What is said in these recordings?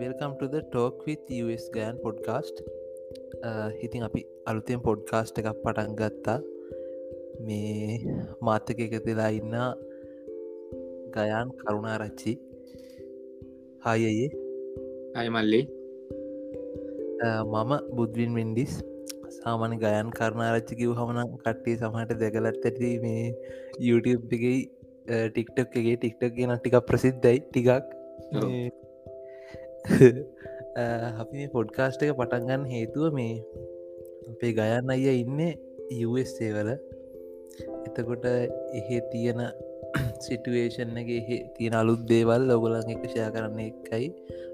Welcome to the talk with US Gayan podcast ඉතින් අපි අලුතෙන් පොඩ්කාස්ට් එකක් පටන් ගත්තා. මේ මාතක එකතිලා ඉන්න ගයන් කරුණාරච්චි. හයයේ අයමල්ලි මම බුද්ධවින් මෙන්ඩිස් සාමාන්‍ය ගයන් කරණාරච්චි කිව් හමන කට්ටේ සමහට දැකලත් ඇති මේ YouTube එකයි ටික්ටක් එකගේ ටික්ටක් ගෙන ටික ප්‍රසිද්ධයි ටිකක් අපි මේ පොඩ්කාස්ට එක පටන්ගන්න හේතුව මේ අපේ ගයන්න අය ඉන්න USA වල. එතකොට එහෙ තියෙන සිටුවේෂන් එක තියෙන අලුත් දේවල් ඔගොලන් එක ෂය කරන්න එකයි.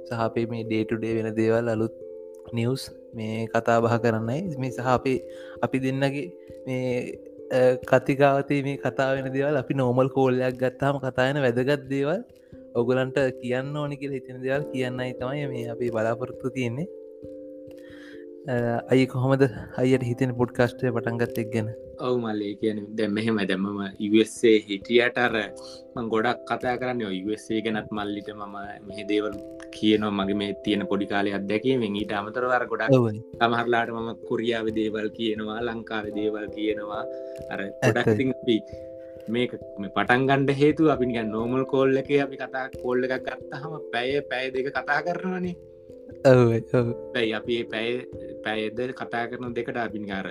සහපේ මේ ඩේටුඩේ වෙන දේවල් අලුත් නිවස් මේ කතා බහ කරන්නයි මේ සහ අපේ අපි දෙන්නගේ මේ කතිකාවතේ මේ කතා වෙන දේවල් අපි නෝමල් කෝල්ලයක් ගත්තාම කතායන වැදගත් දේවල් ඔගලන්ට කියන්න ඕනි කියල හිතන දෙවල් කියන්නයි තමයි මේ අපි බලාපොරොත්තු තියෙන්නේ. අයි කොහොමද අයට හිතෙන පොඩ්කාස්ටය පටන්ගත් එක් ගැන ඔවු මල්ලේ කියන දැම් මෙහෙම දැම්මම ඉවස්සේ හිටියට අර මං ගොඩක් කතා කරන්න ඉවස්සේ ගැනත් මල්ලිට මම මෙහ දේවල් කියනවා. මගේ මේ තියෙන පොඩි කාලය අත්දැකීමෙන් ඊට අමතරවර ගොඩක් තමහරලාට මම කොරියාව දේවල් කියනවා ලංකාව දේවල් කියනවා. අර ගොඩක්පි මේක පටන්ගණ්ඩ හේතු අපි නෝමල් කෝල්ල එක අපි කතා කෝල්ල එකක් ගත්තහම පැය පැය දෙක කතා කරනවානේ. පැයි අපි පැය පැයද කතා කරන දෙකට අපිනිකාර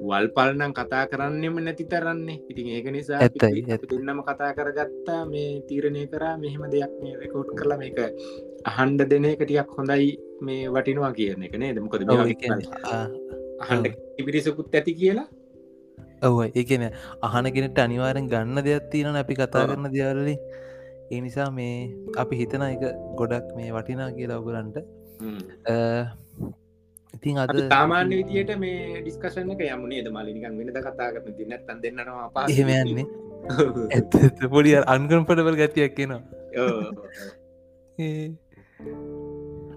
වල් පල්නම් කතා කරන්නෙම නැති තරන්නේ ඉතින් ඒක නිසා ඇත්තයි දෙන්නම කතා කරගත්තා මේ තීරණය කරා මෙහෙම දෙයක් මේ රෙකෝඩ් කරලා මේක අහන්ඩ දෙන එකටියක් හොඳයි මේ වටිනවා කියන එක නේ දෙමකොද අහන්ඩ පිරිසකුත් ඇති කියලා ඔව ඒකන අහනගෙනට අනිවාරෙන් ගන්න දෙයක් තියෙන අපි කතා කරන දයාලලින් ඒ නිසා මේ අපි හිතන එක ගොඩක් මේ වටිනා කියලා ඔගලන්ට ඉතින් අද සාමාන්‍ය විදියට මේ ඩිස්කශන එක යමුණේ ද මලිනිකන් වෙනද කතා කරන ති නැත්තන් දෙන්නවා පා එහෙම යන්නේ. ඇත පොඩි අන්ගම් පටවල් ගතියක් කියෙනවා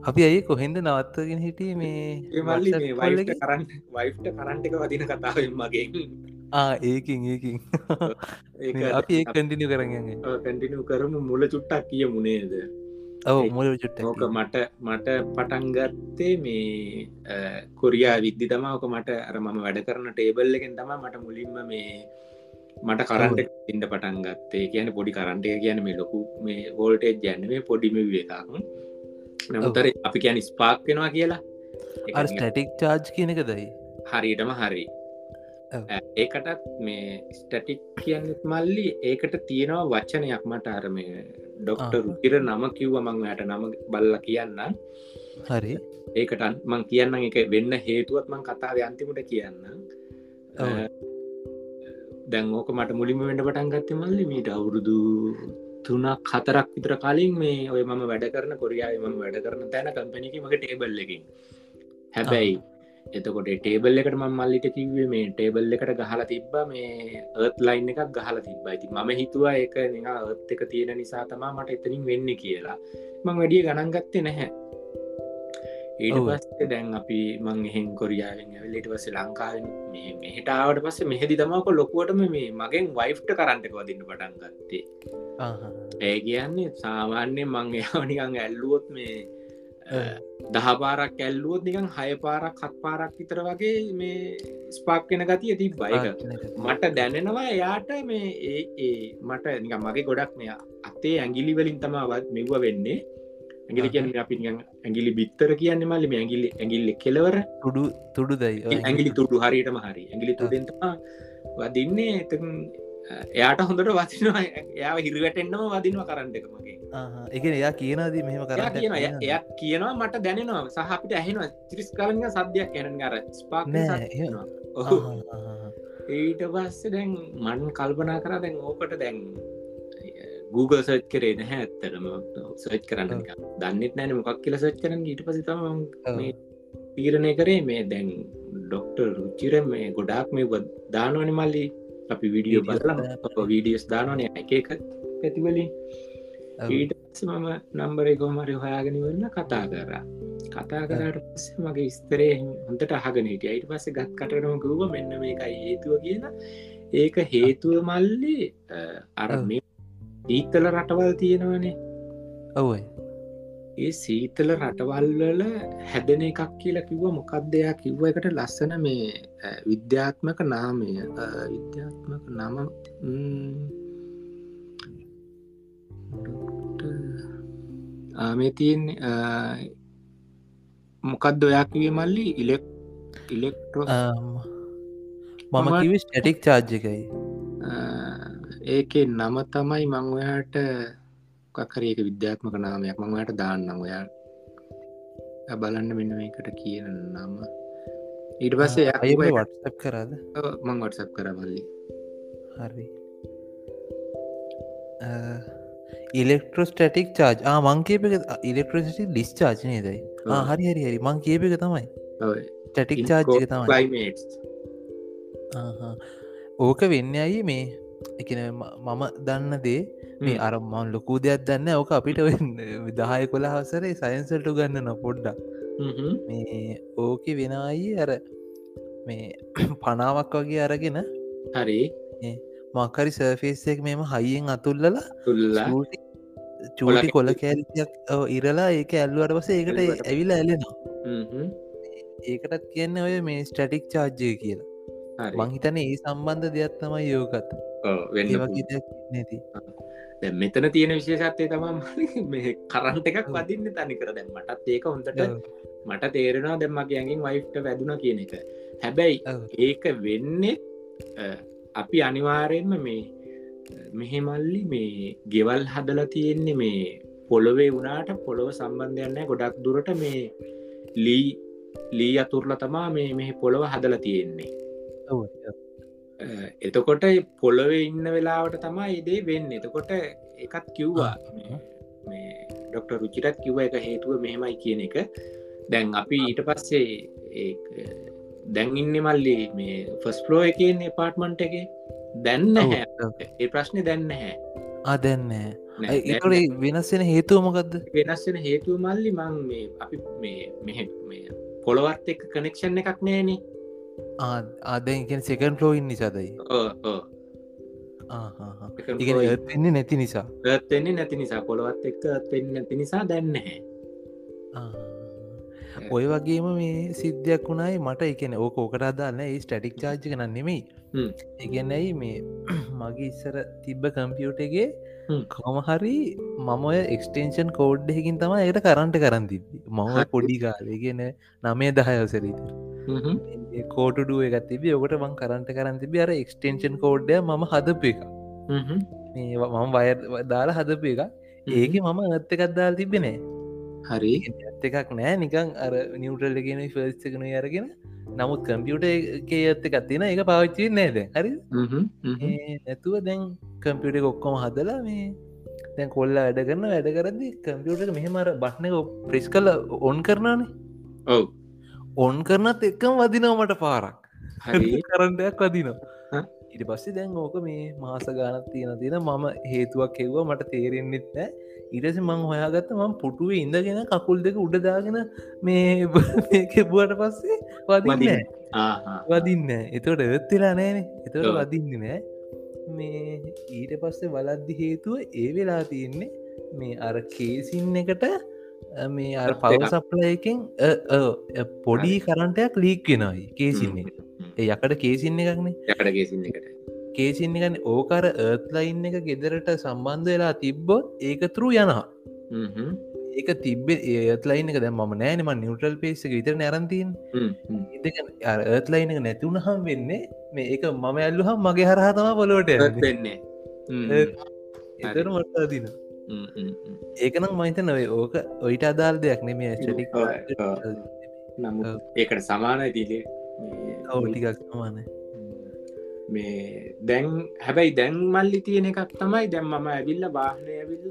අපි ඇයි කොහෙන්ද නවත්තගෙන හිටිය මේ මල්ලි කරන්න වයිෆ්ට කරන්ට එක වදින කතාවෙන් මගේ ඒකින් ඒකින්. අපි ඒ කටිනු කරගන්න කැටිනු කරමු. මුල චුට්ටක් කිය මුණේද ඔව මුල චුට්ට ඕක මට මට පටන්ගත්තේ මේ කොරයා විද්ධි තමාක මට අර මම වැඩ කරන ටේබල් එකෙන් තම මට මුලින්ම මේ මට කරන්ට ඉන්න පටන් ගත්තේ. කියන පොඩි කරන්ටය කියන මේ ලොකු මේ වෝල්ටේජ් ජැන්නවේ පොඩිම එකක් නමුතර අපි කියන ස්පාක් වෙනවා කියලා. ස්ටටික් චාර්ජ් කියනක දයි හරියටම හරි. ඒකටත් මේ ස්ටටික් කියන්නෙත් මල්ලි ඒකට තියෙනවා වචනයක් මට අරම ඩොක්ට රුකිර නම කිව්ව මං හට නම බල්ල කියන්න හරි. ඒකට මං කියන්න එක වෙන්න හේතුවත් මං කතාව අන්තිමට කියන්න දැන් ඕක මට මුලිම වෙන්ඩ පටන් ගත්ත මල්ලි මීට අවුරුදු තුනක් හතරක් විතර කලින් මේ ඔය මම වැඩ කරන කොරියාව මම වැඩ කරන තැන කම්පැනික මට ටේබල් එකින් හැබැයි එතකොට ටේබල් එකට ම මල්ලිට කිවේ මේ ටේබල් එකට ගහලා තිබ්බ මේ ඒත් ලයින් එකක් ගහලා තිබ්බයිති ම හිතුවා එක නිහ ඒත් එක තියෙන නිසා තමා මට එතනින් වෙන්න කියලා. මං වැඩිය ගණන් ගත්තේ නැහැ ඊට පස්සේ දැන් අපි මං එහෙන් කොරියාවෙන් ඇවලට පස්ස ලංකාවෙන් මෙහටාවට පස්සේ මෙහෙදි තමාක ලොකුවටම මේ මගෙන් වයිෆ්ට කරන්ටක වදින්න පටන් ගත්තේ. ඒ කියන්නේ සාමාන්‍යය මං එයානිකං ඇල්ලුවොත් මේ දහපාරක් ඇල්ලුවොත් නිකන් හය පාරක් හත් පාරක් විතර වගේ මේ ස්පාක් වෙන ගතිය තිබ බයික මට දැනෙනවා එයාට මේ ඒ ඒ මට නික මගේ ගොඩක් මෙයා අතේ ඇගිලි වලින් තමාවත් මෙව්ව වෙන්නේ ඇගිලි කියන්න අපි ඇගිලි බිත්තර කියන්න මල්ලි මේ ඇගිලි ඇගිල්ලි කෙලවර තුඩු තුඩු දයි ඇගිලි තුඩු. හරියටම හරි. ඇගිලි තුඩෙන්තමා වදින්නේ. එත එයාට හොඳට වතිනවා එයා හිරිවැටෙන්න්නම වදිනවා කරන්න එකමගේ එක එයා කියනද මෙහම කර කියන එය කියනවා මට දැනෙනවා. සහපිට ඇහෙනවා. තිරිස් කලග සද්‍යයක් ගැන අර ඔහු ඊට පස්ස දැන් මන් කල්පනා කර දැන් ඕකට දැන් Google සර්ච් කරේ නැහැ ඇත්තරම සර්ච් කරන්න දන්නෙත් නෑන මොකක් කියල සච් කරන ඊට පසිතම තීරණය කරේ මේ දැන් ඩොක්ටර් රුචිර මේ ගොඩාක් මේ දානවනි මල්ලි. අපි විඩියෝ බලලා වීඩියස් දානවන එක එක පැතිවලින්. ඊට මම නම්බරේ කොමරි හොයාගෙනවන්න කතා කරා. කතා කරට පස්ස මගේ ස්තරේ හොඳට අහගෙන හිට අයිට පස්ස ගත් කටනම කිව්ව මෙන්න මේකයි හේතුව කියලා. ඒක හේතුව මල්ලි අර මේ ඊත්තල රටවල් තියෙනවනේ. ඔවයි ඒ සීතල රටවල්වල හැදෙන එකක් කියලා කිව්ව මොකක් දෙයක් කිව්ව එකට ලස්සන මේ විද්‍යාත්මක නාමය. විද්‍යාත්මක නම ම්, අ, මොකක්ද ඔයා කිවේ මල්ලි? ඉලෙක් ඉලෙක්ට්‍රෝ මම කිව ස්ටටික් චාර්ජ එකයි ඒකේ නම තමයි මං ඔයාට කකරඒක විද්‍යාත්මක නාමයක් මංවට දාන්නම් ඔයා. බලන්න මෙන්න මේකට කියන නම. ඊට පස්සේ වටසප් කරද? මං වටසප් කර බල්ලි හරි. ඉලෙක්ට්‍රෝ ස්ටටික් චාර්ජ් මංකේප ඉලෙක්ට්‍රසිටි ලිස් චාර්ජනය දයි. හරි හරි හරි. මං කියප එක තමයි. ටටික් එක තමයි. ඕක වෙන්න අයි මේ එකන මම දන්න දේ මේ අර මන් ලොකූ දෙයක් දන්න ඕක අපිට දහය කොළ හසරේ සයින්සල්ට ගන්න න පොඩ්ඩක්. මේ ඕක වෙනයි අර මේ පනාවක් වගේ අරගෙන හරි. මක්කරි සර්ෆේසෙක් මෙම හයියෙන් අතුල්ලලා තුල්ලා චූටි කොල කෑල්යක් ඉරලා ඒක ඇල්ලුවට පස ඒකට ඇවිල ඇලෙනවා. ඒකටත් කියන්න ඔය මේ ස්ටටික් චාර්ජය කියලා. මංහිතන ඒ සම්බන්ධ දෙයක් තමයි යෝකත් වෙන්න මෙතන තියෙන විශේෂත්වය තමා මේ කරන්ට එකක් වදින්න තනි කර. දැන් මටත් ඒක හොඳට මට තේරෙනවා දැම්මගේ ඇඟින් වයිෆ්ට වැදුන කියන එක. හැබැයි ඒක වෙන්නේ අපි අනිවාරයෙන්ම මේ මෙහෙමල්ලි මේ ගෙවල් හදලා තියෙන්නේ මේ පොළොවේ වුණාට පොළොව සම්බන්ධයන්න ගොඩක් දුරට මේ ලී ලී අතුරල තමා මේ මෙහ පොළොව හදලා තියෙන්නේ එතකොට පොළොවේ ඉන්න වෙලාවට තමා ඉදේ වෙන්න. එතකොට එකත් කිව්වා. ඩොක්ට රුචිටත් කිව්ව එක හේතුව මෙහෙමයි කියන එක. දැන් අපි ඊට පස්සේ ඒ- දැන් ඉන්න මල්ලි මේ ෆස් පලෝ එකන්නේ පාර්ට්මන්ට් එක. දැන්න ඒ ප්‍රශ්නය දැන්න හැ අදැන්නෑ ඒකට වෙනස්සෙන හේතුවමකක්ද වෙනස්සෙන හේතුව මල්ලි මං මේ අපි මේ මේ පොළොවත් එක් කනෙක්ෂන් එකක් නෑනේ ආදැන් සෙකන් ෆලෝයින් නිසාදයි ඉගෙන එන්නේ නැති නිසා. ඒත්වෙන්නේ නැති නිසා. පොළොවත් එක්ක ඇත්වෙන්න නැති නිසා දැන්න. ඔය වගේම මේ සිද්ධයක් වුණයි මට. එකන ඕක ඕකට අදාන්න ඒ ස්ටටික් චාර්ජි කන නෙමෙයි. ඉගැනයි මේ මගේ ඉස්සර තිබ්බ කම්පියුටගේ. කොමහරි මම ඔය එක්ස්ටේෂන් කෝඩ්ඩහකින් තම එයට කරන්ට කරන්න තිබි මම. පොඩි කාලගෙන නමේ දහයවසරීත. කෝටඩුව එකත් තිබි ඔකට මං කරන්ට කරන්න තිබි අර එක්ස්ටේෂන් කෝඩ්ඩය ම හදපු එක මම වය දාලා හදපු එක ඒක මම ඇත්ත එකක්දාල් තිබෙනේ හරි. ඇත්ත එකක් නෑ. නිකං අර නිියවටල්ල ගෙන ෆස්කනු අරගෙන. නමුත් කම්පියුට එක ඇත්ත එකත්තින එක පාවිච්චි නේද හරි නැතුව දැන් කම්පියුට ඔක්කොම හදලා මේ දැන් කොල්ල වැඩ කරන්න වැඩ කරදදි කම්පියුට මෙහෙමර බට්න ප්‍රෙස් කල ඔන් කරනානේ ඔව් ඔන් කරනත් එක්කම් වදිනවමට පාරක්. හරි. කරන්ටයක් වදිනවා? ඉට පස්සේ දැන් ඕක මේ මාස ගානත් තියෙන තියෙන මම හේතුවක් එව්වා මට තේරෙන්න්නෙත් නෑ. ඉරස මං හොයාගත්ත මම පුටුවේ ඉඳගෙන කකුල් දෙක උඩදාගෙන මේ කෙබුවට පස්සේ වදින්න වදින්න. එතවට එත්වෙලා නෑන. එතවට ඔව්. වදින්න නෑ. මේ ඊට පස්සේ බලද්දි හේතුව ඒ වෙලා තියෙන්නේ මේ අර කේසින් එකට මේ. පව සප්ලයකින් පොඩි කරන්ටයක් ලීක් වෙනයි කේසින්න ඒ යකට කේසින්න එකක්නේ. යකටගේ සින්න එකට. කේසින්න එකන ඕකර ඒත්ලයින්න එක ගෙදරට සම්බන්ධ වෙලා තිබ්බොත් ඒක තුරු යනවා. ඒක තිබ්බේ ඒත්ලයින් එක දැ ම නෑනම නිියවටල් පේස විතර නැරන්තින්. ඒත්ලයින් එක නැතිවුණහම් වෙන්නේ මේ ඒක මම ඇල්ලු හම් මගේ හරහතම පොලෝට වෙන්නේ. හ්ම්. එතර දින හ්ම්. හ්ම්. හ්ම්. ඒකනම් මහිත නොවේ ඕක ඔයිට අදාල් දෙයක් නෙමේ ඔව්. නමුත් ඒකට සමානයි තිලේ ඔවටිකක් සමාන මේ දැන් හැබැයි දැන් මල්ලි තියෙන එකක් තමයි දැම් මම ඇවිල්ල බාහනය ඇවිල්ල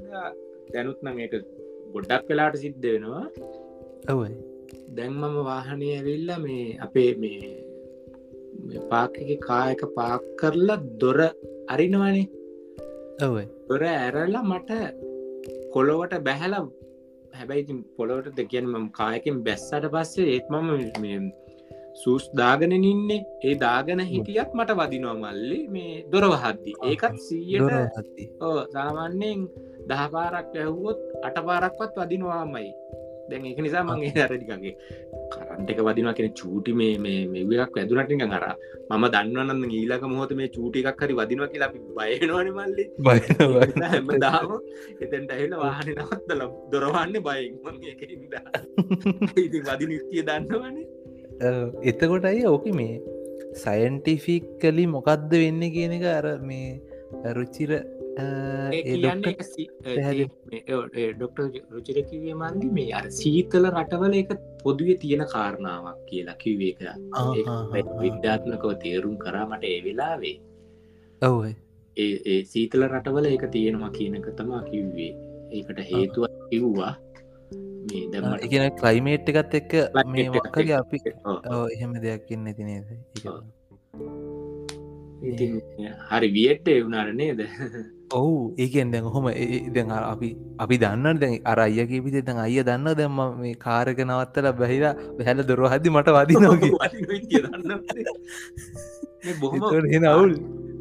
දැනුත් නං එක ගොඩක් වෙලාට සිද්ධ වෙනවා ඔවයි දැන් මම වාහනය ඇවිල්ල මේ අපේ මේ මේ පාකක කායක පාක් කරලා දොර අරිනවනේ ඔවයි දොර ඇරලා මට කොළොවට බැහැල හැබැයි පොළොවට දෙකියන් මම කායකින් බැස්සට පස්සේ ඒත් මම සූස් දාගෙන ඉන්නේ. ඒ දාගෙන හිටියත් මට වදිනවා මල්ලි මේ දොරවහද්දි. ඒකත් සීයට සාමාන්‍යයෙන් දහපාරක් ඇහුවොත් අට පාරක්වත් වදිනවාමයි දැන් එක නිසා මගේ අරටිකගේ කරන්ට එක වදිනවා කියෙන චූටි මේ මේ මෙවක් වැදුනටික අර මම දන්නවන්න ඊලක මොහොත මේ චූටි එකක් හරි වදිනවා කියලා අපි බයනවන මල්ලි. හැම දාම එතැන්ට ඇහිල වාහන නවත්තල දොරවන්න බයින් ඉති වදි නිතිය දන්නවනේ. එතකොටයි ඕක මේ සයින්ටිෆික් කලි මොකක්ද වෙන්න කියන එක අර මේ රුච්චිර ඩොක්ට රුචරකිවේ මන්දි මේ අර සීතල රටවල එක පොදුවේ තියෙන කාරණාවක් කියලා කිව්වේක විද්‍යාත්මකව තේරුම් කරා මට ඒ වෙලාවේ. ඔව ඒ සීතල රටවල එක තියෙනවා කියනක තමා කිව්වේ. ඒකට හේතුව කිව්වා. මේ දම එකන කලයිමේට් එකත් එක්ක මේ වක්කගේ අපි එහෙම දෙයක් ඉන්න තිනේද ඉතින් හරි වියට්ට එවුනාර නේද? ඔවු. ඒකෙන් දැන් හොම දැන් අපි අපි දන්න දැන් අර අය කිපිත දැන් අය දන්න දැම්ම මේ කාරක නවත්තල බැහිලා බැහැල දොර හදි මට වදි නොක බොහොම අවුල්.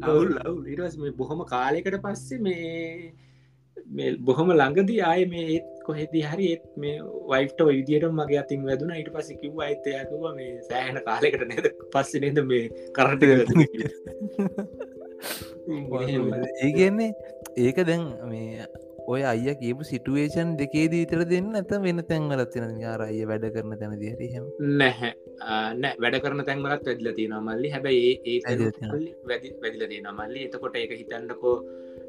අවුල් අවුල්. ඉරස් මේ බොහොම කාලෙකට පස්සේ මේ බොහොම ළඟදී ආය මේ ඒත් කොහෙති හරි මේ වයිට විදියට මගේ අතින් වැදුන. ඊට පස කිව් අයිතයකුව මේ සෑහන කාලෙකට නද? පස්ස නද මේ කරට ඒගන්නේ ඒක දැන් මේ ඔය අය කියපු සිටුවේෂන් දෙකේදී ඉතර දෙන්න ඇත වෙන තැන්වලත්තින යාරය වැඩ කරන තැන දිහරහෙම නැහැ. නෑ වැඩ කරන තැන්වලත් වැදිල තියෙන මල්ලි. හැබැයි ඒ වැඩි වැදිල තියෙන මල්ලි. එතකොට ඒක හිතන්නකෝ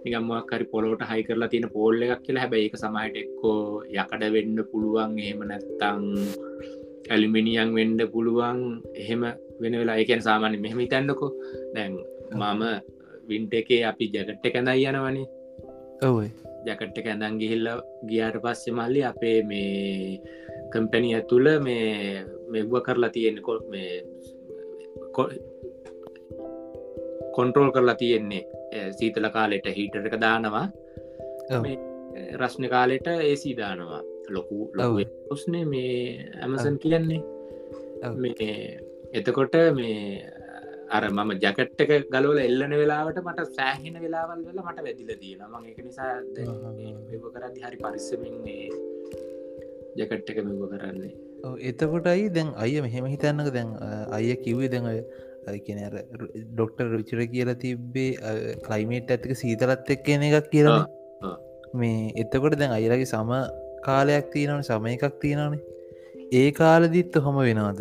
නිගම්මක්කරි පොලොට හයි කරලා තියෙන පෝල්ල එකක් කියලා. හැබැයි ඒක සමහට එක්කෝ යකඩ වෙන්න පුළුවන්. එහෙම නැත්තං ඇලිමිනියන් වෙන්ඩ පුළුවන්. එහෙම වෙන වෙලා ඒකැන සාමාන්‍ය මෙහෙම හිතන්නකෝ. දැන් මම වින්ට එකේ අපි ජැකට්ට කැඳයි යනවනේ. ඔව ජැකට්ට කැඳන් ගිහිල්ල ගියාට පස්සෙ මල්ලි අපේ මේ කම්පැනිය තුළ මේ මෙව්ව කරලා තියෙන කොත් මේ කොන්ට්‍රෝල් කරලා තියෙන්නේ සීතල කාලෙට හිටරක දානවා. රශ්න කාලෙට ඒසී දානවා. ලොකු ලොස්නේ මේ ඇමසන් කියන්නේ. එතකොට මේ අර මම ජැකට් එක ගලවල එල්ලන වෙලාවට මට සෑහෙන වෙලාවල් වෙල මට වැදිල තියෙන මං එක නිසා කරදි හරි පරිස්සමින් ජැකට් එක මෙව කරන්නේ. එතකොටයි දැන් අය මෙහෙම හිතන්නක. දැන් අය කිව්වේ දැන් කියන ඩොක්ටර් රුචර කියලා තිබ්බේ කලයිමේට් ඇතික සීතලත් එක් කියන එකක් කියලා මේ එතකොට දැන් අයිරගේ සම කාලයක් තියෙනවන සම එකක් තියෙනවනේ. ඒ කාලදිත්ත හොම වෙනවාද?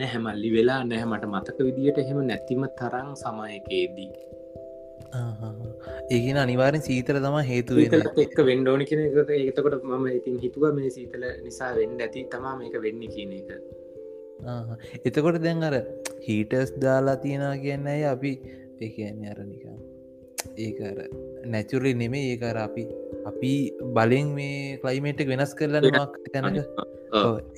නැහැමල්ලි වෙලා නැහැ මට මතක විදිට එහෙම නැතිම තරං සමයකේදී. ඒගෙන අනිවාරෙන් සීතල තම හේතු එක් වෙන්ඩෝනි කෙන එකට ඒතකොට මම ඉතින් හිතුව මේ සීතල නිසා වෙන්ඩ ඇති තමා මේක වෙන්න කියන එක එතකොට දැන් අර හීටස් දාලා තියෙනවා කියන්න ඇය අපි ඒකන්නේ අරනිකා ඒකර නැචුරේ නෙමේ ඒකර අපි අපි බලෙන් මේ කලයිමේට් වෙනස් කරලනක් තැනක.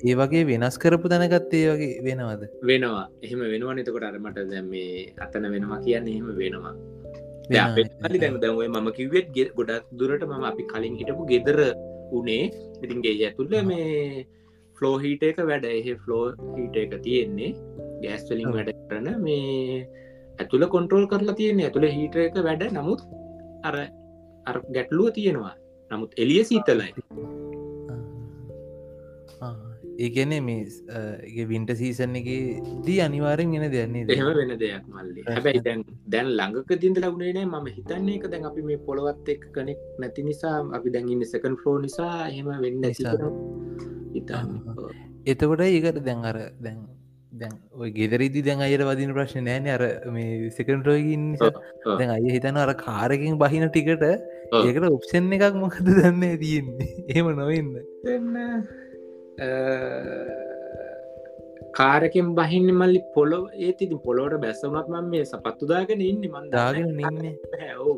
ඒ වගේ වෙනස් කරපු තැනගත්තේ වගේ වෙනවද? වෙනවා. එහෙම වෙනවා නතකොට අරමට දැම් මේ අතන වෙනවා කියන්න එහෙම වෙනවා. දැන් දැවේ මම කිව්වෙත් ගොඩක් දුරට මම අපි කලින් හිටපු ගෙදර උනේ. ඉතින්ගේ ඇතුල්ල මේ ෆලෝ හිට එක වැඩ. එහෙ ෆලෝ හිට එක තියෙන්නේ. ගෑස්වලින් වැඩ කරන මේ ඇතුළ කොන්ට්‍රෝල් කරලා තියෙන්නේ. ඇතුළ හිට එක වැඩ. නමුත් අර ගැටලුව තියෙනවා. නමුත් එලිය සීතලයි ඒගැන මේ වින්ට සීසන් එක දී අනිවාරෙන් ගෙන දෙන්නේ දෙහම වෙන දෙයක් මල්ලි. හැබැයි දැන් දැන් ළඟක දින්ද ලගුණේ ම හිතන්නේ එක දැන් අපි මේ පොළොවත් එක් කනෙක් නැති නිසා අපි දැන්ගන්න සකන් ෆලෝ නිසා හෙම වෙන්න හිතන්න එතකොට ඒකට දැන් අර දැන් දැන් ඔය ගෙදරදි දැන් අයට වදින ප්‍රශ්න නෑන අර මේ සෙකන්ටෝගින් දැන් අය හිතන අර කාරකින් බහින ටිකට ඒකට ඔප්ෂන් එකක් මොකද දන්න තියෙන්නේ? ඒම නොවෙන්න කාරකෙන් බහින්න මල්ලි පොලො ඒතිති පොලොට බැස්සමත් මන් මේ සපත්තුදාගෙන ඉන්න මන්දාගෙන ඉන්න. ඕ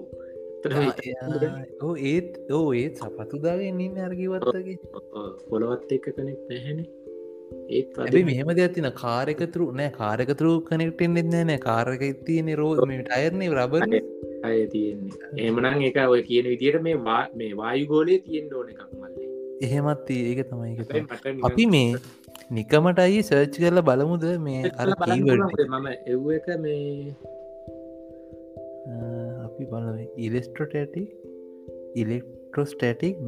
ඕ ඒත් ඕ ඒත් සපතුදාගෙන ඉන්න අර්ගිවත්තගේ පොළොවත් එක්ක කනෙක් නැහැන. ඒත් මෙහම දෙතින කාරකතුරු නෑ කාරකතුරු කනෙක්ටෙන් එන්න නෑ කාරක තියනෙ රෝ ටයර්නේ රබන අය තියෙන්නේ. එමනං එක ඔය කියන විදියට මේ වා මේ වායු ගෝලය තියෙන් ඕන එකක් මල්ලේ එහෙමත් ඒක තමයි අපි මේ නිකමට අයි සර්ච් කරල බලමුද? මේ අර මම එව් එක මේ අපි බල ඉලෙස්ට්‍රොට ඇටි electro electrostatic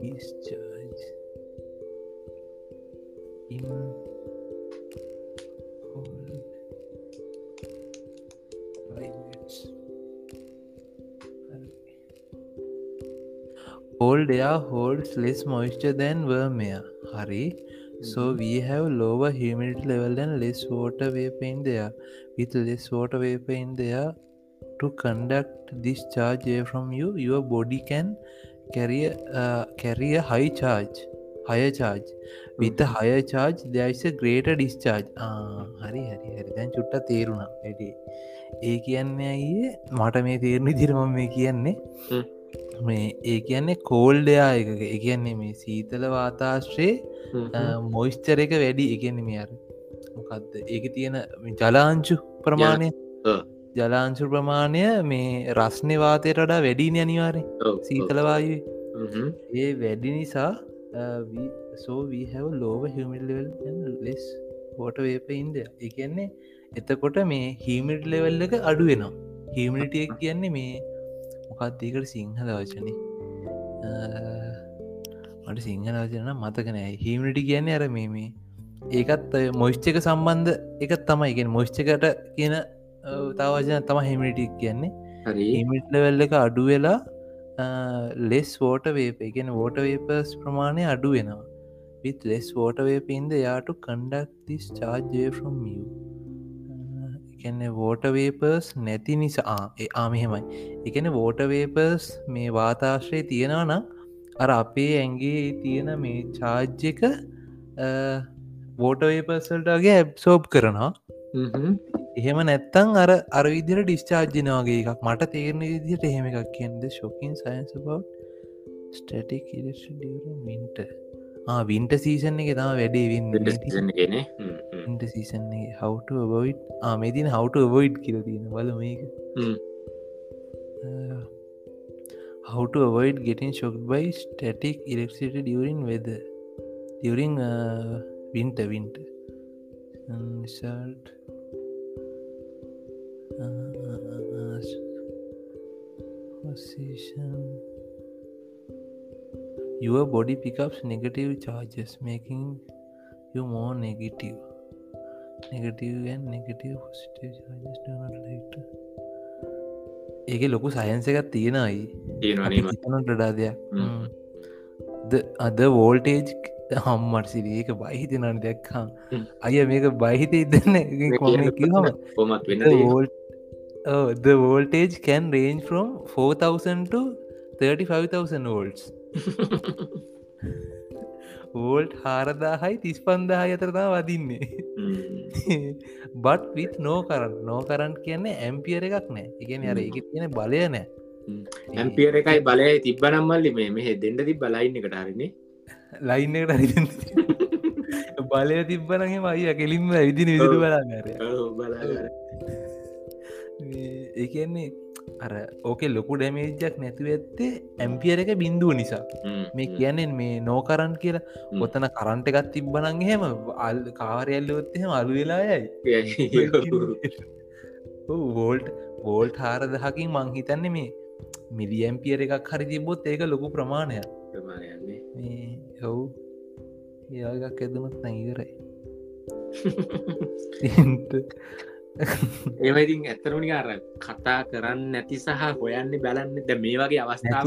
discharge. In cold air holds less moisture than warm air hari? So we have lower humidity level and less water vapor in the air with less water vapor in the air to conduct this charge away from you your body can carry a, uh, carry a high charge higher charge. With a higher charge there is a greater discharge. හරි හරි හරි දැන් චුට්ට තේරුණා වැඩේ ඒ කියන්නේ අයියේ මට මේ තේරණ දිරම මේ කියන්නේ. හ්ම්. මේ ඒ කියන්නේ කෝල්ඩයා එක. ඒ කියන්නේ මේ සීතල වාතාශ්‍රයේ මොයිස්චර එක වැඩි. එකන්න මේ අර මොකක්ද ඒක තියෙන ජලාංචු ප්‍රමාණය. ජලාංචු ප්‍රමාණය මේ රස්්නය වාතයට වඩා වැඩීන අනිවාරය සීතලවායුවේ ඒ වැඩි නිසා සෝවී හැව ලෝව හිමිල්ලවල් ලෙස් හෝට වේප ඉන්ද එකන්නේ එතකොට මේ හිමිට් ලෙවල් එක අඩු වෙනවා. හිමිටියක් කියන්නේ මේ මොකක්දකට සිංහල වචන? මට සිංහල වචන මතකනෑ හිමිටි කියන්නේ අර මේ මේ ඒකත් මොයිස්්චක සම්බන්ධ එකත් තමයි. ඉගෙන් මොයිස්්චකට කියන තවජන තම හිමිටික් කියන්නේ. හරි. හිමිට් ලෙවල් එක අඩු වෙලා ලෙස් වෝට වේප එකෙන වෝට වේපස් ප්‍රමාණය අඩු වෙනවා. with less water vapor in the air to conduct this charge away from you එකන වෝට වේපර්ස් නැති නිසා ආමිහෙමයි එකන වෝට වේපර්ස් මේ වාතාශ්‍රය තියෙනවා නම් අර අපේ ඇන්ගේ තියෙන මේ චාර්ජ් එක වෝට වේපර්සල්ටගේ ඇබ්සෝබ් කරනවා. එහෙම නැත්තං අර අර විදිර ඩිස්චාර්ජනවාගේ එකක්. මට තේරණ විදිට එහෙම එකක් කියන්ද ශොකින් සයින්ස බව් ස්ටටික් වින්ට වින්ට සීසන් එක තම වැඩේ වින්න. ගෙන ඉන්ට සීසන් හවට බොයිට් ආමේතින හවට බොයිට් කියල තියෙන බල මේක. to avoid getting shocked by static electricity during weather. During uh, winter winter. And result your body pickups negative charges making you more negative. Negative and negative positive charges do not like to ඒක ලොකු සයන්ස එකත් තියෙනයි තියෙනවානීම හිතනට ඩා දෙයක්. අද voltage හම්මට සිරියක බහිතනට දැක්කා. අය මේක බහිත ඉදන්න. කොමත් voltage can range from 4000 to 35000 volts volt හාරදාහයි තිස් පන්දාහ අතරතා වදින්නේ. බට් විත් නෝ කරන්න නෝ කරන්න කියන්නේ ඇම්පියර එකක් නෑ. එකන අර එක තියෙන බලය නෑ. ඇම්පියර එකයි බලය තිබ්බනම්මල්ලි මේ මෙහ දෙන්නද ති බලයින්න කටාරන්නේ ලයින්න එකට බලය තිබ්බනගේ මයිය කෙලින්ම විදින විදිර බලාගර ඒන්නේ අර ඕකෙ ලොකු ඩැමේජක් නැතිව ඇත්තේ ඇම්පියර එක බින්දුව නිසා. මේ කියන්නෙන් මේ නෝකරන් කියලා. ඔතන කරන්ට එකත් තිබ්බනන් හෙම අල් කාරයල්ලොත්තෙම අලු වෙලායයි වෝල්ට් වෝල්ට් හාර දහකින් මංහිතන්නේ මේ මිලියම්පියර එකක් හරි තිබොත් ඒක ලොකු ප්‍රමාණයක්. හව් ඒගක් ඇදමත් නැගරයි ඒවයිතින් ඇත්තරමනි අර කතා කරන්න නැති සහ හොයන්න බලන්න. ද මේ වගේ අවස්ථාව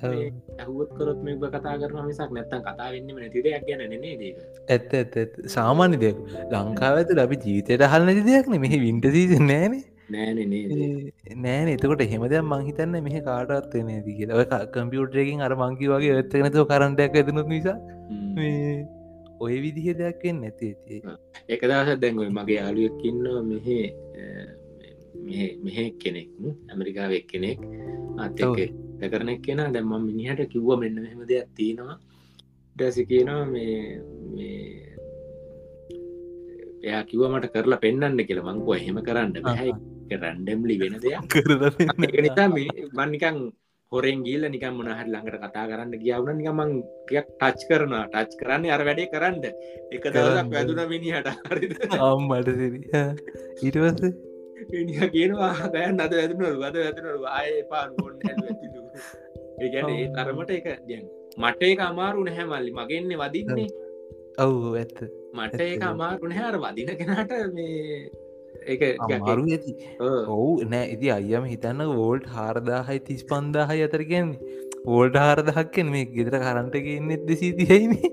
ඇහුවත් කරොත් මේ කතා කරන මිසක් නැත්තන් කතා වෙන්නම නැති දෙයක් ගැන නේ දේක ඇත්ත ඇත්ත. සාමාන්‍ය දෙයක්. ලංකාව ඇත අපි ජීවිතයට හල් නැති දෙයක් මෙහි විින්ට සීස නෑන නෑන එතකොට හෙමදයක් මංහිතන්න මෙහ කාටත් වෙන ති කියලා. ඔය කම්පියුටරකින් අර මංකි වගේ ඇත්තනතව කරන්ටයක් ඇතිනුත් නිසා මේ ඔය විදිහ දෙයක් වෙන්න නැති ඇති. එක දවස දැන්ගොයි මගේ යාලුවක්කින්න මෙහ මෙහ කෙනෙක් ඇමරිකාව එක් කෙනෙක් අත් ඔව්. කරනෙක් කෙන දැම්ම මිනිහට කිව්ව මෙන්න මෙහෙම දෙයක් තියෙනවා. ඩැසි කියනවා මේ එයා කිව මට කරලා පෙන්න්න කියලා. මංකුව එහෙම කරන්න බැහැ රැන්ඩම්ලි වෙන දෙයක්. කරල ඒක නිසා මේ මන්නිකං හොරෙන් ගිල්ල නිකම් මොනහට ළඟට කතා කරන්න ගියවුණ නිකමං ටියක් ටච් කරනවා. ටච් කරන්න අර වැඩේ කරන්න. එක දවසක් වැදුන මිනිහට. අම්මට ඊටවස මිනිහ කියනවා දැන් අද වැදුනරු අද වැදුනරු ආය ගොන්න ඒගැන ඒ තරමට එක දැන් මට ඒක අමාරු නැහැ මල්ලි. මගෙන්නේ වදින්නේ. ඔවු ඇත්ත. මට ඒක අමාරු නැහැ. අර වදින කෙනට මේ අමාරු ඇති. ඔවු නෑ ඉති අයම හිතන්න වෝල්ට් හාරදාහයි තිස් පන්දාහයි අතර කියන්නේ. වෝල්ට හාරදහක්කෙන් මේ ගෙදර කරන්ටක ඉන්නෙත් දෙසී තියයිනේ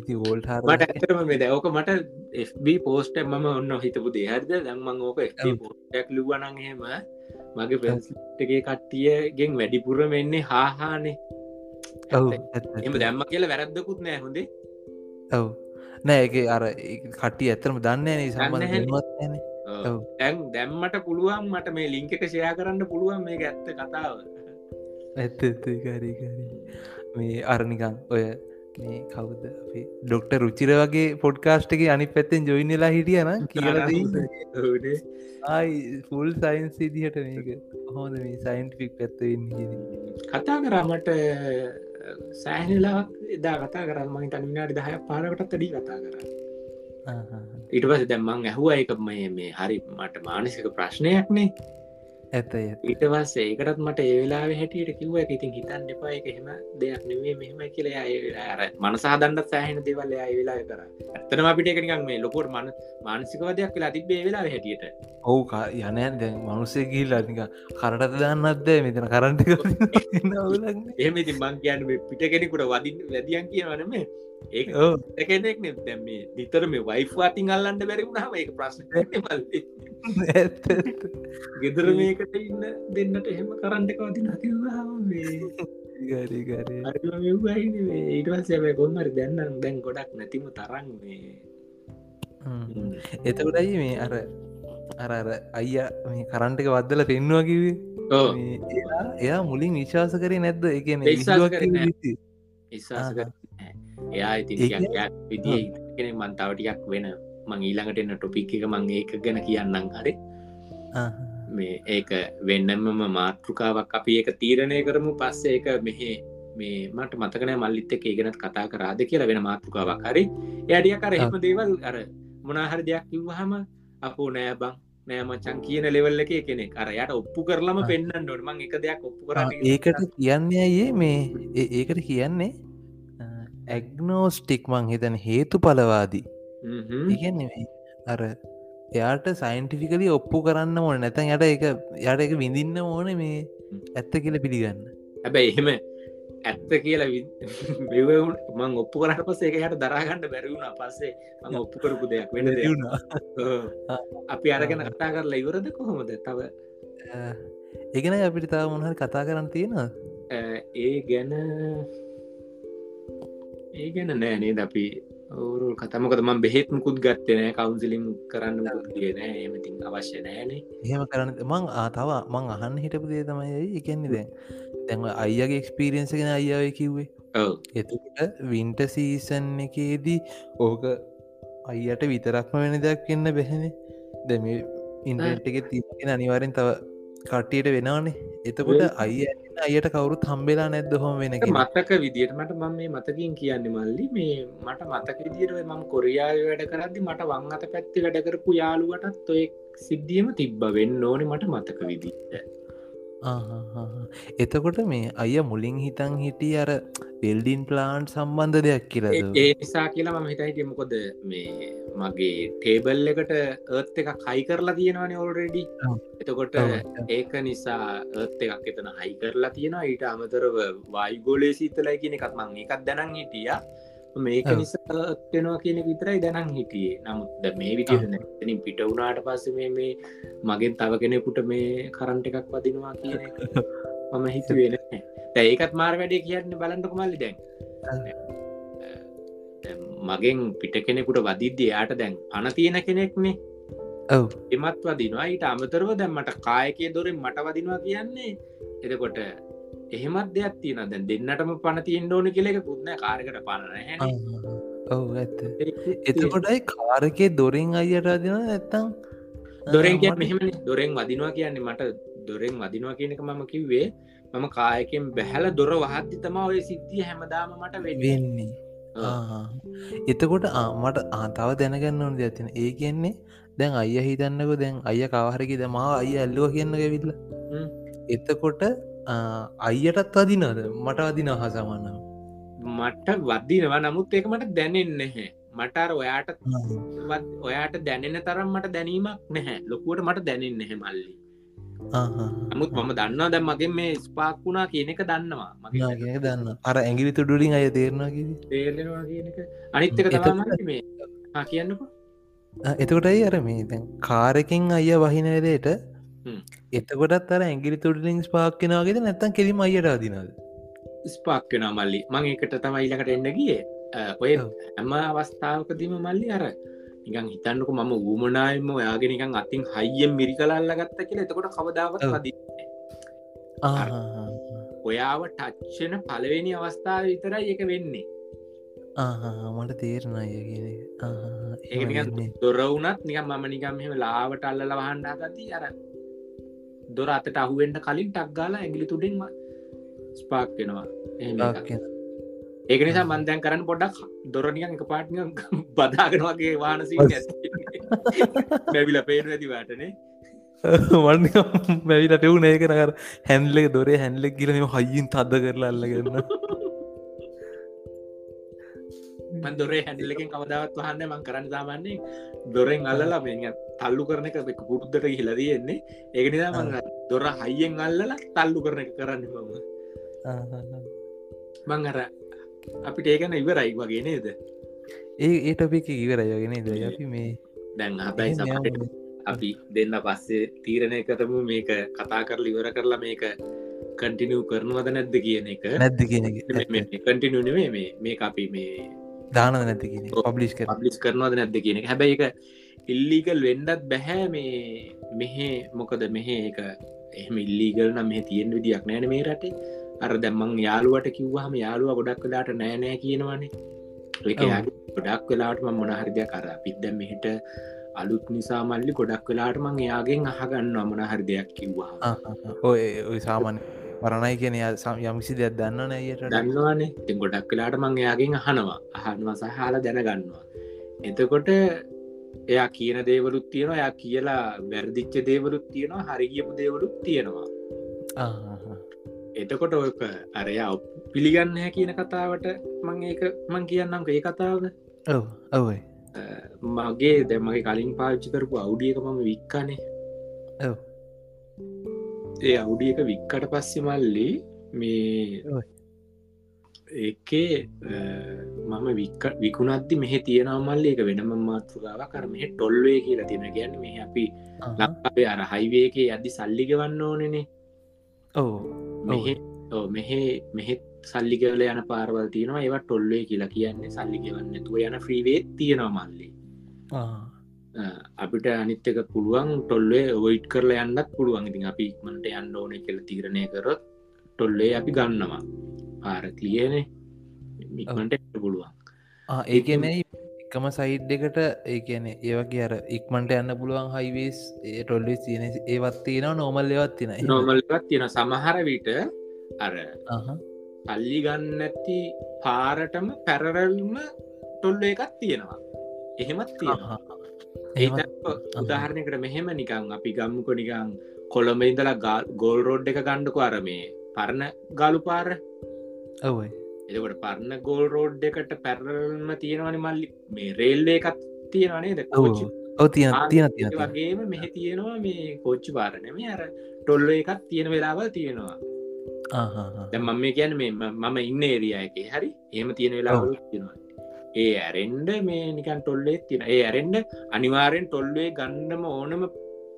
ඉති වෝල්ට හාර මට ඇතරම මේ දැවක මට FB පෝස්ට මම ඔන්න හිතපු දේහරද දැම්මං ඕක පෝටක් ලුවනන් හෙම මගේ පෙන්ස්ටගේ කට්ටියගෙන් වැඩිපුර වෙන්නේ හාහානේ. එම දැම්ම කියලා වැරද්දකුත් නෑ හොඳේ. ඔව් නෑක අර කට්ටිය ඇතරම දන්න සම්බන්ධ දැන් දැම්මට පුළුවන් මට මේ ලිංක එක ෂයා කරන්න පුළුවන් මේ ඇත්ත කතාව. ඇත්ත කාරීකාරී මේ අරනිකං ඔය මේ කවුද අපේ ඩොක්ට රුචිර වගේ පොඩ්කාස්ට් එක අනි පැත්තෙන් ජොයිනලා හිටියන කියල ආයි ෆුල් සයින්ස් ඉදිහට මේක. හොද මේ සයින්ටික් පැත්වන්න කතා කරමට සෑහලාක් එදා කතා කරන්න මගේ තනිනාට දහය පාරකටත් ඩී කතා කර. ඉට පස දැම්මං ඇහුව එක මේ මේ හරි මට මානසික ප්‍රශ්නයක්නේ ඇත ඊට පස් ඒකටත් මට ඒවෙලා හැටියට කිව්ව ඉතින් හිතන් එපා. එක හෙම දෙයක් නෙවේ මෙහෙම කියලා අර මනසාදන්නත් සෑහෙන දෙවල් අය වෙලා කර. ඇත්තනම අපිට එකනිකන් මේ ලොකොට මන මානසිකවදයක් වෙලා තිබේ වෙලා හැටියට. ඔවු යනයන් දැන් මනුසේ ගිල් අනික කරටත දන්නත්ද මෙතන කරන්ට එහෙම ඉතින් මං කියන්න පිට කෙනෙකුට වදින් වැදියන් කියවනම ඒ එකනෙක් නෙ දැම නිතර මේ වයිෆවාතින් අල්ලන්න බැරිවුණාව ඒ ප්‍රශ්න ගෙදර මේකට ඉන්න දෙන්නට එහෙම කරන්නක වති ඊටවල් සැබ කොන්මරි දැන්නම් දැන් ගොඩක් නැතිම තරන් මේ එතකොටයි මේ අර අර අර අයිය මේ කරන්ටක වද්දල පෙන්වා කිවේ එයා මුලින් විශවාස කරේ නැද්ද? එකන ඉස්සාස කර එයා ඉති විදිිය කෙන මන්තාවටියක් වෙන. මං ඊළඟට එන්න ටොපික් එක මං ඒක ගැන කියන්නම් හරි. මේ ඒක වෙන්නම්ම මාතෘකාවක් අපි ඒක තීරණය කරමු. පස්සේ එක මෙහෙ මේ මට මතකන මල්ලිත් එක ඒගෙනත් කතා කරාද කියලා වෙන මාතෘකාවක් හරි. යඩිය කර එහෙම දේවල් අර මොනාහරි දෙයක් කිව්වහම අපෝ නෑ බං නෑමචන් කියන ලෙවල්ල එක කෙනෙ අර යට ඔප්පු කරලම පෙන්න්න ඩොඩමං එක දෙයක් ඔප්පු කර ඒකට කියන්නේ අයේ මේ ඒකට කියන්නේ ඇග්නෝස්ටික් මං හිතන හේතු පලවාදී ඉගන්නේ අර එයාට සයින්ටිෆිකලි ඔප්පු කරන්න ඕන නැතැන් යට එක යට එක විඳින්න ඕන මේ ඇත්ත කියල පිළිගන්න. හැබැයි එහෙම ඇත්ත කියලා බෙවුන් මං ඔප්පු කරට පස එක හට දරාගන්නඩ බැරිවුණ පස්සේ මං ඔප්පු කරපු දෙයක් වෙන දෙවුණ අපි අරගෙන කතා කරලා ඉවරද කොහොමද? තව. ඒගෙන අපිට තාව මොහල් කතා කරන්න තියෙන ඒ ගැන ඒ ගැන නෑනේ ද අපි? ඔවරු කතමකද ම බෙහෙත්මකුත් ගත්තනෑ කවුන්සිලිම් කරන්න කියන එමතින් අවශ්‍ය නෑනේ එහෙම කරන්න මං ආතාව මං අහන්න හිටපු දේ තමයි එකන්නේ දැන් දැන් අයියගේ එක්ස්පිරියන්ස ගෙන අයියාව කිව්වේ. එතකට වින්ට සීසන් එකේදී ඕක අයියට විතරක්ම වෙන දෙයක් වෙන්න බැහැන දැම ඉන්ටට එක තිගෙන අනිවාරෙන් තව කට්ටියට වෙනවානේ. එතකොට අය අයට කවුරුත් හම්බෙලා නැද්ද හොම වෙන මතක විදිට මට මම මේ මතකින් කියන්න මල්ලි මේ මට මතක විදිර මම කොරියාව වැඩ කරදදි මට වං අත පැත්ති වැඩ කරපු යාළුවටත් ඔය සිද්ධියම තිබ්බ වෙන්න ඕනේ මට මතක විදිට එතකොට මේ අය මුලින් හිතන් හිටිය අර පෙල්ඩින් ප්ලාන්් සම්බන්ධ දෙයක් කියලා ඒ නිසා කියලා මම හිතයිට මොකොද මේ මගේ ටේබල් එකට ඒත් එක හයි කරලා තියෙනවානේ ඔල්රෙඩි එතකොට ඒක නිසා ඒත් එකක් එතන හයි කරලා තියෙනවා. ඊට අමතරව වයිගෝලේ සීතලයි කියන එකත් මං එකත් දැනන් හිටිය මේක නිසාත්වෙනවා කියන විතරයි දැනන් හිටියේ. නමුත් මේ නැතනින් පිට වුණාට පස්ස මේ මේ මගෙන් තව කෙනෙකුට මේ කරන්ට එකක් වදිනවා කියන මම හිතුවෙන ඒකත් මාර වැඩේ කියන්න බලන්නක මල්ලි දැන්. මගෙන් පිට කෙනෙකුට වදිද්‍ය යාට දැන් පන තියෙන කෙනෙක්නේ. ඔව. එමත් වදිනවා. ඊට අමතරව දැම්මට කායකය දොරින් මට වදිනවා කියන්නේ. එතකොට එහෙමත් දෙයක් තියෙන දැන් දෙන්නටම පණ තියෙන් ඕන කෙලෙක පුත්න කාරකට පණන ඔව ඇත්ත. එතකොටයි කාරකේ දොරින් අයියට අදින ඇත්තම් දොරෙන් කිය මෙහම දොරෙන් වදිනවා කියන්නේ මට දොරෙන් වදිනවා කියනක මම කිව්වේ මම කායකෙන් බැහැල දොර වහත්ති තම ඔය සිද්ධිය හැමදාම මට වෙන්නේ. එතකොට මට ආතාව දැනගන්න ඕන ඇතින ඒ කියන්නේ දැන් අය හිතන්නක දැන් අය කවහරකි දමා අය ඇල්ලුව කියන්න ඇවිල්ල. එතකොට අයියටත් අදිනද මට අදින හසමන්නම් මට වදිනවා. නමුත් ඒක මට දැනෙන් නැහැ. මටර ඔයාට ඔයාට දැනෙන තරම් මට දැනීමක් නැහැ. ලොකුවට මට දැනෙන් නැහැ මල්ලි. නමුත් මම දන්නවා දැම් මගේ මේ ස්පාක් වුණා කියන එක දන්නවා. මගේ දන්න අර ඇගිලි තුඩුලින් අය තේරනවා තේරෙනවා අනිත්තක තම මේ. කියන්නකෝ. එතකොටයි අර මේ දැන් කාරකින් අය වහිනදයට එතකොටත් අර ඇගිලි තුඩලින් ස්පාක්කෙනවාගෙද නැත්තන් කෙලිම අයට අදිනද ස්පාක් වෙන මල්ලි. මං එකට තමයි ඉලකට එන්න ගිය. ඔය හැම අවස්ථාවකදීම මල්ලි අර නිකන් හිතන්නක මම ඌමනායම ඔයාගෙන නිකන් අතින් හයියෙන් මිරි කලල්ල ගත්ත කියලා එතකොට කවදාවත් වද ඔයාව ටච්චන පලවෙනි අවස්ථාව විතරයි එක වෙන්නේ. මට තේරණ අය කියන දොරවුනත් නිකම් මම නිකම් මෙම ලාවට අල්ලල වහන්ඩා ගති අර දොර අතට අහුවෙන්ට කලින් ටක්ගාලා ඇගිලි තුඩෙන්ම ස්පාක් වෙනවා. ඒක නිසා මන්දැන් කරන්න පොඩක් දොරනිකන් එක පාට්න බදාගෙන වගේ වානසි බැවිල පේන ඇති වැටනේ වන්න බැවිල පෙවුන. ඒක නකර හැන්ලෙක් දොරේ හැන්ලෙක් ගිලම හයිින් තද කරලා අල්ලගන්න දොරේ හැඩිලකින් කවදාවත් වහන්න මං කරන්න සාමන්නේ දොරෙන් අල්ලලා මෙ තල්ලු කරන එක එක පුරුද්ධට හිලා තියෙන්නේ. ඒක නිසා මං දොර හයියෙන් අල්ලලා තල්ලු කරන එක කරන්න මම. මං අර අපිට ඒකන ඉවරයි වගේ නේද? ඒ ඒ ටොපික ඉවරයගෙන ද මේ දැන් අපයි සමට අපි දෙන්න පස්සේ තීරණය කරමු මේක කතා කරල ඉවර කරලා මේක කටිනිව් කරනවද නැද්ද කියන එක. නැද්ද කියන කටිනුනේ මේ මේ අපි මේ දාන නැති කියන පබ්ලිස් පබ්ලිස් කරනවද නැද්ද කියන හැබැයි එක ඉල්ලීගල් වෙන්ඩත් බැහැ මේ මෙහෙ මොකද මෙහෙ එක එහම ඉල්ලීගල් නම් මෙහ තියෙන විදියක් නෑන මේ රටේ. අර දැම්මං යාළුවට කිව්වාහම යාළුව ගොඩක් වෙලාට නෑනෑ කියනවනේ. ගොඩක් වෙලාටම මොනහරිදය කර පිද්ද මෙහිට අලුත් නිසා මල්ලි ගොඩක් වෙලාට මං එයාගෙන් අහගන්න අමන හරි දෙයක් කිව්වා ඔය ඔය සාමාන්‍ය පරණයි කියන යම්කිසි දෙයක් දන්න නයට දන්නවානේ. ති ගොඩක් වෙලාට මං එයාගෙන් අහනවා. අහනවා සහහල දැනගන්නවා. එතකොට එයා කියන දේවලුත් තියෙනවා එයා කියලා බැරදිච්ච දේවලුත් තියෙනවා හරිගියපු දේවලුත් තියෙනවා. එතකොට ඔයක අරයා පිළිගන්න හැ කියන කතාවට මං ඒක මං කියන්නම්. ඒ කතාව ඔව ඔවයි මගේ දැමගේ කලින් පාච්චි කරපු අවුඩියක මම වික්කනේ. ඔව ඒ අවුඩියක වික්කට පස්සෙ මල්ලි මේ ඒකේ මම වික්ක විකුණද්දි මෙහ තියෙනවමල්ල එක වෙනම මාතෘකාව කරමහ ටොල්වේ කියලා තියෙන ගැන මේ අපි ලක්කාවේ අර හයිවේක අදදි සල්ලිගවන්න ඕනනේ. ඕ මෙහෙ මෙහෙත් සල්ලිකවල යන පාරවල් තියෙනවා. ඒවත් ටොල්ලේ කියලා කියන්නේ සල්ලිගවන්න තුව යන ්‍රීවේත් තියෙනවා මල්ලි අපිට අනිත්තක පුළුවන් ටොල්ලේ ඔයිට් කරලා යන්නත් පුළුවන්. ඉතින් අපි ඉක්මට යන්න ඕන කියල තීරණය කරොත් ටොල්ලේ අපි ගන්නවා. පාර තියනේ මික්මට පුළුවන්. ඒකන එකම සයිඩ් එකට ඒකන ඒවගේ අර ඉක්මට යන්න පුළුවන් හයිවේස් ඒ ටොල්ලි තියන ඒවත් තියෙන නොමල් ඒවත් තින නොමල්වත් තියෙන සමහර විට අර සල්ලි ගන්න ඇති පාරටම පැරරල්ම ටොල්ල එකත් තියෙනවා. එහෙමත් තියෙනවා ඒ උදාහරණයකට මෙහෙම නිකං අපි ගම්මුක නිකං කොළඹ ඉඳලා ගෝල් රෝඩ් එක ගණ්ඩකු අරමේ පරණ ගලු පාර. ඔවයි එකට පරණ ගෝල් රෝඩ් එකට පැරල්ම තියෙනවනි මල්ලි මේ රේල්ලේ එකත් තියෙනවනේ ද වගේම මෙහ තියෙනවා මේ කෝච්චි පාරනම අර ටොල්ල එකත් තියෙන වෙලාවල් තියෙනවා. දැ මම මේ කියන්න මේ මම ඉන්න ඒරිය එක. හරි? ඒම තියෙන වෙලාවල් තියෙනවා ඒ ඇරෙන්ඩ මේ නිකන් ටොල්ලේ තියෙන ඒ ඇරෙන්ඩ අනිවාරෙන් ටොල්ලේ ගන්නම ඕනම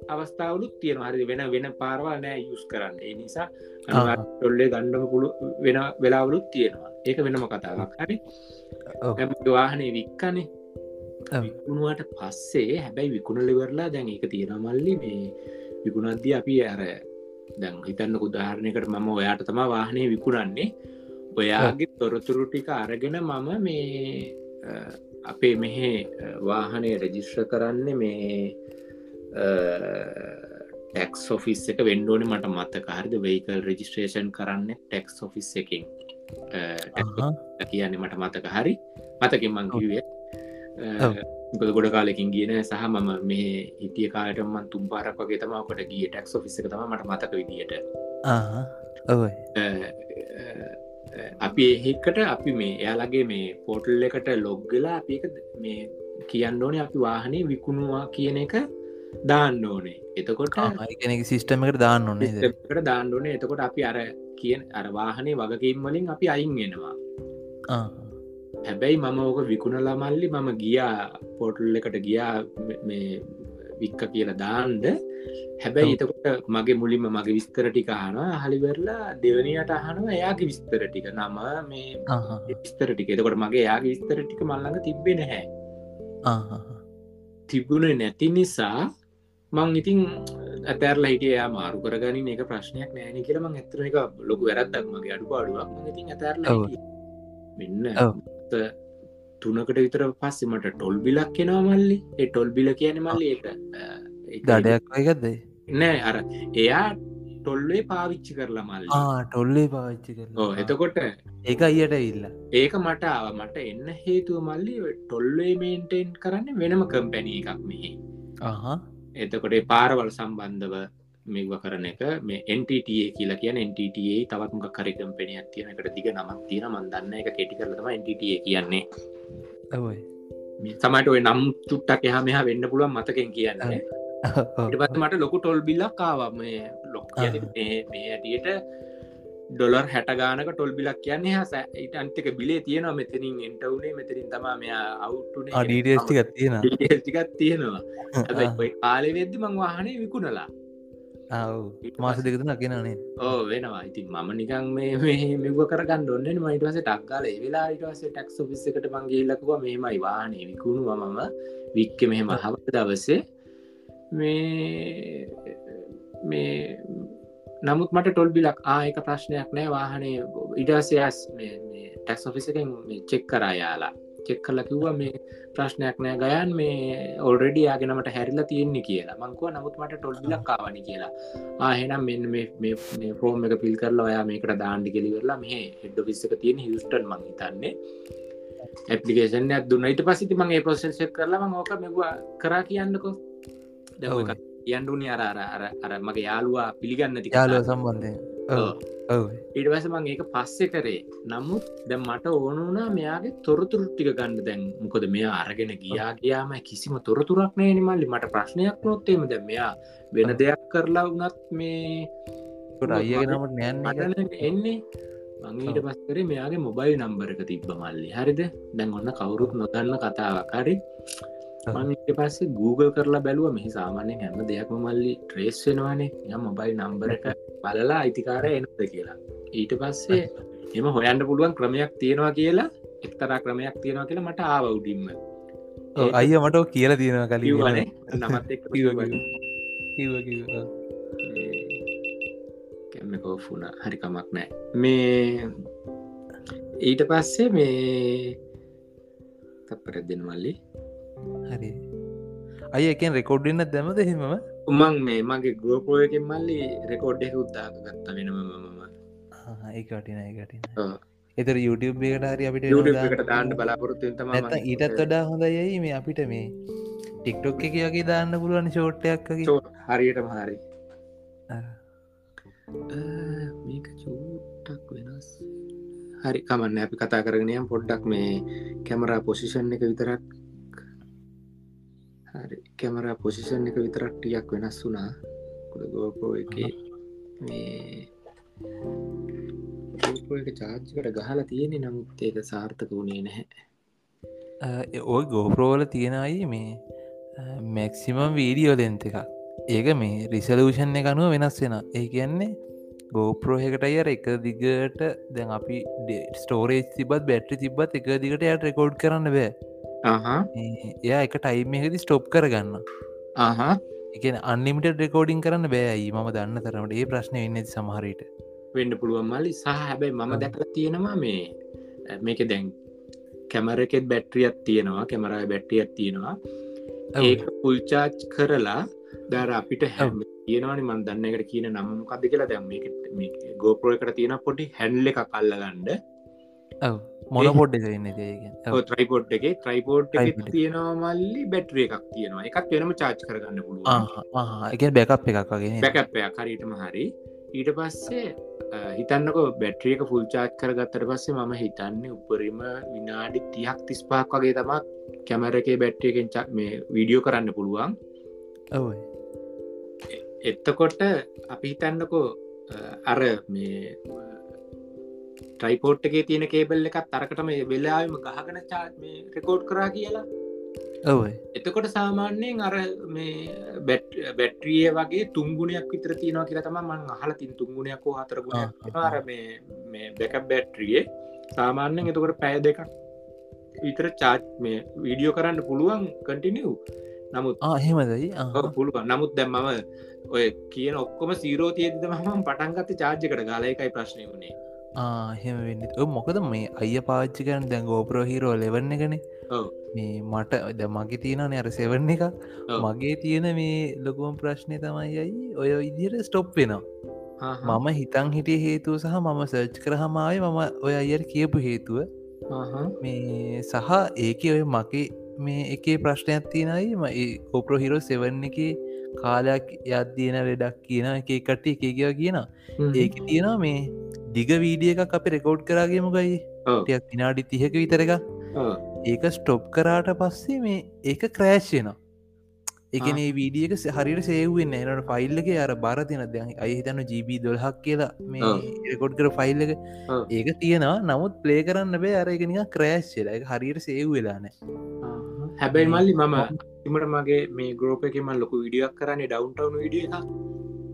අවස්ථාවලුත් තියෙන හරි වෙන වෙන පාරවා නෑ යුස් කරන්න. ඒ නිසා ටොල්ලේ ගණ්ඩම පුළු වෙන වෙලාවලුත් තියෙනවා. ඒක වෙනම කතාවක්. හරි? වාහනේ වික්කනේ? විකුණුවට පස්සේ හැබැයි විකුණලිවරලා දැන් එක තියෙන මල්ලි මේ විකුණද්දි අපි අර දැන් හිතන්න උදාහරණයකට මම ඔයාට තම වාහනය විකුණන්නේ. ඔයාගේ තොරතුරු ටික අරගෙන මම මේ අපේ මෙහෙ වාහනය රජිස්්‍ර කරන්න මේ ටෙක්ස් ඔෆිස් එක වෙන්ඩෝන මට මත්තකාරද වෙයිකල් රජිස්ට්‍රේෂන් කරන්න ටෙක්ස් ඔෆිස් එකින්. කියන්නේ මට මතක. හරි? මතකින් මංකිවේ ගොඩ කාලෙකින් කියන සහ මම මේ හිටිය කාලටම තුම් පාරක් වගේ තමකට ගිය. ටෙක්ස් ඔෆිස් එක තම මට මතක විදිට අපි එහෙකට අපි මේ එයාලගේ මේ පෝටල් එකට ලොග්ගලා අපි මේ කියන්න ඕනේ අපි වාහනේ විකුණවා කියන එක දාන්න ඕනේ. එතකොට ඒකනෙ සිිස්ටම එකට දාන්න ඕනේ කට දාන්න ඕනේ. එතකොට අපි අර කියන අර වාහනේ වගකීම් වලින් අපි අයින් වෙනවා. හැබැයි මම ඕක විකුණලා මල්ලි මම ගියා පෝටල් එකට ගියා මේ වික්ක කියලා දාන්ඩ හැබැයි එතකොට මගේ මුලින්ම මගේ විස්තර ටික අහනවා. හලිවරලා දෙවනියට අහනවා. එයාගේ විස්තර ටික. නම මේ විස්තර ටික. එතකොට මගේ යාගේ විස්තර ටික මල්ලඟ තිබෙන හැ තිබුණ නැති නිසා මං ඉතින් ඇතැරලා හිටිය මාරු කරගනින්. එක ප්‍රශ්නයක් නෑන කියලම ඇතර එක ලොකු වැරත්තක් මගේ අඩු පාඩුවක් ඉතින් ඇතැරලා මෙන්න තුනකට විතර පස්සෙමට ටොල් බිලක් කෙනවා මල්ලි. ඒ ටොල් බිල කියන මල්ලි දඩයක් එකක්ද? නෑ අර එයා ටොල්ලේ පාවිච්චි කරලා මල්ල. ටොල්ලේ පාවිච්චි කර එතකොට ඒක අයියට ඉල්ල ඒක මට ආව. මට එන්න හේතුව මල්ලි ටොල්ලේ මේන්ටෙන් කරන්න වෙනම කම්පැනී එකක් මෙහි. එතකොට පාරවල් සම්බන්ධව මෙව කරන එක. මේ NTA කියලා කියන NTA තවත්මක කරිකම්පෙනයක් තියෙන එකට දිග නමක් තියෙන මන්දන්න එක කෙටි කරලම NTA කියන්නේ. තමට ඔය නම් චුට්ටක් එහා මෙහා වෙන්න පුළුවන් මතකෙන් කියන්නේ. පත් මට ලොකු ටොල් බිල්ලක් කාවම ලොක් මේ ඇටියට ඩොලර් හැට ගානක ටොල් බිලක් කියන්නේ. හස ඊට අන්තික බිලේ තියෙනවා. මෙතනින් එන්ටවුනේ මෙතරින් තම මෙයා අවුට්ටුනේ අඩීටස්ටිකත් තියෙන ටිකත් තියෙනවා. කාලෙ වෙද්දි මං වාහනේ විකුණලා මාස දෙකතු නකිනනේ ඕ වෙනවා. ඉතින් මම නිකන් මේ මෙව කරගන්න ඔන්න මයිටවස ටක්කාල වෙලා ඉටවස ටක්ස් ෆිස්සකට මංගේල්ලකුව මේමයි වාහනේ විකුණු මම. වික්ක මෙහෙම හවට දවසේ. මේ මේ නමුත් මට ටොල් බිලක් ආයක ප්‍රශ්නයක් නෑ. වාහනේ ඉඩසයස් ටැක්ස් ඔෆිසකෙන් චෙක් කරයාලා චෙක් කල කිව්ව මේ ප්‍රශ්නයක් නෑ. ගයන් මේ ඔල්රෙඩි යාගෙනමට හැරිලා තියෙන්නේ කියලා. මංකුව නමුත් මට ටොල් බිලක් කාවනි කියලා. ආහෙනම් මෙන්න මේ ෆෝර්ම් එක පිල් කරලා ඔයා මේකට දාණ්ඩි කෙලිවෙරලා මේ හෙඩ් ෆිස්සක තියෙන හිස්ටන් මං හිතන්නේ. ඇපලිකේෂන් දුන්න. ඊට පසිති මගේ පොසෙල්සෙක් කරලා ඕක මෙවා කරා කියන්නකෝ. යන්ඩුනි අර අර අර මගේ යාලුවා පිළිගන්න ති යාලුව සම්බන්ධය ඉඩවස මං ඒක පස්සෙ කරේ. නමුත් ද මට ඕනුනා මෙයාගේ තොරතුරු ටික ගන්න. දැන් මොකද මෙයා අරගෙන ගියා ගයාම කිසිම තොරතුරක් නෑ නිමල්ලි මට ප්‍රශ්නයක් නොත්තේම ද මෙයා වෙන දෙයක් කරලා වනත් මේ අයගෙනමට නෑන් එන්නේ? මංඊට පස්කරේ මෙයාගේ මොබයිල් නම්බරක තිබ්බ මල්ලි. හරිද? දැන් ඔන්න කවුරුත් නොදන්න කතාවක්. හරි මට පස්සේ Google කරලා බැලුව මෙහි සාමාන්‍යෙන් හැම දෙයක්ම මල්ලි ට්‍රේස් වෙනවානේ. ය මොබයිල් නම්බරක බලලා අයිතිකාර එනද කියලා. ඊට පස්සේ එම හොයන්ට පුළුවන් ක්‍රමයක් තියෙනවා කියලා එක්තරා ක්‍රමයක් තියෙනවා කියලා මට ආව උඩින්ම. අයිය මට කියලා තියෙනවා කලිවනේ නමත් කැම කෝෆුන හරිකමක් නෑ. මේ ඊට පස්සේ මේ තප්පරත් දෙන මල්ලි හරි. අය එකෙන් රෙකෝඩ්ඩන්න දැමද හෙමම උමං මේ මගේ ගෝපෝ එකෙන් මල්ලි රෙකෝඩ් එක උත්තාක ගත්ත වෙනම මම. ඒකටින ඒකට එතර YouTube එකට හරි අපිට ට දාන්න බලාපොරොත්තු තම ඊටත් වඩා හොඳයයි මේ අපිට මේ ටික්ටොක් එක වගේ දාන්න පුළුවන් ෂෝට්ටයක්ගේ හරියටම හරි. මේක චූටක් වෙනස්. හරි කමන්න. අපි කතා කරගෙනයම් පොඩ්ඩක් මේ කැමරා පොසිෂන් එක විතරක් හරි. කැමරා පොසිෂන් එක විතරක් ටියක් වෙනස් වුනා ගෝපෝ එක. මේ එක චාර්ජකට ගහලා තියෙනෙ නමුත් ඒක සාර්ථක වුණේ නැහැ. ඔය ගෝප්‍රෝවල තියෙනයි මේ මැක්සිමම් වීඩියෝ දෙන්ත එකක්. ඒක මේ රිසලූෂන් එක අනුව වෙනස් වෙන ඒ කියන්නේ ගෝප්‍රෝහකට අයර එක දිගට දැන් අපි ස්ටෝරේජ් තිබත් බැට්‍රි තිබත් එක දිගට යට රෙකෝඩ් කරන්න බෑ එයා එක ටයිම්මෙහිදි ස්ටොප් කරගන්න එක අන්නිමිට රෙකෝඩින් කරන්න බෑයි ම දන්න තරමට ඒ ප්‍රශ්නය වෙන්න සමහරයට වෙන්න පුළුවන් මලි සහ හැබැයි මම දැකල තියෙනවා මේ මේක දැන් කැමරකෙත් බැට්‍රියත් තියෙනවා කැමරයි බැට්ටියත් තියෙනවා. ඒ පුල්චාච් කරලා දර අපිට හැම තියෙනවානි. මන් දන්න එකට කියන නම මොකක්ද කියලා දැම් ගෝපරෝ එකට තියෙන පොටි හැන්ල එක කල්ලගණ්ඩ ඔව. මොන පොඩ්ඩ කරන්න ඒගෙන් ත්‍රයිපෝට් එක. Tripod. තියෙනවා මල්ලි බැට්‍රිය එකක් තියෙනවා. එකක් වෙනම චාච් කරගන්න පුළුවන්. එක බැකප් එකක් වගේ බැකප්පයක් හරිටම හරි. ඊට පස්සේ හිතන්නක බැට්‍රියක ෆුල් චාච් කරගත්තට පස්සේ මම හිතන්නේ උපරිම විනාඩි තියක් තිස්පාක් වගේ තමා කැමර එකේ බැට්‍රියකෙන් ච මේ වීඩියෝ කරන්න පුළුවන්. ඔව. එත්තකොට අපි හිතන්නකෝ අර මේ ට්‍රයිපෝට් එකේ තියෙන කේබල් එකත් තරකටම වෙලාම ගහගෙන චා මේ රෙකෝඩ් කරා කියලා. ඔව. එතකොට සාමාන්‍යයෙන් අර මේ බැට් බැට්‍රිය වගේ තුංගුණයක් විතර තියෙනවා කියලා තම මං අහල තින් තුංගුණයක් හෝ හතර ආ, ගුණයක් අර මේ මේ බැක බැට්‍රියේ සාමාන්‍යෙන් එතකොට පැය දෙකක් විතර චාච් මේ වීඩියෝ කරන්න පුළුවන් කටිනිව් නමුත් හෙමදයි ඔව් පුළුවන්. නමුත් දැම් මම ඔය කියන ඔක්කොම සීරෝ තියද මම පටන්ගත චාර්ජකට ගලයකයි ප්‍රශ්නය වුණේ හෙම වෙන්න. මොකද මේ අය පාච්චි කරන දැන් ගෝපරෝ හිරෝ ලෙවන්න එකන. ඔව්. මේ මට ද මගේ තියෙනන අර සෙවන්න එක මගේ තියෙන මේ ලොකුවම් ප්‍රශ්නය තමයි අයි ඔය ඉදිර ස්ටොප් වෙනවා. මම හිතන් හිටිය හේතුව සහ මම සර්ච් කරහමාය මම ඔය අයට කියපු හේතුව. මේ සහ ඒක ඔය මගේ මේ එකේ ප්‍රශ්නයක් තියෙනයි කෝප්‍රෝ හිරෝ සෙවන්න එක කාලයක් යත්දියන ලෙඩක් කියන එක කට එක කියව කියන ඒක තියෙනවා මේ දිග වීඩිය එකක් අපි රෙකෝඩ් කරාගේමකයි ටයක් තිනාඩි තිහක විතර එක ඒක ස්ටොප් කරාට පස්සේ මේ ඒක ක්‍රෑශ්යනවා එකන වීඩියක හරිට සේවෙන්න එනට ෆයිල්ලක අර බාර තින දැ අහිතන්න ජීබී දොල්හක් කියලා මේ රෙකොඩ් කර ෆයිල් එක. ඒක තියෙනවා. නමුත් ප්ලේ කරන්න බේ. අර එකනික ක්‍රෑශ්ල හරියට සේව් වෙලාන හැබැයි මල්ලි මම ඉමට මගේ මේ ග්‍රෝප එකම ලොකු විඩියක් කරන්නේ ඩවන්ටවුන් විඩිය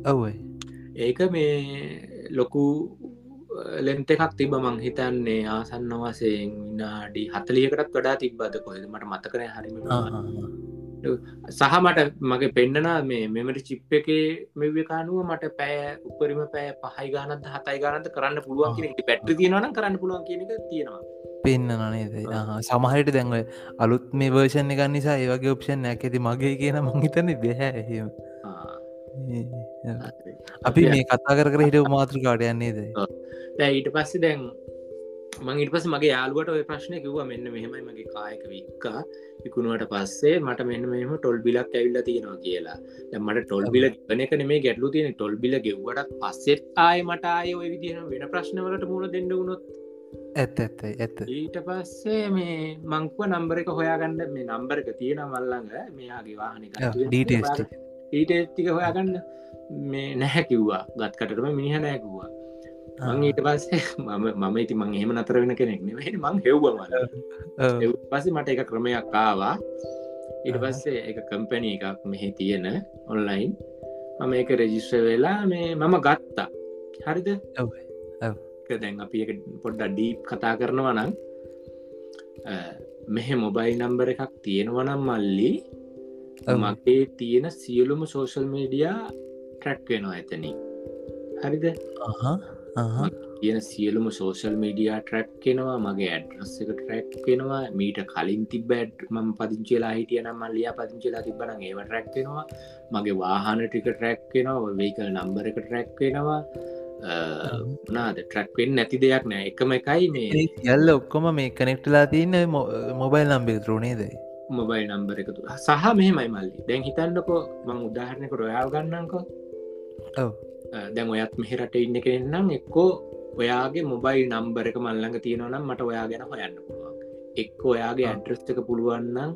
ඔවයි ඒක මේ ලොකු ලෙන්ත එකක් තිබ මං හිතන්නේ ආසන්න වසයෙන් විනාඩි හතලියකටත් වඩා තිබ්බද කොහෙද? මට මතකන හරිම සහ මට මගේ පෙන්න්නනා මේ මෙමට චිප් එක මෙවකානුව මට පෑ උපරිම පෑ පහයි ගානත් හතයි ගානත කරන්න පුළුවන් කියෙන පැට්ටි තියෙනවන කරන්න පුළුවන් කියන එක තියෙනවා. පෙන්න්න නනේද සමහට දැන්ව අලුත් මේ වර්ෂණ එක නිසා ඒවගේ ඔප්ෂන් ඇ ඇති මගේ කියන මංහිතන බැහැ අපි මේ කතා කර කර හිට මාතෘකාට යන්නේද දැ ඊට පස්සේ දැන් මං ඉට පස මගේ යාලුවට ඔය ප්‍රශ්නය කිව්ව මෙන්න මෙහෙමයි මගේ කායක වික්කා. විකුණුවට පස්සේ මට මෙන්න මෙම ටොල් බිලක් ඇවිල්ල තියෙනවා කියලා. මට ටොල් බිල ගන එක මේ ගැටලු තියෙන ටොල් බිල ගෙව්වට පස්සෙත් ආය මට ආය ඔය විදින වෙන ප්‍රශ්නවලට මුණ දෙන්න වුණොත්. ඇත්ත ඇත්ත ඇත්ත. ඊට පස්සේ මේ මංකුව නම්බර එක හොයාගන්න මේ නම්බර එක තියෙන මල්ලඟ. මෙයාගේ වාහනික ඩීටේස් ඊට ටික හොයාගන්න. මේ නැහැ කිව්වා. ගත්කටම මිනිහ නෑකුවා මං ඊට පස්සේ මම මම ඉති මං එහෙම නතර වෙන කෙනෙක් නෙවෙයි මං හෙව්වමල පස්සේ මට එක ක්‍රමයක් කාවා ඊට පස්සේ එක කම්පැනී එකක් මෙහි තියෙන ඔන්ලයින් මම එක රෙජිස්ට්‍ර වෙලා මේ මම ගත්තා. හරිද? දැන් අපි පොඩ්ඩ ඩීප් කතා කරනවා නම් මෙහෙ මොබයිල් නම්බර එකක් තියෙනවනම් මල්ලි මගේ තියෙන සියලුම සෝෂල් මීඩියා ට්‍රැක් වෙනවා ඇතනින් හරිද? තියෙන සියලුම සෝෂල් මීඩියා ට්‍රැක් කෙනවා මගේ ඇඩ්‍රස් එක ට්‍රැක් වෙනවා මීට කලින් තිබැඩ් ම පදිංචලා හිටියන මල්ලිය පදිංචලා තිබන ඒව ට්‍රැක් වෙනවා. මගේ වාහන ටික ට්‍රැක් වෙනවා වේකල් නම්බර එක ට්‍රැක් වෙනවා. නාද ට්‍රැක්වෙන් නැති දෙයක් නෑ. එකම එකයි මේ. යල්ල ඔක්කොම මේ කනෙක්ටලා තියන්න මොබයිල් නම්බි ත්‍රෝණේද මොබයිල් නම්බර එකතු සහ මෙහෙමයි මල්ලි. දැන් හිතන්නකෝ මං උදාහරණක රොයාල් ගන්නංකෝ දැන් ඔයත් මෙහෙරට ඉන්න කෙන්නම් එක්කෝ ඔයාගේ මොබයිල් නම්බර එක මල්ලඟ තියෙනවනම් මට ඔයා ගැන හොයන්න පුළුවන්. එක් ඔයාගේ ඇඩ්‍රස්්ක පුළුවන්නම්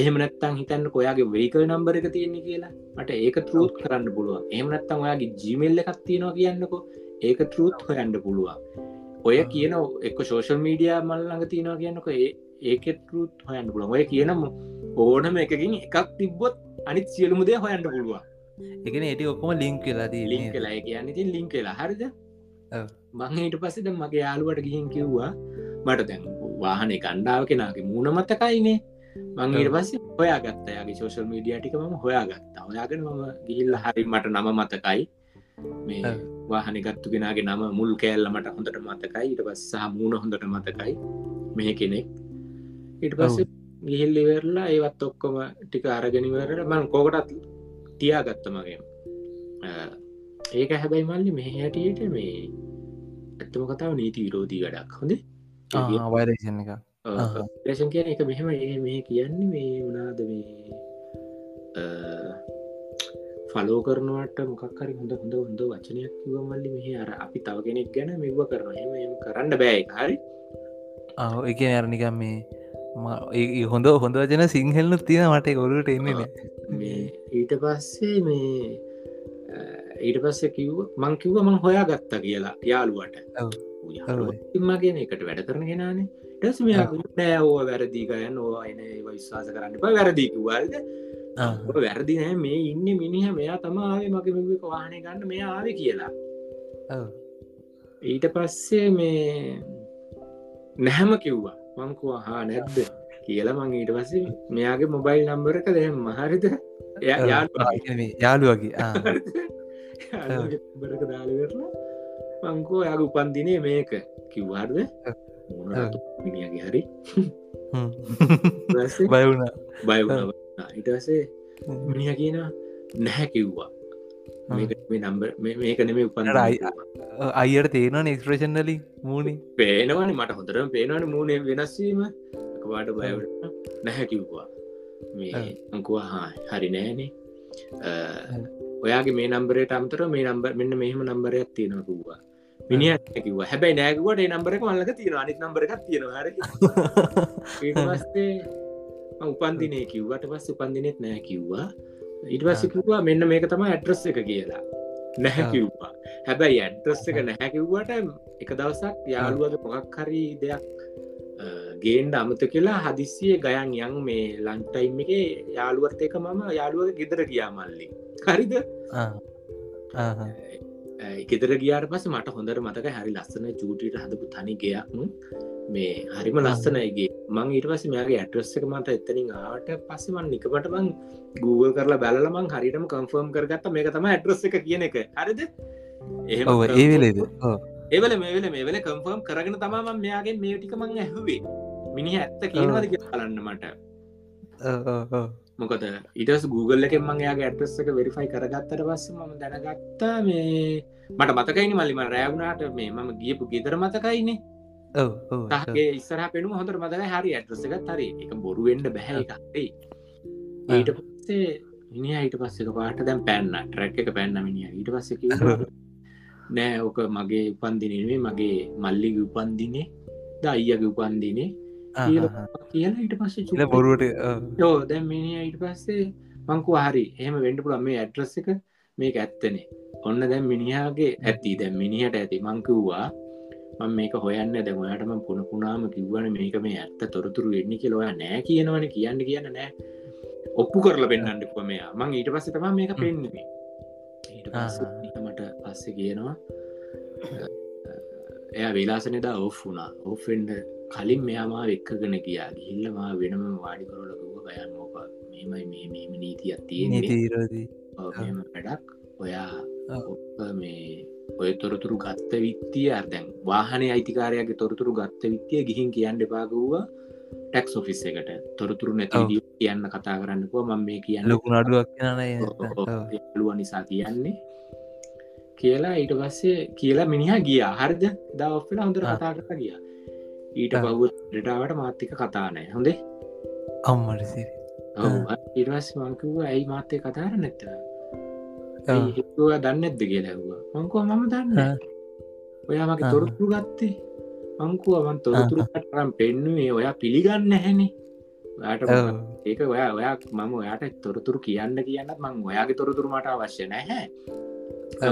එහෙමනත්තන් හිතන්න ඔයාගේ වේකල් නම්බර එක තියෙන්නේ කියලා. මට ඒක ත්‍රූත් කරන්න පුළුවන්. එහමනත්තන් ඔයාගේ ජිමෙල්ල එකක් තියෙනවා කියන්නකෝ. ඒක ත්‍රූත් හොයන්න පුළුවන්. ඔය කියන එක් ශෝෂල් මීඩිය මල්ලඟ තියෙනවා කියන්නක. ඒ ඒකෙත් රුත් හොයන්න පුළුවන්. ඔය කියනම ඕනම එකකින් එකක් තිබ්බොත් අනිත් සියලුමුදය හොයන්න පුළුවන්. එකන ඒට ඔක්කොම ලිංක් කියලාදී ලිංක් කලා කියන්න ති ලිංක් කලා හරිද? මංහිට පස්සෙද මගේ යාලුවට ගිහින් කිව්වා. මට දැන් වාහන කණ්ඩාව කෙනගේ මූුණ මතකයිනේ. මංගේට පස්සේ හොයා ගත්තයාගේ සෝෂල් මීඩිය ටික ම හොයා ගත්තා ඔයාගෙන මම ගිහිල්ල හරි මට නම මතකයි. මේ වාහන ගත්තු කෙනගේ නම මුල් කෑල්ල මට හොඳට මතකයි. ඉට පස් සහ මූුණ හොඳට මතකයි. මෙහ කෙනෙක් ඉට පස්ස ගිහිල්ලිවෙරලා ඒවත් ඔක්කොම ටික අරගෙනවරට මං කෝකටත් තියා ගත්ත මගේ ඒක හැබැයි මල්ලි මෙහ හැටියට මේ ඇත්තම කතාව නීති විරෝධී වැඩක් හොඳ? වෛරේෂන් එක. ලේෂන් කියන එක මෙහෙම ඒ මේ කියන්නේ මේ වනාද මේ ෆලෝ කරනවට මොකක්හරි හොඳ හොඳ හොඳ වචනයක් කිව මල්ලි මෙහ අර අපි තව කෙනෙක් ගැන මෙව කරන එම කරන්න බෑ හරි? එක අරනිකම් මේ හොඳ හොඳ වචන සිංහලනු තියෙන මට ගොලට එන්නේ මේ ඊට පස්සේ මේ ඊට පස්සේ කිව්ව මං කිව්ව මං හොයා ගත්තා කියලා යාළුවට. මගෙන එකට වැඩ කරන ගෙනනේ ටස් නෑ ඕ වැරදිී ගයන් ඕ අයින විශ්වාස කරන්න බ වැරදිීකිවල්ද වැරදි නෑ මේ ඉන්න මිනිහ මෙයා තමාවේ මගේ මික වාහනය ගන්න මේ ආව කියලා. ඊට පස්සේ මේ නැහැම කිව්වා මංකුවා හා නැද්ද කියලා මං ඊට පස්සේ මෙයාගේ මොබයිල් නම්බරක දැම් මහරිද යාළුවගේ බරක දාලවෙරලා මංකෝ යාග උපන්දිනේ මේක කිව්වාර්ද මිනිියගේ හරි? බයවුණ බයවුණ ඉටසේ මිනිහ කියන නැහැ කිව්වා මේක නෙම උපන්න අයියට තේනවා එක්ස්ප්‍රේෂන්ලි මූුණේ? පේනවන මට හොඳරම පේනවන මූුණේ වෙනස්වීම වාට බයවට නැහැ කිව්වා. මේ අංකුවා හා හරි නෑනේ. ඔයාගේ මේ නම්බරයට අමතර මේ නම්බර මෙන්න මෙහම නම්බරයක් තියෙනකුවා මිනි කිව හැබයි නෑකුවට නම්බරක මල්ලක තියෙන අනිත් නම්බරක් තියෙනවා. හරි. උපන්දිනය කිව්වට පස් උපන්දිනෙත් නෑ කිව්වා ඉට පස්ස කිව්වා මෙන්න මේක තම ඇඩ්‍රස් එක කියලා. නැහැ කිව්වා. හැබැයි ඇඩ්‍රස් එක නැහැ කිව්වට එක දවසක් යාළුවගේ මොකක් හරි දෙයක් ගේන්ඩ අමත කියලා හදිසිය ගයන් යන් මේ ලන්ටයිම් එක යාළුවත් එක මම යාළුවක ගෙදර ගියා මල්ලි. හරිද? ගෙදර ගියාට පස මට හොඳර මතක හරි ලස්සන චූටියට හදපු තනි ගයක්ම මේ හරිම ලස්සනයිගේ මං ඊට පස මෙයාගේ ඇට්‍රස් එක මත එතනින් ආට පස්සමන් නිකමට මං Google කරලා බැලමං හරිටම කම්ෆර්ම් කරගත්ත. මේක තම ඇට්‍රස් එක කියන එක. හරිද? ඒවෙලේද ඒවල මේවල මේවල කම්ෆර්ම් කරගෙන තමාම මෙයාගේ මේ ටික මං ඇහුවේ. මිනි ඇත්ත කියනවාද බලන්න මට. මොකද ඉටස් Google එක මංයාගේ ඇට්‍රස් එක වෙරිෆයි කරගත්තට පස්ස ම දැනගත්තා මේ මට මතකයිනි මල්ලිම රෑවුණාට මේ මම ගියපු ගෙදර මතකයිනේ ගේ ඉස්සර පෙනු හොඳර මතක හරි ඇට්‍රස එකත් හරි. එක බොරුවෙන්ඩ බැහැ එකයි ඊට පස්සේ මිනි අයිට පස්සක පාට දැම් පැන්න. ට්‍රැක් එක පැන්න මිනිිය ඊට පස්සක නෑ ඕක මගේ උපන්දිනේ මගේ මල්ලිග උපන්දිනේ ද අයියගේ උපන්දිනේ. කියලා ඊට පස්සේ චල බොරුවට යෝ දැම් මිනිිය ඊට පස්සේ මංකු හරි එහෙම වෙන්ඩපුල මේ ඇට්‍රස් එක මේක ඇත්තනේ. ඔන්න දැම් මිනිහාගේ ඇති දැම් මිනිහට ඇති. මංකිව්වා මං මේක හොයන්න දැ ඔයාටම පුන පුනාම කිව්වන මේක මේ ඇත්ත තොරතුරු එන්නේ කියලවා නෑ කියනවන කියන්න කියන්න නෑ. ඔප්පු කරල පෙන්න්නඩකුව මෙයා. මං ඊට පස්ස තම මේක පෙන්න්නේ මට පස්ස කියනවා එය වෙලාසනදා ඔෆ් වුණා. ඔෆෙන්ඩ කලින් මෙයාමා එක්කගෙන කියා ගිහිල්ලමා වෙනම වාඩි කරලකුව ගයන් මෝක මෙමයි මේ මෙම නීතියක් තියෙන්නේ. වැඩක්. ඔයා මේ ඔය තොරතුරු ගත්ත විත්තිය අර්දැන් වාහන අයිතිකාරයගේ තොරතුරු ගත්ත විත්තිය ගිහින් කියන්න එපාගව්වා ටැක්ස් ඔෆිස් එකට. තොරතුරු නැති කියන්න කතා කරන්නකුව මම මේ කියන්න ලොකු නඩුවක් ලුව නිසා කියන්නේ. කියලා ඊට පස්සේ කියලා මිනිහා ගිය. හරිද? දා ඔෆ්ල හොඳර කතා කර ගියා. ඊට බව් ඩටාවට මාත්තික කතානෑ හොඳේ? අම්මටසි ඉරස් මංකව ඇයි මාත්‍යය කතාර නැත්ත හිතුව දන්න ඇද්ද කියලැව්වා මංකෝ මම දන්න ඔයා මගේ තොරතුරු ගත්තේ මංකුවමන් තොරතුරු කටරම් පෙන්නුවේ ඔයා පිළිගන්න හැනේ ට ඒක ඔයා ඔයා මම ඔයාට තොරතුරු කියන්න කියන්න මං ඔයාගේ තොරතුරු මට අවශ්‍ය නැහැ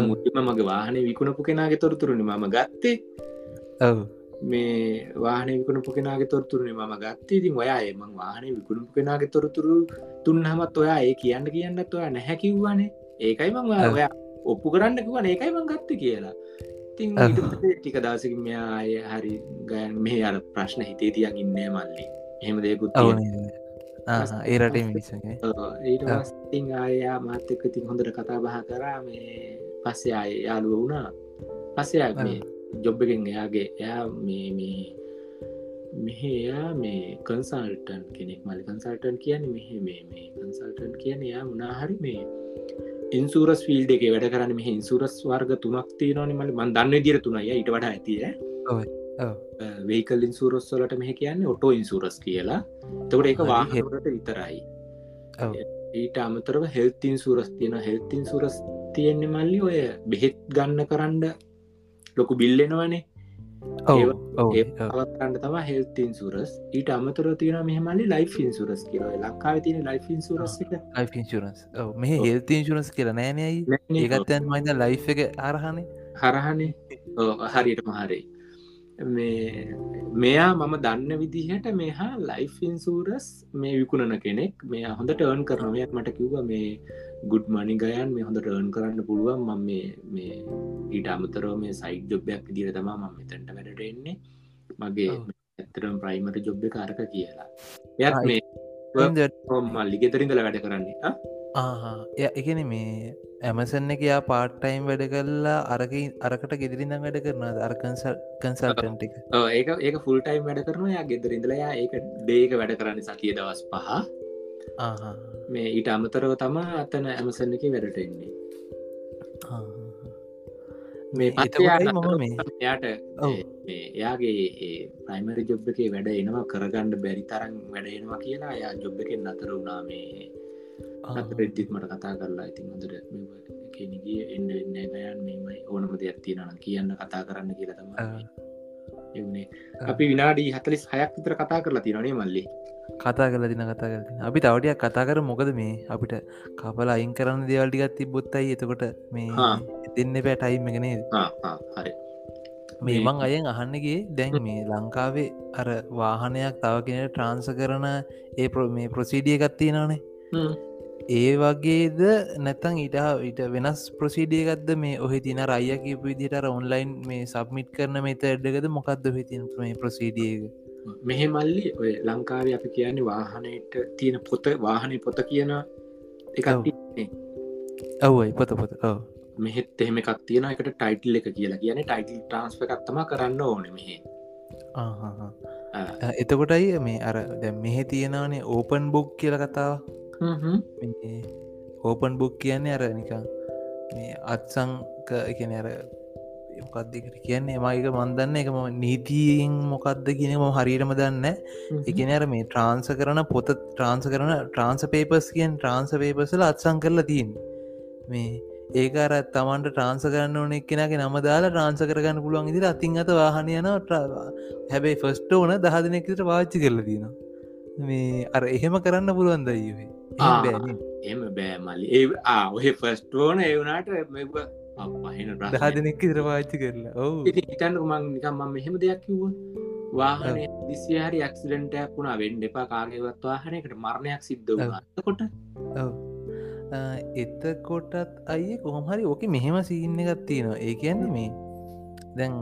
මුටම මගේ වාහන විකුණපු කෙනගේ තොරතුරුණ මම ගත්තේ මේ වාහන විකුණපු කෙනගේ තොරතුරන ම ගත්තේ ඉතින් ඔයා එම වාහන විකුණපු කෙනගේ තොරතුරු තුන්නහමත් ඔයා ඒ කියන්න කියන්නත් ඔයා නැහැකිව්වානේ ඒකයි මං ඔයා ඔප්පු කරන්න කිවන ඒකයි මං ගත්ත කියලා. තින් ටික දවසකින් මෙයා අය හරි ගයන් මේ අර ප්‍රශ්න හිතේ තියන් ඉන්න මල්ලි. එහෙම දෙකුත් ඒ රට මිනිසගේ ඊට පස්තිං අයා මාත්‍යක තින් හොඳට කතා බහ කරා. මේ පස්සේ අය යාළුව වුණා. පස්සේ මේ ජොබ්බගෙන් එයාගේ එයා මේ මේ මෙහයා මේ කන්සල්ටන් කෙනෙක්. මලි කන්සල්ටන් කියන මෙහ මේ මේ කන්සල්ටන් කියන එයා මුණහරි මේ ඉන්සූරස් ෆිල්ඩ එක වැඩ කරන්න මෙහ ඉන්සුරස් වර්ග තුනක් තියනවන මල මන් දන්න දිර තුනයි. ඊට වඩා ඇතිය වේකල් ඉන්සුරස් වලට මෙහ කියන්නේ ඔටෝ ඉන්සුරස් කියලා. තකට ඒක වාහට විතරයි. ඊට අමතරව හෙල්තින් සුරස් තියෙන හෙල්තින් සුරස් තියෙන්නේ මල්ලි ඔය බෙහෙත් ගන්න කරන්න ලොකු බිල්ලෙනවනේ ඒවන්න තම හෙල්තින් සුරස් ඊට අමතර තියෙන මෙහමලි ලයි් ඉන්සුරස් කියල. ලංකාව තින ලයි් ඉන්සුරස් ලයි් ඉන්සුරන්ස් මේ හෙල්ත ඉන්සුරන්ස් කියල නෑනයයි ඒකත්තයන් මයිද ලයි් එක අරහනේ. හරහනේ හරියට මහරේ මේ මෙයා මම දන්න විදිහට මෙහා ලයිෆ් ඉන්සූරස් මේ විකුණන කෙනෙක්. මේ හොඳ ටර්න් කරනවයක් මට කිව්ව මේ ගුඩ් මනි ගයන් මේ හොඳ ටර්න් කරන්න පුළුවන්. මම මේ ඊට අමතරව මේ සයිට් ජොබ්යක් දිර තමා මම මෙතැන්ට වැඩට එන්නේ මගේ ඇතරම් ප්‍රයිමට ජොබ්බ කාරක කියලා. එයත් මේ මල්ලි ගෙතරින්දල වැඩ කරන්නේ එකන මේ ඇමසන්න එක යා පාට්ටයිම් වැඩ කල්ලා අරක අරකට ගෙදිරිඳ වැඩ කරන අරකන්සල් කන්සල්ටන්ට එක. ඒක ඒක ෆුල්ටයිම් වැඩ කරන යා ගෙදරින්දලයා ඒක ඩේක වැඩ කරන්න සතිය දවස් පහ. මේ ඊට අමතරව තමා අතන ඇමසන්න එක වැඩට එන්නේ. මේ පත්යාට එයාගේ ප්‍රයිමරි ජොබ් එක වැඩ එනවා කරගණ්ඩ බැරි තරන් වැඩ එනවා කියලා යා ජොබ් එකෙන් අතර වුණා. මේ රෙද්දිත් මට කතා කරලා ඉතින් හොඳට කෙනගේ එන්න එන්න ගයන් මෙමයි ඕනම දෙයක් තියෙනන කියන්න කතා කරන්න කියලතම එවනේ. අපි විනාඩී හතලිස් හයක් විතර කතා කරලා තිරනේ මල්ලි. කතා කල දින කතා කරතින අපි තවටියක් කතා කර මොකද මේ අපිට කපල අයින් කරන්න දේවල්ටිගත් තිබොත්තයි එතකොට මේ දෙන්න බෑ ටයිම් එක නේද? හරි. මේ මං අයෙන් අහන්නගේ දැන් මේ ලංකාවේ අර වාහනයක් තව කෙන ට්‍රාන්ස කරන ඒ මේ ප්‍රසිඩිය ගත්තිනනේ ඒ වගේද නැතන් ඉට ඉට වෙනස් ප්‍රසිඩියගත්ද මේ ඔහෙ තින රයිය කිපු විදිට ඔන්ලයින් මේ සබ්මිට් කරන මෙත ඇඩ්ඩගද මොකක්ද හිතින් මේ ප්‍රසිඩියක මෙහෙ මල්ලි ඔය ලංකාව අපි කියන්නේ වාහනයට තියෙන පොත වාහනය පොත කියන එක ඔවයි පොත පොත. මෙහෙත් එහෙම එකක් තියෙන එකට ටයිටල් එක කියලා කියන ටයිටල් ට්‍රන්ස්ප එකත්තම කරන්න ඕන මෙහේ. එතකොටයි මේ අර මෙහෙ තියෙනනේ ඕපන් බුක් කියල කතාව ඕපන් බුක් කියන්නේ අර නිකං මේ අත්සංක එකන අර මොකක්දකට කියන්නේ? මයික මන්දන්න එක නීතියෙන් මොකක්ද කියන ම හරිරම දන්න එකන අර මේ ට්‍රාන්ස කරන පොත ට්‍රාන්ස කරන ට්‍රාන්ස පේපස් කියෙන් ට්‍රාන්ස පේපසල අත්සං කරලා තින් මේ ඒකර තමන්ට ට්‍රාන්ස කරන්න ඕන එක්කෙනගේ නම දාලා ට්‍රාන්ස කරගන්න පුළුවන් ඉදිර අතින් අත වාහනයන ට්‍රවා හැබැයි ෆස්ට ඕන දහදනෙකට වාච්චි කරල තින මේ අර එහෙම කරන්න පුළුවන් දයිවේ එම බෑ මලි ඒ ඔහෙ ෆස්ටෝන ඒවනාට පහන දහදනෙක් ඉතර පාච්චි කරලා. ඔවු. හිතන්න මං නිකම් මම මෙහෙම දෙයක් කිව්ව. වාහන දිසිහරි ඇක්සිඩෙන්ටයක් වුණා වෙන්න එපා කාගේවත් වාහනයකට මරණයක් සිද්ධ කොට එතකොටත් අය කොහොමහරි ඕක මෙහෙම සින්න එකත් තියෙනවා. ඒ කියන්නේ මේ දැන්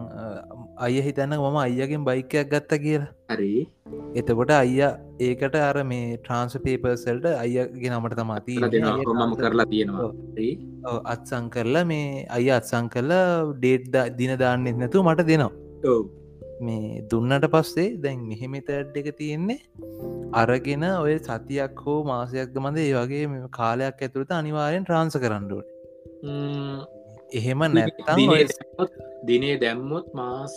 අය හිතන්න මම අයියගෙන් බයිකයක් ගත්ත කියලා. හරි. එතකොට අයිය ඒකට අර මේ ට්‍රන්ස් පේපර්සල්ට අයගේ නමට තමාති මම කරලා තියෙනවා. අත්සං කරලා මේ අය අත්සං කරලා ඩේට් දින දාන්න නැතු මට දෙනවා. මේ දුන්නට පස්සේ දැන් මෙහෙමතඩ් එක තියෙන්නේ අරගෙන ඔය සතියක් හෝ මාසයක්ද මඳ ඒ වගේ කාලයක් ඇතුළට අනිවාරයෙන් ට්‍රාන්ස කරන්නඩුවට එහෙම නැත්තම් දිනේ දැම්මොත් මාස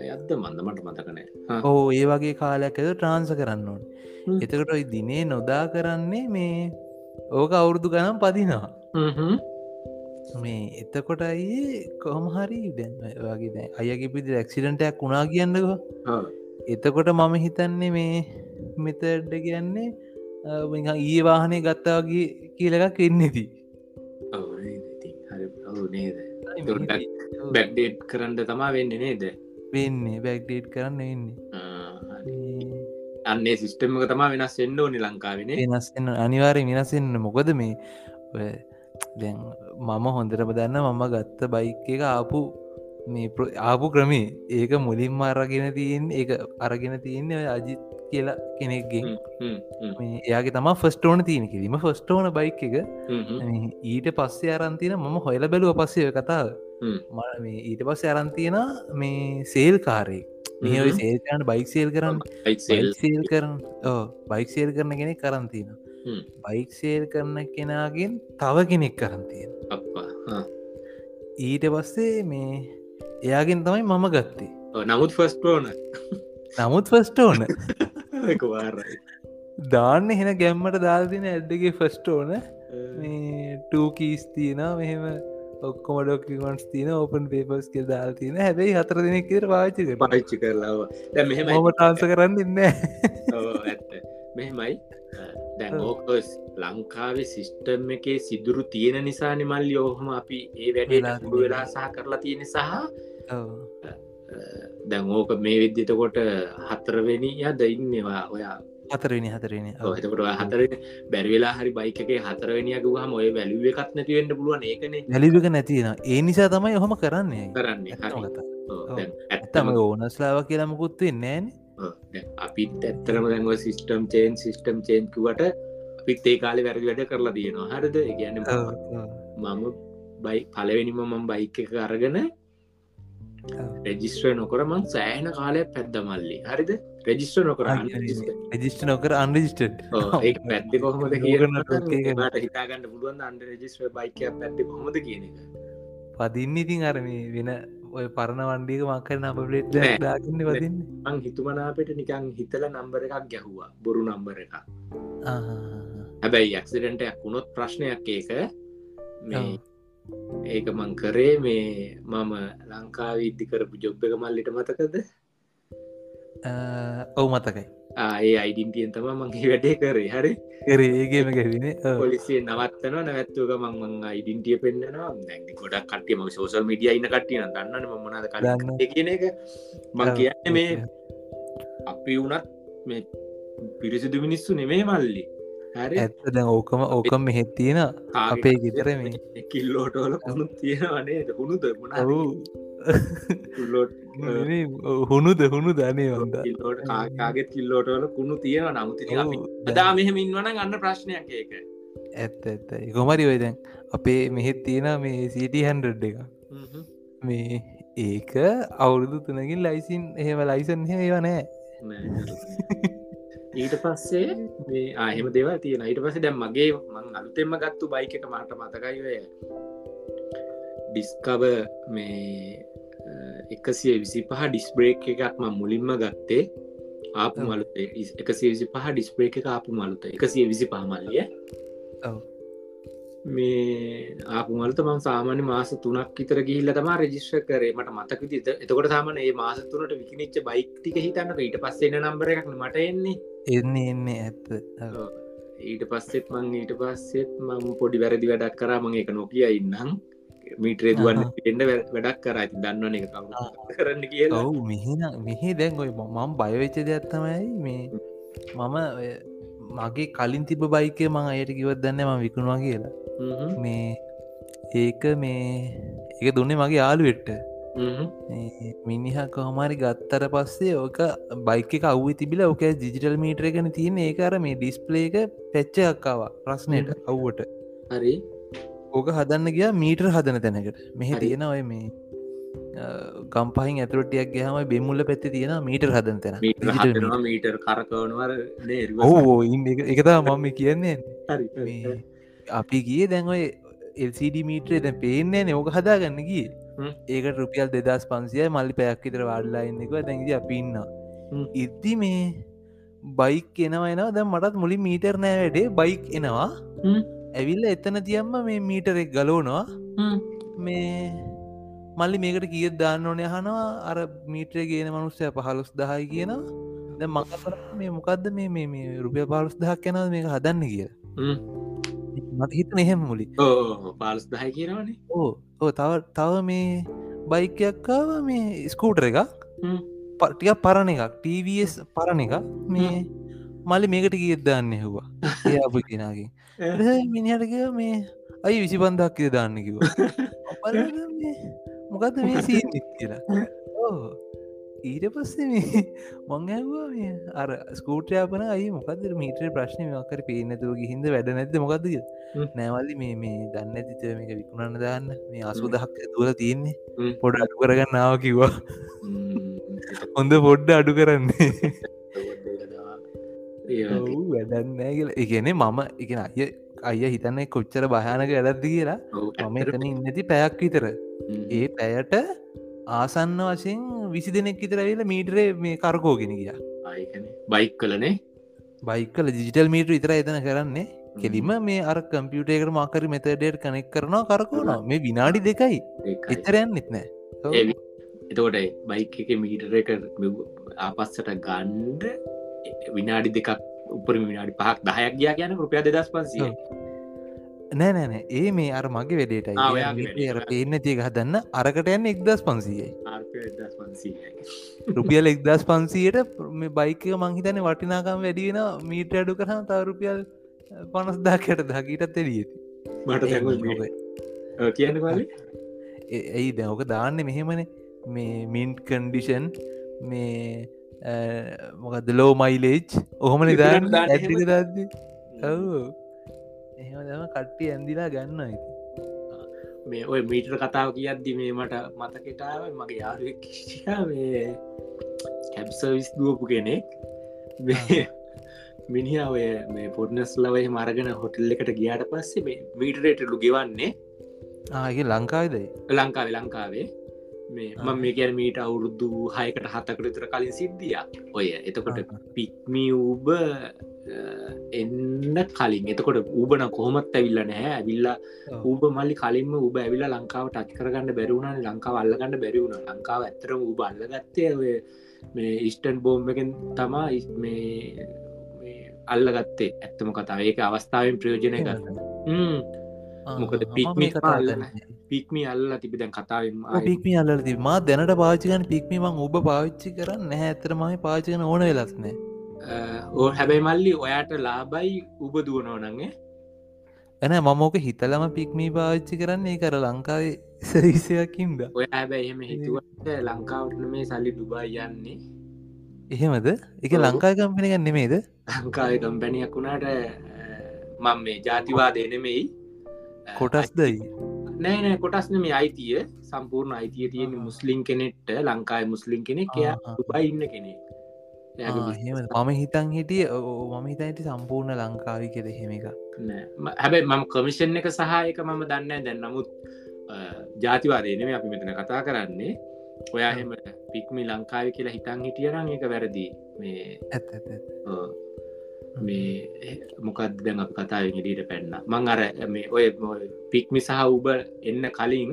අයත්ද මන්ද? මට මතකනෑ ඕ ඒ වගේ කාලයක් ඇද ට්‍රාන්ස කරන්න ඕන. එතකට ඔයි දිනේ නොදා කරන්නේ මේ ඕක අවුරුදු ගනම් පදිනවා. මේ එතකොට අයි කොහමහරි දැන් වගේ දැ අයගේ පිදි ඇක්සිඩටයක් වුණා කියන්නක. එතකොට මම හිතන්නේ මේ මෙතඩ කියන්නේ ඊය වාහනය ගත්තාගේ කියලකක් එන්නේදී බැක්්ඩේට් කරන්න තමා වෙන්න නේද? වෙන්නේ බැක්්ඩේට් කරන්න වෙන්නේ. අන්නේ සිිස්ටම්ක තමා වෙනස් එන්න ඕනි ලංකාවෙන වෙනස්න්න අනිවාරය වෙනස්න්න මොකද මේ දැන් මම හොඳටම දන්න මම ගත්ත බයික් එක ආපු මේ ආපු ක්‍රමේ. ඒක මුලින්ම අරගෙන තියෙන් ඒ අරගෙන තියන්නේ අජිත් කියලා කෙනෙක්ගෙන්. එයාගේ තම ෆස්ටෝන තියෙන කිරීම ෆස්ටෝන බයික් එක. ඊට පස්සේ අරන්තින මම හොයල බැලුව පස්සය කතාව. ඊට පස්ස අරන්තියෙන මේ සේල් කාරෙක් මේ සේල්කන්න බයික් සේල් කරන්න. සේල් කරන බයික් සේල් කරන කෙනෙ කරන්තින. බයික් සේල් කරන කෙනාගෙන් තව කෙනෙක් කරන්තියෙන් ඊට පස්සේ මේ එයාගෙන් තමයි මම ගත්තේ. නමුත් ෆස්ට ඕන නමුත් ෆස්ට ඕන වාරයි. දාන්න හෙන ගැම්මට දාල්තින ඇඩ්ඩගේ ෆස්ට ඕන. ටකීස් තියන මෙහෙම ඔක්කොම ඩොක්කමන්ස් තියන ඕපන් පේපස් කෙ දාල් තියන. හැබැයි හතර දෙනෙක්කර පාචික පාච්චි කරලාව මෙහෙම ටාන්ස කරන්න ඉන්න ඇත්ත. මෙහෙමයි. දැන් ඕකස් ලංකාවේ සිිස්ටම් එකේ සිදුරු තියෙන නිසා නිමල් යෝහම අපි ඒ වැඩේ වෙලා කුඩු වෙලා සහ කරලා තියෙන සහ දැන් ඕක මේ විද්්‍යතකොට හතරවෙනි යද ඉන්නවා ඔයා. හතරනි හතරනි එතකොට හතර බැරිවෙලා හරි බයිකගේ හතරවෙනියක හම ඔය වැැලුව එකත් නැතිවෙන්න පුළුවන් ඒකනේ. නැලිවික නැතින ඒ නිසා තමයි ඔහොම කරන්නේ. කරන්නේ ඇත්තම ඕනස්ලාව කියලමකුත්වේ නෑන ඔව්, දැන් අපිත් ඇත්තරම දැන්ව සිිස්ටම් චේන් සිිස්ටම් චේන්කුවට අපිත් ඒ කාලෙ වැරදි වැඩ කරලා තියෙනවා. හරිද? ගැන මම බයි පලවෙනිම මම බයික එක අරගෙන රෙජිස්ට්‍ර නොකර මං සෑහන කාලය පැද්දමල්ලි හරිද? රෙජිස්ට්‍ර නොකර රජිස්ට නොකර අන්ඩිස්ට ඒ පැත්ති කොහොමද ඕක කියන නටුත් ඒක ට හිතාගන්න පුළුවන් අන්ඩ රජිස්ට්‍ර බයික පැත්ති කොහොමද කියන එක? පදින්න ඉතින් අරම වෙන ඔය පරණ වන්ඩික මක්කර නම පලේට් නෑ. දාගන්න වදින්න? මං හිතුමනාපට නිකං හිතල නම්බර එකක් ගැහුවා. බොරු නම්බර එක හැබැයි ඇක්සිඩෙන්ටයක් වුණොත් ප්‍රශ්නයක් ඒක. මේ ඒක මං කරේ මේ මම ලංකාව ඉද්දි කරපු ජොබ් එක මල්ලිට මතකද? ඔවු මතකයි. ආයේ අයිඩින්ටියෙන් තම මංගේ වැඩේ කරේ. හරි. කරේ ඒගේම ගැවින පොලිසිය නවත්තන නැවත්තුක මං අයිඩින්ටිය පෙන්න්නවා. ගොඩක් කටියම සෝසල් මිඩිය ඉන්න කටියන දන්නන මනද දන්න. කල කියන එක. මං කියන්න මේ අපි වුනත් මේ පිරිසිදු මිනිස්සු නෙමේ මල්ලි ඇත්ත දැන් ඕකම ඕකම මෙහෙත් තියෙන අපේ ගෙදර මේ. කිල්ලෝටෝල කුණු තියෙනවනේ හුණුද මන හුණුද හුණු වන්ද. කිල්ලෝට කාගෙත් කිල්ලෝටවල කුණු තියෙන නමුති දා මෙහෙම ඉන්නවන ගන්න ප්‍රශ්නයක් ඒක. ඇත්ත ඇත්ත. කොමරි ඔය දැන් අපේ මෙහෙත් තියෙන මේ සිට හන්ඩ එක. මේ ඒක අවුරුදු තුනකින් ලයිසින් එහෙම ලයිසන් ඒව නෑ ඊට පස්සේ මේ ආහෙම දෙව තියෙන ඊට පස්සේ දැම් මගේ මං අලුතෙම ගත්තු බයික එක මට මතකයිවය ඩිස්කව මේ එකසිය විසි පහ ඩිස්බ්‍රේක් එකක් ම මුලින්ම ගත්තේ ආපු. මලුතේ එකසිය විසි පහ ඩිස්බ්‍රේක් එක ආපු මලුත එකසිය විසි පහමල්ලිය. මේ ආපුමලත මං සාමාන්‍ය මාස තුනක් විතර ගිහිල්ල තම රජිස්්‍ර කරේ. මට මතක විදිත එතකොට සාමන ඒ මාස තුනට විකිනිච්ච බයික්ටික හිතන්න ඊට පස්සෙන නම්බර එකක් මට එන්නේ එන්නේ එන්නේ ඇත්ත. ඊට පස්සෙත් මං ඊට පස්සෙත් මම පොඩි වැරදි වැඩක් කරා මං එක නොකිය ඉන්නම් මීටරේ දුවන්න. එන්න වැඩක් කර ඇති දන්නන එක කරන්න කියලා ඔවු මෙහෙන මෙහේ දැන් ඔය මම බයවෙච්ච දෙයක්ත්තමයි මේ මම මගේ කලින් තිබ බයිකය මං අයට කිවත් දන්න ම විකුණවා කියලා. මේ ඒක මේ ඒක දුන්නේ මගේ යාළුවෙට්ට හ්ම්. මිනිහ කොහමරි ගත්තර පස්සේ ඕක බයික අව්ව තිබිල ඕක ජිජිටල් මීටර එකන තියෙන ඒ අර මේ ඩිස්පලේක පැච්චයක්කාවා ප්‍රශ්නයට අව්වට හරි. ඕක හදන්න ගිය මීටර් හදන තැනකට. මෙහ. තියෙන ඔය මේ කම්පහින් ඇතුරටියක් ගහම බෙමුල්ල පැත්ති තියෙන මීටර් හදන තැන. මීටර් කරකවනවර ඉන්න එකතා මම කියන්නේ. අපි ගිය දැන් ඔය එල්සිඩ මීට්‍රේ දැ පේන්නේ නෝක හදාගන්න ගිය ඒකට රුපියල් දෙදස් පන්සිය මල්ලි පැයක් විතර වාඩලා ඉන්නෙක දැන්ග අපින්න. ඉද්දි මේ බයික් එනවා එනවා. දැ මටත් මුලින් මීටර් නෑ වැඩේ. බයික් එනවා. ඇවිල්ල එතන තියම්ම මේ මීටරෙක් ගලෝනවා මේ මල්ලි මේකට කියත් දාන්න ඕනය හනවා අර මීට්‍රය ගේන මනුස්සය පහලොස් දහයි කියන ද මඟ මේ මොකක්ද මේ මේ රුපිය පාලුස් දහක් යනද මේක හදන්න කිය මට හිත එහෙම මුලි. පාලස් දහයි කියනවනේ. ඕ ඕ තව තව මේ බයිකයක්කාව මේ ස්කූටර එකක්. හ්ම්. පටිය පරණ එකක්. TVS පරණ එක මේ මල්ලි මේකට කියත් දාන්න හවා අප කෙනගේ මිනිහටක මේ අයි විසි පන්දක් කිය දාන්න කිව මොකක්ද මේ සීනි කියලා? ඕ ඊට පස්සේ මේ මං ඇවා මේ අර ස්කූට්‍රයාපන අයි මොකද මීට ප්‍රශ්නය මකර පේනතුව හිද වැඩ නැද මොකක්ද. නෑවල්ලි මේ මේ දන්න ඇතිත මේක විකුණන්න දාන්න. මේ අසු දහක් තුවල තියෙන්නේ. පොඩ අඩු කරගන්න නාව කිවා හොඳ පොඩ්ඩ අඩු කරන්නේ. වැඩන්නෑ කියල. ඉගෙන මම ඉගෙන අය අය හිතන්නේ කොච්චර භයානක ඇලද්ද කියලා. මම. එතන ඉන්නති පැයක් විතර. ඒ පැයට ආසන්න වශයෙන් විසි දෙනෙක් විතරවෙල මීටරේ මේ කරකෝගෙන ගිය. බයික් කලනේ බයිකල ජිටල් මීට විතර එතන කරන්නේ. කෙලිම මේ අර කම්පියුටේකට මාකර මෙතඩේට කනෙක් කරනවා කරකෝනවා මේ විනාඩි දෙකයි. එතරයන් නෙත්නෑ එතකොට බයික් එක මීටර එක ආපස්සට ගණ්ඩ විනාඩි දෙකක් උපර විනාඩි පහක් දහයක් ගියා කියන රුපිය දෙදස් පන්සිය නෑ නෑනෑ ඒ මේ අර මගේ වැඩේටයි. පේන්න තියක හදන්න අරකට යන්න එක්දස් පන්සීයයි. රුපියල් එක්දස් පන්සීයට මේ බයික මංහිතන වටිනාකම් වැඩියෙන මීට අඩු කරහම තා රුපියල් පනස්දාකට දකීටත් එලියති මට කියන්න ඇයි දැවක දාන්න මෙහෙමන? මේ මින්ට් කන්ඩිෂන් මේ මොකද ලෝ මයිලේජ් ඔහොම නිදාන්න. ඇතික දද්දි. ඔව් එහෙම දම කට්ටි ඇන්දිලා ගන්න ඇති මේ ඔය මීටර කතාව කියද්දි මේ මට මතකෙටාව මගේ යාරුව කියා මේ කැබ්සවිස් දුවපු කෙනෙක්. මේ මිනිහ ඔය මේ පොඩ්නස් ලවයි මරගෙන හොටල් එකට ගියාට පස්සේ මේ මීටරේටලු ගෙවන්නේ. ආගේ ලංකාවදයි ලංකාවේ ලංකාවේ මේ. මම මේ කියන මීට අවුරුද්දු හයකට හතකට විතර කලින් සිද්ධිය. ඔය එතකොට පික්මි ඌබ එන්න කලින්. එතකොට ඌබන කොහොමත් ඇවිල්ල නැහැ. ඇවිල්ලා ඌබ මල්ලි කලින්ම ඌබ ඇවිල්ලා ලංකාව ටච් කරගන්න බැරිවුණ ලංකාව අල්ලගන්න බැරිවුණ ලංකාව ඇතරම ඌබ අල්ලගත්තය ඔය මේ ඉස්ටන් බෝම්බ එකෙන් තමා මේ අල්ලගත්තේ. ඇත්තම කතාව. ඒක අවස්ථාවෙන් ප්‍රයෝජනය ගන්න. මොකද පික්මි පික්මි අල්ල තිබි දැන් කතාවෙන් පික්මි අල්ල ති මා දැනට පාචිකන පික්මි මං ඔබ පාවිච්චි කරන්න හැතරමයි පාචිකන ඕන වෙලස්නෑ ඕ හැබැයි මල්ලි ඔයාට ලාබයි උබ දුවනෝනගේ එන මමෝක හිතලම පික්මී පාවිච්චි කරන්නේ කර ලංකාවේ සරිසයකින්ද ඔය හැබැයි එහෙම හිතුවට ලංකාවට මේ සල්ලි දුබා යන්නේ. එහෙමද? එක ඔව්. ලංකාය කම්පිනිගන්න නෙමේද ලංකාව කම්පැනියක් වුණාට මං මේ ජාතිවාදය නෙමෙයි. කොටස් දයි නෑ නෑ කොටස්න මේ අයිතිය සම්පූර්ණ අයිතිය තියෙන. මුස්ලිම් කෙනෙට්ට ලංකායි මුස්ලිම් කෙනෙක් එයා. දුබයි ඉන්න කෙනෙක් මම හිතන් හිටිය මම හිතයිට සම්පූර්ණ ලංකාවි කෙර හෙම එක හැබැයි මම කමිෂන් එක සහයක මම දන්න දැන් නමුත් ජාතිවාදයනම අපි මෙතන කතා කරන්නේ ඔයා එහෙම පික්මි ලංකාව කියලා හිතන් හිටියරං එක වැරදි මේ. ඔව්. මේ මොකක් දැන් අප කතාවෙන් එඩීට පැන්න මං අර මේ ඔය පික්මි සහ උබ එන්න කලින්.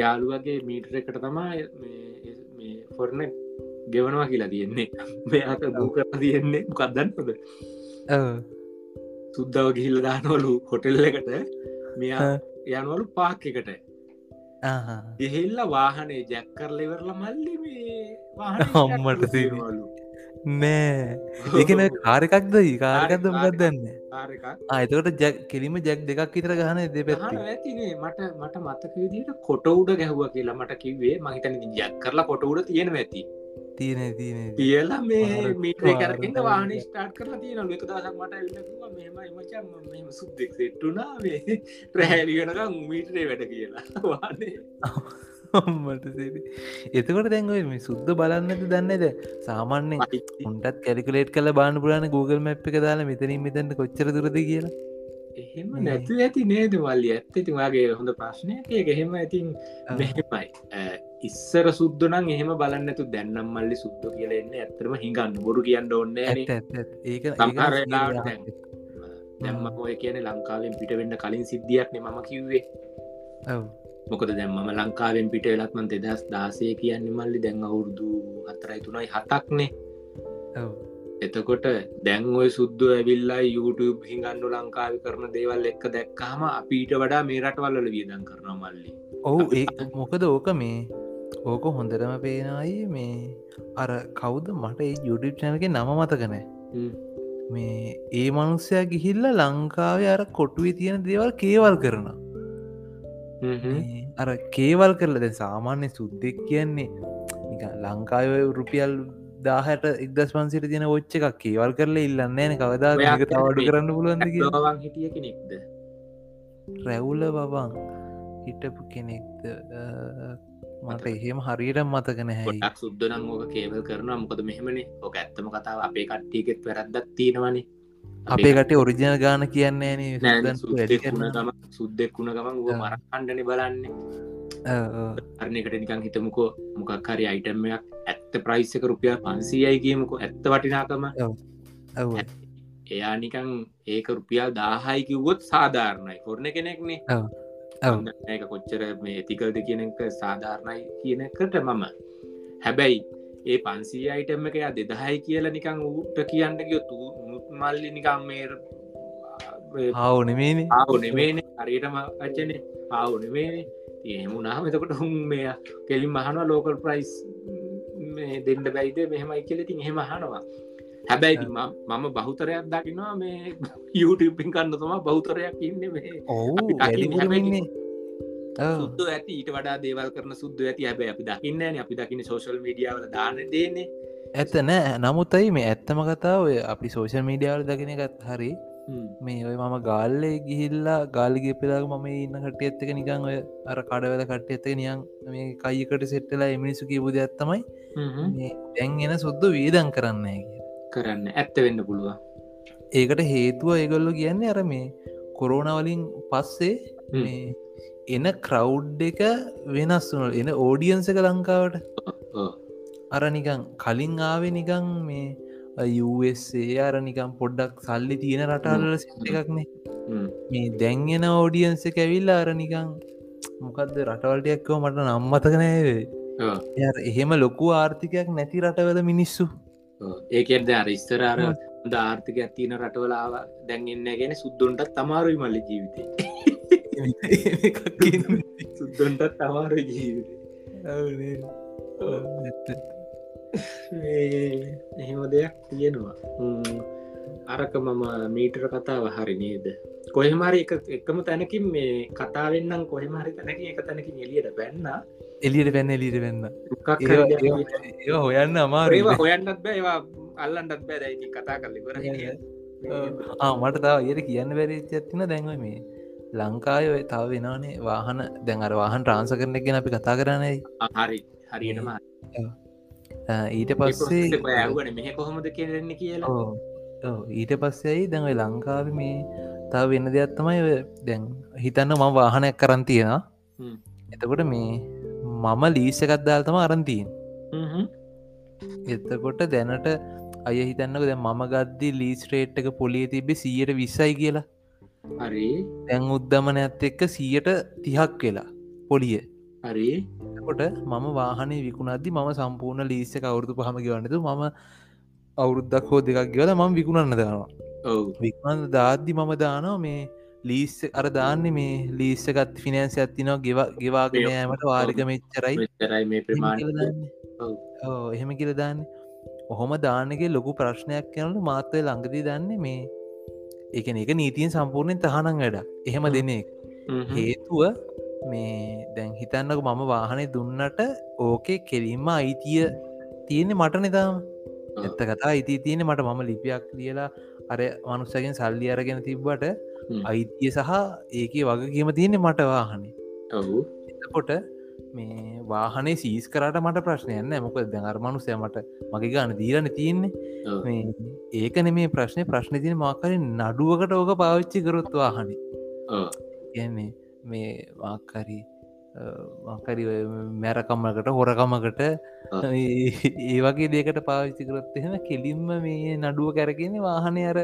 යාළුවගේ මීටර එකට තමා මේ ෆොර්න ගෙවනවා කියලා තියෙන්නේ මෙයාට බූ කර තියෙන්නේ මොකක්දන්නද. සුද්දාව ගිහිල්ල දානවලු හොටෙල්ල එකට මෙයා. යනුවලු පාක් එකට ආහා. එහෙල්ල වාහනේ ජැක් කරල ඉවරල මල්ලි මේ අම්මට සිරි. නෑ. ඒකන කාරකක්ද කාරකක්ද මොකක් දන්න? අතකට ජැක් කෙලිම ජැක් දෙකක් විතර ගහන දෙ පැත්ති ඇතිනේ මට මට මතක විදිට කොට උඩ ගැහුව කියලා මට කිවේ මහිතන ජැක් කරලා කොට උඩ තියෙන ඇති. තියන තියන කියලා මේ මීටේ කරකට මාර- වාහන ස්ටාර්ට් කරලා තියෙන ලක දසක් මට එල්ලවා මෙමයි මචන් මෙම සුද්දෙක් සෙට්ටුනා මේ ප්‍රහැලිගෙනක මීටරේ වැඩ කියලා. වානේ එතකොට දැන්ව මේ සුද්ද බලන්නද දන්නද සාමාන්‍යෙන් උන්ටත් කැලිකලේට් කල බාන පුරාන Google මැප් එක දාලා මෙතනින් මෙතැට කොච්චර දුරද කියලා. එහෙම නැතු ඇති නේද වල්ලි? ඇත්තති වගේ හොඳ ප්‍රශ්නයක්. එහෙම ඇතින්. මෙහෙමයි. ඉස්සර සුද්දනම් එහෙම බලන්නතු දැන්නම් මල්ලි සුද්ද කියල එන්න ඇත්තරම හිඟන්න බොරු කියන්න ඇත්ත. ඒක. දැම්ම ඔය කියන ලංකාවෙන් පිට වෙන්න කලින් සිද්ධියක්න මම කිව්වේ මොකද දැම්ම ලංකාවෙන් පිට වෙලත්මන් දෙදස් දාසය කියන්නේ මල්ලි දැන් අවුරුදු අතරයි තුනයි හතක්නේ. එතකොට දැන් ඔය සුද්ද ඇවිල්ලා YouTube හිඟන්නු ලංකාව කරන දේවල් එක්ක දැක්කාම අපිට වඩා මේ රටවල්ල වියදන් කරන මල්ලි ඔවු ඒ මොකද ඕක මේ ඕක හොඳරම පේනයි මේ අර කවුද මට යුඩිප් චැනක නම මතකනෑ. මේ ඒ මනුස්සයා ගිහිල්ල ලංකාවේ අර කොටුවේ තියෙන දේවල් කේවල් කරන අර කේවල් කරල දැ සාමාන්‍ය සුද්දෙක් කියන්නේ ලංකාව රුපියල් දාහට එක්දස් පන්සිට තියෙන ඔච්ච එකක් කේවල් කරලා ඉල්ලන්න න කවදා තවඩු කරන්න පුළුවන්ද කිය ලෝවන් හිටිය කෙනෙක්ද? රැවුල බබං හිටපු කෙනෙක්ද? මට එහෙම හරියට මතකන හැ ගොඩක් සුද්ද නම් ඕක කේවල් කරන මොකද මෙහෙමනේ. ඕක ඇත්තම කතාව. අපේ කට්ටියකෙත් වැරද්දක් තියෙනවනේ අපේ කට ඔරිජිනල් ගාන කියන්නේ සුද්දෙක් වුණ ගමන් ුව මරකණ්ඩන බලන්නේ. අරනකට නිකං හිතමුකෝ මොකක් හරි අයිටම්මයක් ඇත්ත ප්‍රයිස්සක රුපියල් පන්සීයයි කියමුකෝ ඇත්ත වටිනාකම. එයා නිකං ඒක රුපියල් දාහයි කිව්වොත් සාධාරණයි කොරන කෙනෙක්නේ ඒක කොච්චර මේ ඇතිකල්ද කියනක සාධාරණයි කියනකට මම. හැබැයි ඒ පන්සී අයිටම එක දෙදහයි කියලා නිකං ඌට කියන්න ගියොතු මල්ලි නිකම් මේ හව නෙමේන ආව නෙමේන හරියටම අච්චන. ආව නෙමේනේ එහෙමුණහම එතකොට හුන් මේ කෙලින් මහනවා ලෝකල් ප්‍රයිස් දෙන්න බැයිද මෙහමයි කියලතින් එහෙම හනවා හැබැයි මම බහුතරයක් දකිනවා මේ යුටපින් කන්න තුම බෞතරයක් ඉන්න සුද්ද ඇති ඊට වඩා දේවල් කරන සුද්ද ඇති හැබ අපි දකින්න අපි දකින සෝශල් මඩියාවල දාන දේනේ ඇත නෑ. නමුත්තයි මේ ඇත්තම කතාව? අපි සෝෂල් මීඩියාවල දකින එකත් හරි. මේ ඔය මම ගාල්ලේ ගිහිල්ලා ගාලිගේ පෙලාග මම ඉන්න කට එත්තක නිකං ඔය අර කඩවල කට එත්තක නියන් මේ කයිකට සෙට්ටලා එමිනිසු කියපුද ඇත්තමයි දැන් එන සුද්ද වීදන් කරන්න කරන්න. ඇත්ත වෙන්න පුළුවන්. ඒකට හේතුව ඒගොල්ලො කියන්නේ අර මේ කොරෝනවලින් පස්සේ එන ක්‍රව් එක වෙනස් වනල් එන ඕඩියන්ස එක ලංකාවට? අර නිකං කලින් ආවේ නිකං මේ යසේ අර නිකම් පොඩ්ඩක් සල්ලි තියෙන රටල්ල සිට එකක්නේ මේ. දැන්ගෙන ඕඩියන්ස කැවිල්ල අර නිකං මොකක්ද රටවල්ටයක්කෝ මට නම්මතකනෑවේ එහෙම ලොකු ආර්ථිකයක් නැති රටවල මිනිස්සු. ඒකෙන්ද අර ඉස්තරාර ද ආර්ථික ඇතින රටවලාව දැන්ගන්න ගැන සුද්දුන්ටත් තමාරුයි මල්ල ජීවිතය සුද්දොන්ටත් තමාරු ජීවිත එහෙම දෙයක් තියෙනවා අරක මම මීටර කතාව හරි නේද කොහෙමරි එක එකම තැනකින් මේ කතාවෙන්නම් කොහෙමරි තැනක එක තැනකින් එලියට පැන්න එලියට පැන්න එලිට වෙන්න ඒ හොයන්න අමාරේ හොයන්නත් බෑවා අල්ලන්ටත් බෑ දැයි කතා කරලි කර මට තාව ඒයට කියන්න බැරිච්ච ඇතින දැන්ව මේ ලංකාය තව වෙනනේ වාහන. දැන් අර වාහන් ට්‍රාන්ස කරන ගෙන අපි කතා කරනයි හරි. හරියටම ඊට පස්සේ ඇගන මෙහ කොහොමද කියරන්න කියලා? ඊට පස්සෙයි දැඟයි ලංකාව මේ තව වෙන්න දෙයක් තමයි දැන් හිතන්න මම වාහනයක් කරන් තියෙන එතකොට මේ මම ලීස එකත්දාල් තම අරන්තිීන් එතකොට දැනට අය හිතන්නක දැ මම ගද්දි ලීස් රේට් එක පොලිය තිබෙ සියට විස්සයි කියලා හරි. දැන් උද්ධමන ඇත් එක්ක සියට තිහක් කියලා පොලිය. හරි. කොට මම වාහනේ විකුණද්දි මම සම්පූර්ණ ලීස්ස අවුරුදු පහම ගවන්නතු මම අවුරුද්දක් හෝ දෙකක් ගල මම විකුණන්න දානවා. විකුණන්න දාද්දි මම දානවා මේ ලීස් අර දාන්න මේ ලීස්සකත් ෆිනන්ස ඇත්තිනවා ගෙව ගෙවාගෙනෑමට වාරික මෙච්චරයි. එහෙම කියල දාන්න. ඔහොම දානගේ ලොකු ප්‍රශ්නයක් යනට මාත්තය ළඟදී දන්න මේ එකන එක නීතියෙන් සම්පූර්ණයෙන් තහනං වැඩ එහෙම දෙනෙක් හේතුව මේ දැන් හිතන්නක මම වාහනය දුන්නට ඕකේ කෙලින්ම අයිතිය තියෙන්නේ මට නිතාම ඇත්ත කතා අයිති තියෙන මට. මම ලිපියක් ලියලා අර මනුස්සගෙන් සල්ලි අරගෙන තිබ්බට අයිතිය සහ ඒක වග කියම තියෙන්නේ මට වාහනේ. එතකොට මේ වාහනේ සීස් කරට මට ප්‍රශ්නයන්න මොක දැඟර මනුසය මට මගේ ගාන දීරන තියෙන්නේ. ඒකන මේ ප්‍රශ්නය ප්‍රශ්න. තින මාකරින් නඩුවකට ඕක පාවිච්චි කරොත් වාහනේ. කියන්නේ මේ වාකරි මකරි මැරකම්මකට හොරකමකට ඒ වගේ දෙකට පාවිච්චි කරොත් එහෙම කෙලින්ම මේ නඩුව කැරගෙන වාහනය අර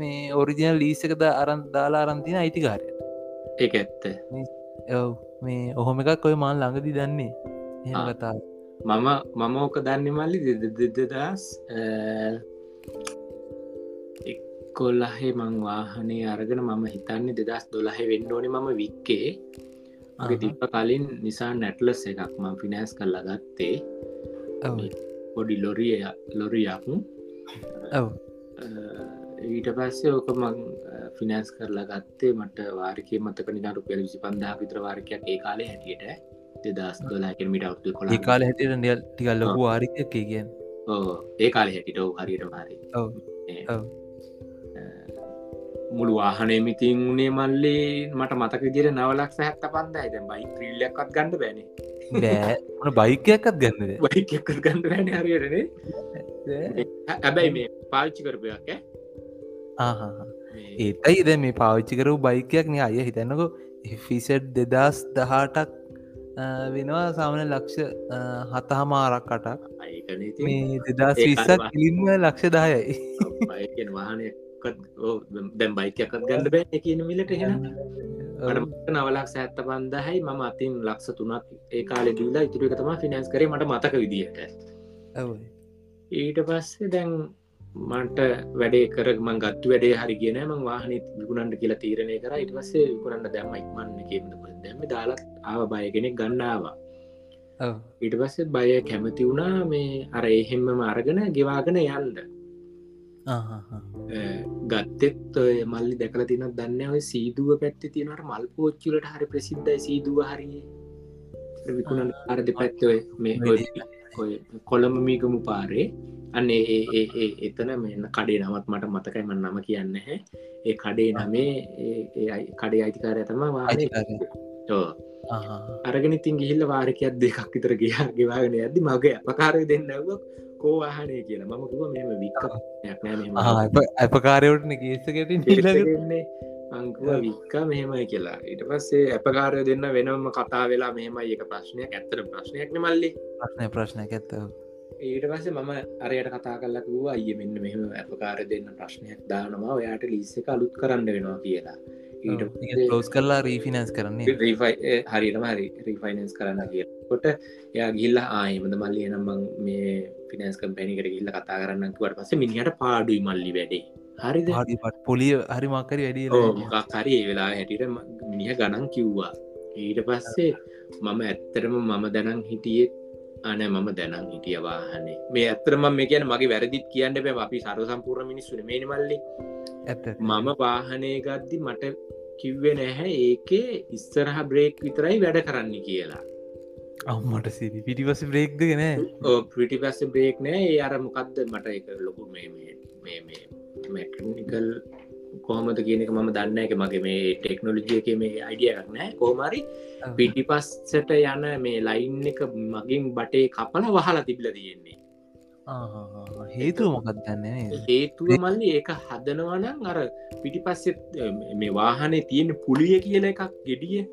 මේ ඔරිජිනල් ලීසකද අරන් දාලා අරන්තින අයිතිකාරයට ඒ ඇත්ත. ඔව මේ ඔහොම එකක් ඔය මාල් ළඟදි දන්නේ. එහෙම කතා මම මම ඕක දන්න මල්ලි දෙදදස් කොල්ලහේ මං වාහනේ අරගෙන මම හිතන්නේ දෙදස් දොලහ වෙන්න ඕනේ මම වික්කේ. මගේ තිප්ප කලින් නිසා නැටලස් එකක් මං ෆිනෑස් කරලා ගත්තේ. පොඩි ලොරිය ලොරියක් ඊට පස්සේ ඕක මං ෆිනෑස් කරලා ගත්තේ මට වාරිකය මතක නිදරු පෙරවිසි පන්දා විත්‍ර වාරිකයක් ඒ කාලේ හැටියට. දෙදස් දොලාකමිට අවුතු කොළ කාල හැටියට නිල් ටිකල්ලොකු වාරිකය කියෙන් ඕ ඒ කාලෙ හැටිට ඔව හරියට මාරි මුළු වාහනයමිතින් උනේ මල්ලේ මට මතක දිර නවලක් හැත්ත පන්දයි දැ බයි ්‍රීල්ලක්ත් ගන්න බැන. බෑ. බයිකයක්කත් ගන්නද බයිකර ගන්න වැන හරියටනේ හැබැයි මේ පාවිච්චි කරපයක් ඒතයි ද මේ පාවිච්චි කරු බයිකයක් නය අය හිතන්නකො ෆිසට් දෙදස් දහටක් වෙනවා සාමන ලක්ෂ හතහමාරක් කටක් දෙදස් විස්සක් කිලින්ම ලක්ෂ දායයි දැම් බයිකයක්ත් ගන්න බෑ කියන මිලට හෙන නවලක් සඇත්ත පන්දහයි මම අතින් ලක්ෂ තුනක් ඒ කාලෙ දීලා ඉතුර එක තම ෆිනන්ස් කරේ මට මතක විදිහට ඊට පස්සේ දැන් මන්ට වැඩේ කර මං ගත්තු වැඩේ හරි ගෙන ම වාහන විකුණන්ට කියලා තීරණය කර. ඉට පස්සේ විකුණන්ට දැම ඉක්මන්න කියන්න දැම දාලත් ආව බයගෙනෙක් ගන්නාවා ඊට පස්සේ බය කැමති වුණා මේ අර එහෙම්මම අරගෙන ගෙවාගෙන යන්ද ගත්තෙත් මල්ලි දැකල තින දන්න ඔය සීදුව පැත්ති තියෙනට මල් පෝච්චුලට හරි ප්‍රසිද්ධයි සීදුව හරිය. විකුණන් අරද පැත්තොය මේ කොළඹ මීගමු පාරේ අන්න ඒ එතන මෙන්න කඩේ නවත් මට මතකයිම නම කියන්න. හැ ඒ කඩේ නමේ කඩේ අයිතිකාරය තම වාහන. අරගෙන ඉතින් ගිහිල්ල වාරකයක් දෙකක් විතර ගියා ගෙවාගෙන ඇදදි මගේ අපකාරය දෙන්නවක් කෝ වාහනය කියලා. මම කිව මෙම වික්ක අපකාරයටන ගේසකට න්නේ අංකුව වික්ක මෙහෙමයි කියලා. ඊට පස්සේ අපකාරය දෙන්න වෙනම කතා වෙලා මෙහෙමයි. එක ප්‍රශ්නයක් ඇත්තර ප්‍රශ්නයක්න මල්ලි. ප්‍රශ්නය ප්‍රශ්නයක් ඇත්තව ඊට පස්සේ මම අරයට කතා කල්ලක් වූ අය මෙන්න මෙහම අපකාර දෙන්න ප්‍රශ්නයක් දානවා. ඔයාට ලිස්ස එක අලුත් කරන්න වෙනවා කියලා. ලෝස් කරලා රීෆිනන්ස් කරන්නේ රීෆයි හරිටම හරි රීෆයිනන්ස් කරන්න කියකොට යා ගිල්ල ආයමද මල්ලි එනම් මේ පිනස් කම්පැනිකට ගිල්ල කතා කරන්නකුවට පස්ස මිනිහට පාඩුයි මල්ලි වැඩේ. හරි පොලිය හරි මක්කරි වැඩි කරි වෙලා හැටිට මිනිහ ගණන් කිව්වා. ඊට පස්සේ මම ඇත්තරම මම දැනන් හිටියෙත් අන මම දැනන් හිටිය වාහනේ. මේ ඇත්තරම මේ කියන මගේ වැරදිත් කියන්න බෑ. අපි සර සම්පූර්ණ මිනිස්සුන මේ මල්ලි ඇත මම වාහනය ගද්දි මට කිව්වෙ නැහැ ඒකේ ඉස්සරහ බ්‍රේක් විතරයි වැඩ කරන්න කියලා. අම්මට සිරි පිටිපස බ්‍රේක්ද ගෙන පිටි පස්ස බ්‍රේක් නෑ. ඒ අර මොකක්ද මට එක ලොකු මේ මේ මැකනිකල් කොහමද කියනක මම දන්න එක මගේ මේ ටෙක්නොලජිය එක මේ අයිඩියක් නෑ කෝමරි පිටිපස්සට යන මේ ලයින් එක මගින් බටේ කපල වහලා තිබිල තියෙන්නේ. හේතුව මොකක් දන්න හේතුව මල්ලි ඒක හදනවනම් අර පිටිපස්සෙත් මේ වාහනේ තියෙන පුලිය කියන එකක් ගෙඩිය.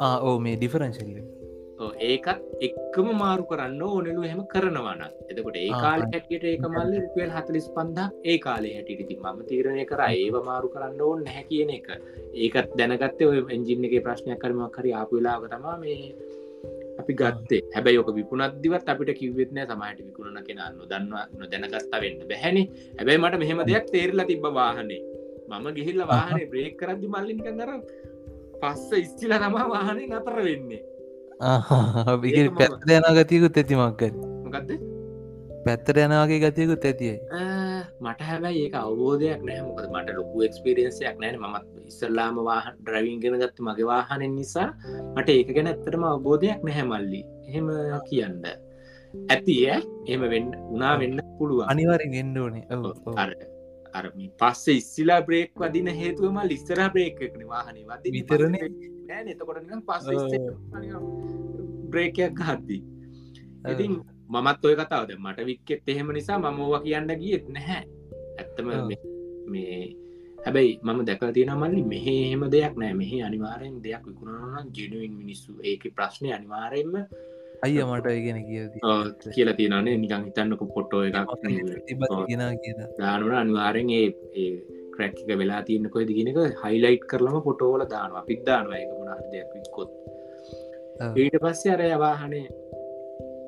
ඕ මේ ඩිෆරංශල්ල ඒකත් එක්කම මාරු කරන්න ඕනෙලු හෙම කරනවන එතකොට ඒ කාල හැටියට ඒක මල්ල රුපියල් හතලිස් පන්දක් ඒ කාලේ හැටිටි මම තීරණය කර ඒව මාරු කරන්න ඕන්න නැහැ කියන එක. ඒකත් දැනගත්තේ ඔය එන්ජින්න එක ප්‍රශ්නයක් කරමක් හරි ආපුලාග තමා මේ අපි ගත්තේ. හැබැයි ඕක විකුණත්දිවත් අපිට කිවවෙත්නෑ සමහට විකුණන කෙනන්න දන්නවා නොදැනගත්තා වෙන්න බැහැනි. හැබැයි මට මෙහෙම දෙයක් තේරලා තිබ වාහනේ. මම ගිහිල්ල වාහනේ බ්‍රේක් කරද්දි මල්ලික කර පස්ස ඉස්චිල තමා වාහනේ නතර වෙන්නේ පැත්තර යන ගතියකුත් ඇතිමක්කත් මොකක්ද පැත්තර යනවාගේ ගතියකුත් ඇතියි මට හැබැයි ඒක අවබෝධයක් නෑ මොකද මට ලොකු එක්ස්පිරියන්සයක් නෑන මත් ඉස්සල්ලාම වාහ ඩ්‍රවින් ගෙන ගත්ත මගේ වාහනෙන් නිසා. මට ඒක ගැන ඇත්තරම අවබෝධයක් නැහැමල්ලි එහෙම කියන්න. ඇතිය එම වෙන්න උනා වෙන්න පුළුව අනිවාරෙන් ගෙන්ඩෝනේ අර අර පස්ස ඉස්සිලා බ්‍රේක් වදින හේතුවම ලිස්සර බ්‍රේක්න වාහනේ. වද විතරන. එතකොට පස්ස බ්‍රේකයක් හද්දී ඉතින් මමත් ඔය කතාවද මට වික්කෙත් එහෙම නිසා මම ඕව කියන්න ගියත් නැහැ. ඇත්තම මේ හැබැයි මම දැකල තියෙන මල්ලි මෙහ එහෙම දෙයක් නෑ. මෙහි අනිවාරයෙන් දෙයක් විකුණන ජනුවන් මිනිස්සු. ඒක ප්‍රශ්නය අනිවාරයෙන්ම අයිය මට ඉගෙන කිය කියලා තියෙනනේ නිකං හිතන්නක පොට්ටෝ එකක් දානුන අනිවාරෙන් ඒ ක්‍රැක්ක වෙලා තියන්න කොයි දිගෙනක හයිලයිට් කරලම පොටෝල දානවා. පිද්දානවා එක මුණහර දෙයක් වික්කොත් ඊට පස්සේ අර යවාහනේ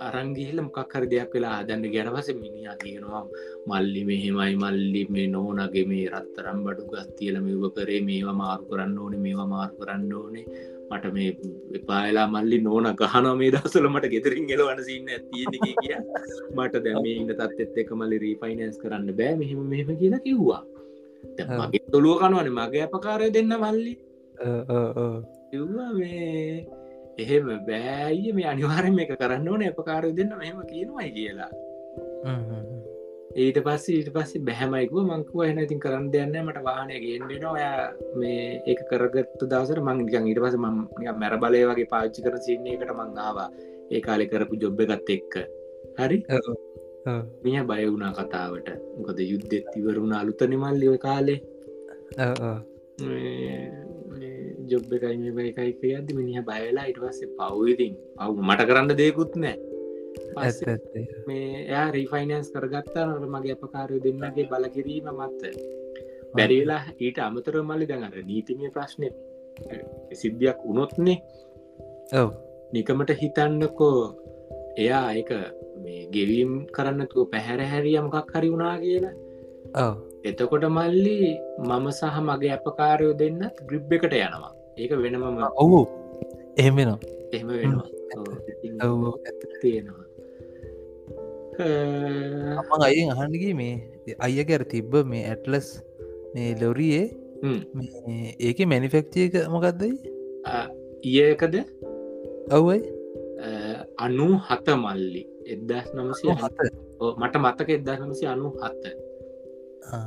අරංගිහිල මොකක් හරි දෙයක් වෙලා ආදන්න ගැනවස මිනිා කියනවා මල්ලි මෙහෙමයි මල්ලි මේ නෝනගේ මේ රත්තරම් බඩු ගත්තියල මෙව කරේ මේවා මාරු කරන්න ඕනේ මේවා මාරු කරන්න ඕනේ මට මේ එපාලා මල්ලි නෝන ගහන මේ දසල මට ගෙතරින් ගෙලවන සින්න ඇතියක කිය මට දැම ඉන්න තත් එක් මල්ලි රීෆයිනන්ස් කරන්න බෑ. මෙහෙම මෙහෙම කියලා කිව්වා. මගේ තුළුව කනුවන. මගේ අපකාරය දෙන්න මල්ලි. මේ එහෙම බෑයි මේ අනිවාරෙන් එක කරන්න ඕන. අපකාරය දෙන්න මෙහෙම කියනවයි කියලා ඊට පස්ස ඊට පස්සේ බැහැමයිකුව මංකුව එන ඉතින් කරන්න දෙන්න මට වාහනය ගෙන්ඩෙන ඔයා මේ ඒක කරගත්තු දවසර මං ගන් ඊට පස ම මැර බලය වගේ පාච්චි කර සින්නේ එකට මංආවා ඒ කාලෙ කරපු ජොබ්බ ගත් එක්ක. හරි? මිය බය වුණා කතාවට. මොකද යුද්ධෙත් ඉවරුණ අලුතනි මල්ලි ඔය කාලේ. ජොබ් එකයි මේ බයි එකයි කියද මිනිහ බයලා ඉට පස්සේ පව්විතින් පව් මට කරන්න දෙකුත් නෑ මේ එයා රීෆයිනන්ස් කරගත්තා නට මගේ අපකාරය දෙන්නගේ බලකිරීම මත්ත බැරිවෙලා ඊට අමතර මල්ලි දැඟට නීතිමය ප්‍රශ්නය සිද්ධියක් උනොත්නේ ඔව. නිකමට හිතන්නකෝ එයා එක මේ ගෙවීම් කරන්නතුව පැහැර හැරිය මොකක් හරි වුණා කියලා. ඔව. එතකොට මල්ලි මම සහ මගේ අපකාරයෝ දෙන්න ග්‍රිබ් එකට යනවා. ඒක වෙනමම ඔහු එහෙමෙනවා එහෙම වෙනවා. ඔව. තියෙනවා මං අයිෙන් අහන්ඩගේ මේ අය ගැර තිබ්බ මේ ඇටලස් මේ ලොරියේ ඒක මැනිෆෙක්තියක මොකක්දයි ඒකද ඔවයි අනු හත මල්ලි එදස් නමසය හත මට මතක එදස් නමසි අනු හත්ත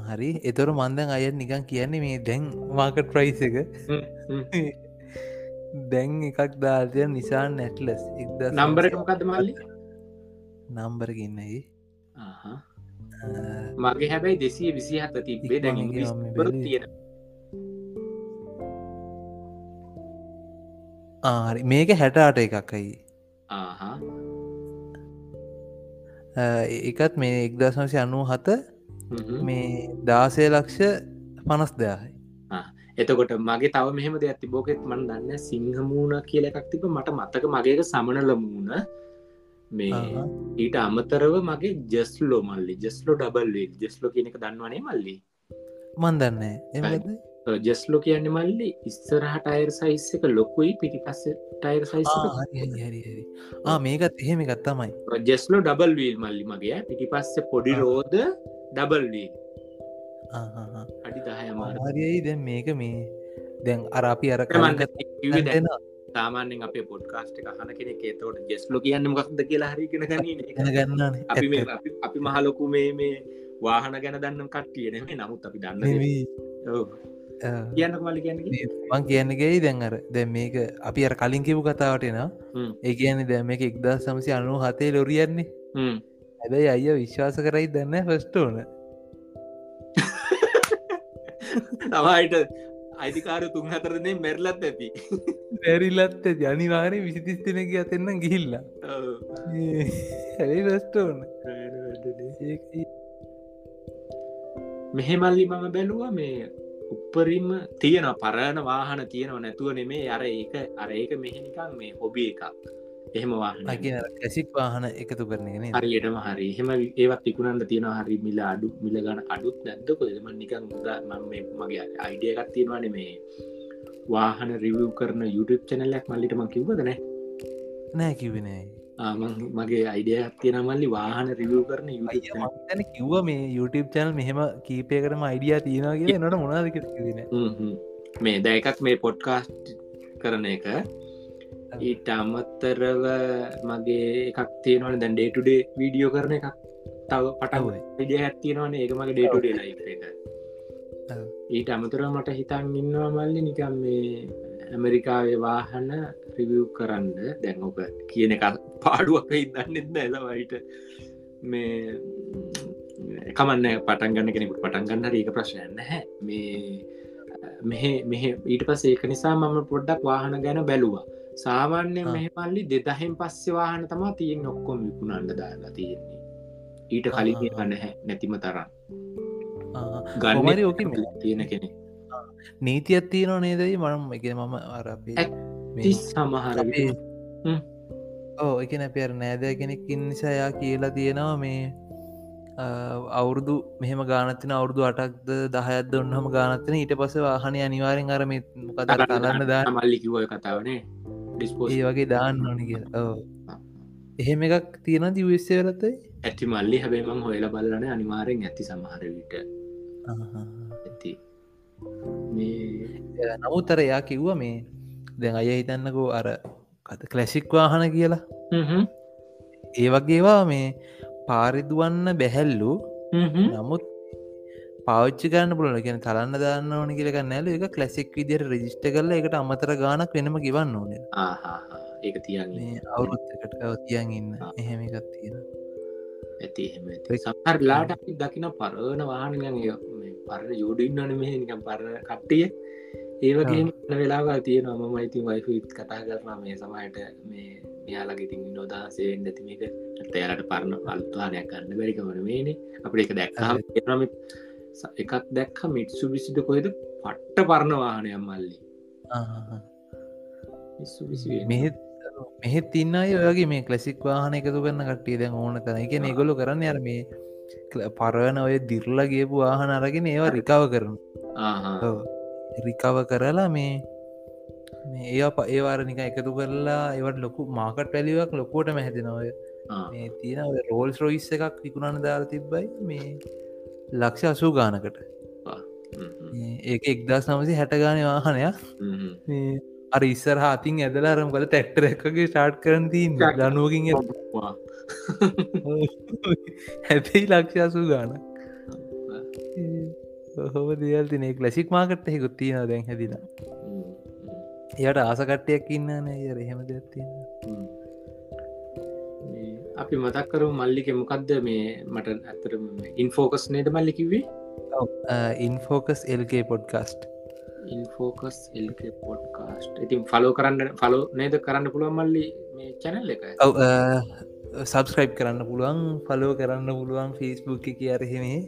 හරි එතොර මන්දන් අය නිකන් කියන්නේ මේ දැන් මාකට ප්‍රයිස් එක දැන් එකක් දාතය නිසා නැටලස් එක්ද නම්බරක මොකද මල්ලි නම්බරගන්නයි මගේ හැබැයි දෙසිය විසි හත තිබේ දැන් තියෙන ආරි මේක හැටාට එකක්කයි එකත් මේ එක්දශනසි අනු හත මේ දාසය ලක්ෂ පනස් දෙයායි. එතකොට මගේ තව මෙහම දෙ ඇති බෝකෙත් මන් දන්න සිංහමූුණ කියල එකක් තිබ මට මත්තක මගේක සමනල මූුණ මේ ඊට අමතරව මගේ ජස්ලෝ මල්ලි. ජස්ලෝ ඩබල්ලේ ජස්ලෝ කියනක දන්නවනේ මල්ලි? මන් දන්න ජස්ලෝ කියන්න මල්ලි ඉස්සරහට අයර් සයිස් එක ලොකුයි පිටි පස්ස ටයිර් සයිස් මේකත් එහෙම එකත් තමයි. ජස්ලෝ ඩබල් වීල් මල්ලි මගේ. පිටි පස්ස පොඩි රෝද ඩබල්වී අඩි දහයම හරියි දැන් මේක මේ දැන් අර අපි අර සාමානෙන් අපේ පොඩ්කාස්ට එක හන කෙනෙ තවට ජෙස්ලෝ කියන්න මොක්ද කියලා හරිගෙන ගන්න අපි අපි මහලොකු මේ මේ වාහන ගැන දන්න කට්ටියන නමුත් අපි දන්න කියන්න මලි කියන්න මං කියන්නගේ දැන් අර දැ මේක අපි අර කලින් කිව් කතාවටෙන ඒ කියන දැ මේක එක්දා සමසි අනු හතේ ලොරියන්නේ හැබැයි අයිය විශ්වාස කරයි දන්න ෆස්ටෝන තමයිට අයිතිකාර තුන් හතරනේ මැරලත් ඇති. පැරිල්ලත් ඇති. අනිවාරය විසිතිස්තිනක අතෙන්න්න ගිහිල්ලා. හැයි ෆස්ටෝන මෙහෙමල්ලි මම බැලුව මේ උපරිම තියෙන පරණ වාහන තියෙනව නැතුව නෙමේ අර ඒක අර ඒක මෙහෙනිකම් මේ හොබි එකක් එහෙම වාහන. කැසික් වාහන එකතු කරනගෙන හරියටම හරි. එහෙම ඒවත් තිකුණන්ට තියෙන හරි මිල අඩු මිල ගන අඩුත් නැද්දක එම නිකන් මගේ අයිඩියකත් තියෙනවාන මේ වාහන රිවව් කරන YouTube චැනලයක් මල්ලිටම කිව්වදනෑ නෑ? කිවෙනෑ මගේ අයිඩිය තියෙන මල්ලි වාහන රිවව් කරන තැන කිව්ව මේ YouTube චැනල් මෙහෙම කීපයකරම අයිඩිය තියෙනගේ නට මොනාදක තින මේ දැකක් මේ පොඩ්කාස්ට් කරන එක ඊට අමත්තරව මගේ එකක් තියෙනවන. දැන් ඩේටුඩේ වීඩියෝ කරන එකක්. තව පටව විඩිය හැත්තියෙනවන ඒක මගේ ඩේටුඩේ ලයි එක. ඊට අමතුර මට හිතන් ඉන්නවා මල්ලි නිකම් මේ ඇමරිකාවේ වාහන රිවව් කරන්න. දැන් ඕක කියන එක පාඩුවක් ඉදන්නෙත් ඇදවයිට මේ කමන්න පටන් ගන්න කෙනෙකුට පටන් ගන්න ඒක ප්‍රශ්නයන්න හැ මේ මෙහ මෙහ ඊට පස් ඒක නිසා මම පොඩ්ඩක් වාහන ගැන බැලුවා සාමාන්‍ය මෙහ පල්ලි දෙදහෙන් පස්සේ වාහන තමා තියෙන් ඔක්කොම විකුණන්න දාලා තියෙන්නේ. ඊට කලින් ගන්න හැ. නැතිම තරම්. ගන්නරි ඕක තියෙන කෙනෙ නීතියක් තියනවා නේදයි මනම් එක මම අරපේ සමහර ඕ එක නැපියර නෑදෑ කෙනෙක්කින් නිසායා කියලා තියෙනවා මේ අවුරුදු මෙහම ගානතින අවුරදු අටක්ද දහයද ඔන්නහම ගානත්තන ඊට පස වාහනය අනිවාරෙන් අරම මොකද කලන්න දා මල්ලිකිව කතාවනේ ඒ වගේ දාන්න ඕනි කිය එහෙම එකක් තියෙන දිවස්සේවලත්තයි ඇති මල්ලි හැබේමං හොයල බලන අනිවාරෙන් ඇති සමහරවිට ඇති. නමුත්තර එයා කිව්ව මේ දැන් අය හිතන්නකෝ අර කත කලැසික් වාහන කියලා. ඒ වගේවා මේ පාරිදුවන්න බැහැල්ලු. නමුත් පාච්චි ගන්න පුලන කියෙන තරන්න දාන්න ඕන කියලක නැල එක කලසික් විදියට රජිස්ට කරල එකට අමතර ගානක් වෙනම ගවන්න ඕන. ඒක තියන්නේ අවුරුත්තකට තියන් ඉන්න. එහෙම එකත් තියෙන ඇති සමරලාට අපි දකින පරණ වාහනග පරණ යෝඩින්නන මෙහ නිකම් පරණ කට්ටිය. ඒවගේ වෙලාවා තියෙන මම ඉතින් වයිෆත් කතා කරනා මේ සමයට මේ මෙයාලගේ ඉතින් නොදහසේ නැතිමක ඇතයාලට පරණ අල්තුවානයක් ගන්න බැරිකමන මේනේ. අපට එක දැක්කම එකක් දැක්ක මිට්සු විසිට කොහෙද? පට්ට පරණ වාහනයක් මල්ලි. මෙහෙත් මෙහෙත් ඉන්න අය ඔයගේ මේ කලසික් වාහන එකතු කරන්න කට්ටිය දැන් ඕන කරන එක ඒගොලු කරන්න අර මේ පරවන ඔය දිරලා ගේපු වාහන අරගෙන ඒවා රිකාව කරන. රිකව කරලා මේ ඒ ඒවාරනික එකතු කරලා ඒවට ලොකු මාකට පැලිවක් ලොකෝට මැහැතිනවය මේ තියෙන රෝල්ස් රොයිස් එකක් විකුණන දාර තිබ්බයි මේ ලක්ෂ අසූ ගානකට. ඒක එක්දස් නමසි හැටගාන වාහනයක්. අර ඉස්සර හතින් ඇදලාරම් කල තැක්ටර එකගේ ස්ටාර්ට් කරන තිීන් දනුවකින් හැපයි ලක්ෂසු ගාන හොම. දියල් තිනේ ලසික් මාකට හෙකුත් තියෙන දැන් හැදින එයට ආසකට්ටයක් ඉන්න නෑ ය එහෙම දෙයක්තින්න අපි මතක්කරු මල්ලික මොකක්ද මේ මට ඇතර ඉන්ෆෝකස් නේද මල්ලි කිවේ ඉන්ෆෝකස් එල්ගේ පොඩ්කාස්ට් ඉන්ෆෝකස් එල්ක පොඩ්කාස්ට් ඉතින් ෆලෝ කරන්න ෆලෝ නේද කරන්න පුළුවන් මල්ලි මේ චැනල් එක? සබස්ක්‍රයිබ් කරන්න පුළුවන් ෆලෝ කරන්න පුළුවන් ෆිස්බුක් එක අරහෙමේ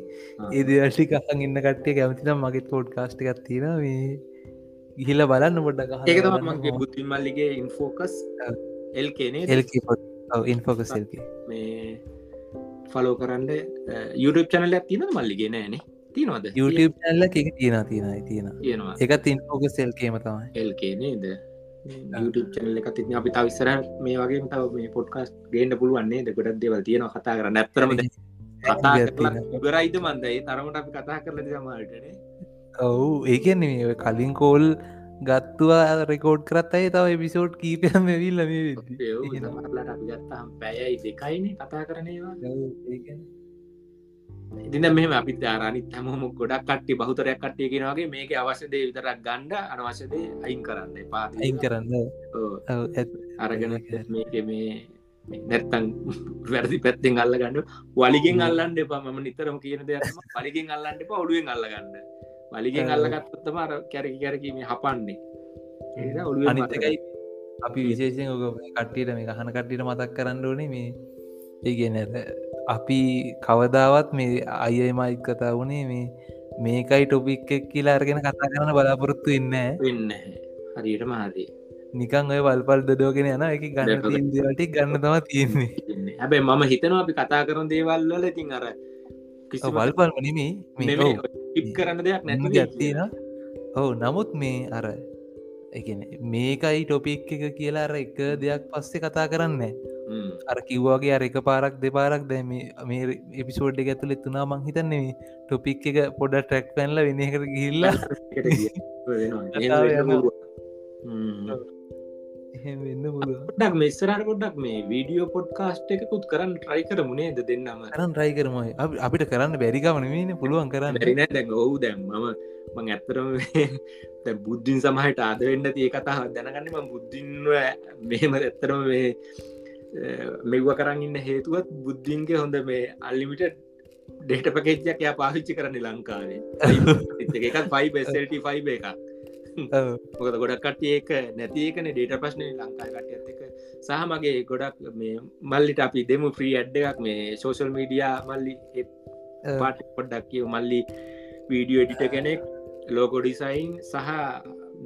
ඒදවශි කහන් ඉන්න කට්ටේ කැමතිනම් මගේ පෝඩ් කාස්ට් එකක් තියෙන මේ ගිහිල බලන්න පොඩ්ඩ ඒක තමන්ගේ බුද්ධින් මල්ලිගේ ඉන්ෆෝකස් එල්කනේ එල්ක පොඩ් ඉන්ෆෝකස් එල්ක මේ ෆලෝ කරන්න යුටප් චනල තින මල්ලිගේ නෑනේ තිනවද YouTube ඇල්ල එක තියෙන තියෙන තියෙන තියෙනවා. එකත් ඉන්ෆෝක සෙල්කේම තමයි. එල්කේ නේද? YouTube චනල එක තින අපි තවිස්සර මේ වගේ තව මේ පොඩ්කාස් ගේන්න පුළුවන්නේ ද ගොඩක් දේවල් තියෙන කතා කරන්න. ඇත්තරම කතා ගරයිද මන්දයි තරමට අපි කතා කරල සමටනේ ඔවු ඒකන්නේ කලින් කෝල් ගත්තුවා රෙකෝඩ් කරත් අයි තව එපිසෝඩ් කීපයම විල්ල මේ ගත්තාම් පැයයි දෙකයින කතා කරනවා ඉතින මෙම අපි ධාරනිත් හැමෝම ගොඩක් කට්ටි බහතරයක් කට්ටිය කියෙනවාගේ මේක අවශ්‍යදේ විතරක් ගණ්ඩ අනවශ්‍යදේ අයින් කරන්න පා අයින් කරන්න. අරගෙන මේක මේ නැත්තන් වැරදි පැත්තෙන් අල්ල ගන්න වලිගෙන් අල්ලන්න එපා. ම නිතරම කියන දෙයක් පලිගෙන් අල්ලන්න එපා ඔඩුවෙන් අල්ලගන්න වලිගෙන් අල්ලගත්තම අර කැරකි කැරකීම හපන්නේ. අනිතකයි අපි විශේෂෙන් ඔක කට්ටියට මේ කහන කට්ටිට මතක් කරන්න ඕනේ මේ ඒගෙන අපි කවදාවත් මේ අයමයිත් කතා වුණේ මේ මේකයි ටොපික් එක් කියලා අරගෙන කතා කරන බලාපොරොත්තු ඉන්න වෙන්න හරියට මහදී නිකන් ඔය වල්පල් දඩෝගෙන යන එක ගන්න දේවල්ටි ගන්න තම තියෙන්නේ. හැබැයි මම හිතනවා අපි කතා කරන දේවල් වල ඉතින් අර කිසි වල්පල් වනීමේ ඉප් කරන්න දෙයක් නැති ගත්තින ඔවු නමුත් මේ අර මේකයි ටොපික් එක කියලා අර එක දෙයක් පස්සේ කතා කරන්න අර කිව්වාගේ අර එක පාරක් දෙපාරක් දැ මේ එපිසෝඩ් එක ඇතුළ එතුනා මං හිතන්නේ ටොපික් එක පොඩ ට්‍රැක් පැන්ල වෙන එකට ගිල්ලා වෙන්න ඩක් මෙස්සරට පොඩ්ඩක් මේ වීඩියෝ පොඩ්කාස්ට් එකකුත් කරන්න ට්‍රයි කර මුණේද දෙන්නම? කරන්න රයි කරමයි අපිට කරන්න බැරිකමන වීන පුළුවන් කරන්න. දැ ඔහු දැම් මම මං ඇත්තරම බුද්ධින් සමහට ආද වෙන්න තිය කතා දැනගන්න ම බුද්ධින්ව මෙහෙම ඇත්තරම මේ මෙව්ව කරන්න ඉන්න හේතුවත් බුද්ධින්ගේ හොඳ මේ අල්ලිමිට ඩේට පකේජ්ජක් යා පාවිච්චි කරන්න ලංකාවේ. එකක් ෆයි බෙසල්ට ෆයිබ එකක් මොකද ගොඩක් කට්ටිය ඒක නැති ඒකන ඩේට ප්‍රශ්නය ලංකායි කටයත් එක සහ මගේ ගොඩක් මේ මල්ලිට අපි දෙමු ෆ්‍රී ඇඩ් එකක්. මේ සෝෂල් මීඩියා මල්ලි පාට පොඩ්ඩක් කියව මල්ලි වීඩියෝ එඩිට කෙනෙක් ලෝකෝ ඩිසයින් සහ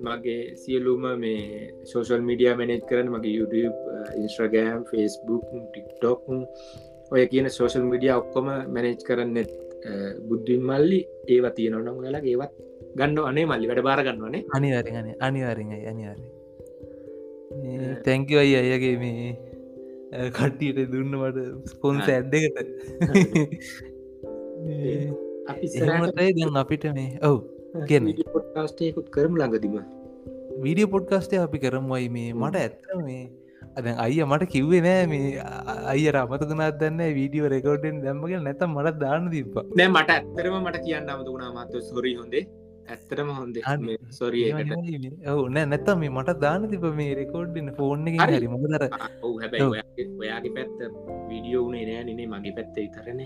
මගේ සියලුම මේ සෝෂල් මීඩිය මැනෙජ් කරන මගේ YouTube ඉන්ස්ට්‍රගෑම් ෆස්බුක් ටික්ටොක් ඔය කියන සෝෂල් මීඩිය ඔක්කොම මැනෙජ් කරන්න බුද්ධින් මල්ලි. ඒව තියෙනවනම් ගලා ඒවත් ගන්න අනේ මල්ලි වැඩ බාරගන්නවනේ අනිවරගන අනිවාරෙන්යි අනිවාර තැංකවයි අයගේ මේ කට්ටියට දුන්නමට ස්පොන්ස ඇඩ්ඩකට අපි දැන් අපිට මේ ඔව් පොට්කාස්ටයකුත් කරම ළඟදීම. වීඩිය පොඩ්කාස්ටය අපි කරමයි මේ. මට ඇත්ත මේ දැන් අයිය මට කිව්වේ නෑ මේ අයිය රමතකුණත් දන්න වීඩියෝ රෙකෝඩෙන් දැම්මගෙන නැත මට දාන්න තිබ්බ. නෑ මට ඇත්තරම මට කියන්න අමතුුණා මත්ව සොරී හොඳේ ඇත්තරම හොඳ. සොරියකට ඔවු නෑ නැත්තම් මේ මට දාන්න තිබ මේ රෙකෝඩ්ඩන්න ෆෝර්න් එක හරි. මොදර ඔයාගේ පැත්ත වීඩියෝ වනේ නෑ නේ මගේ පැත්ත ඉතරන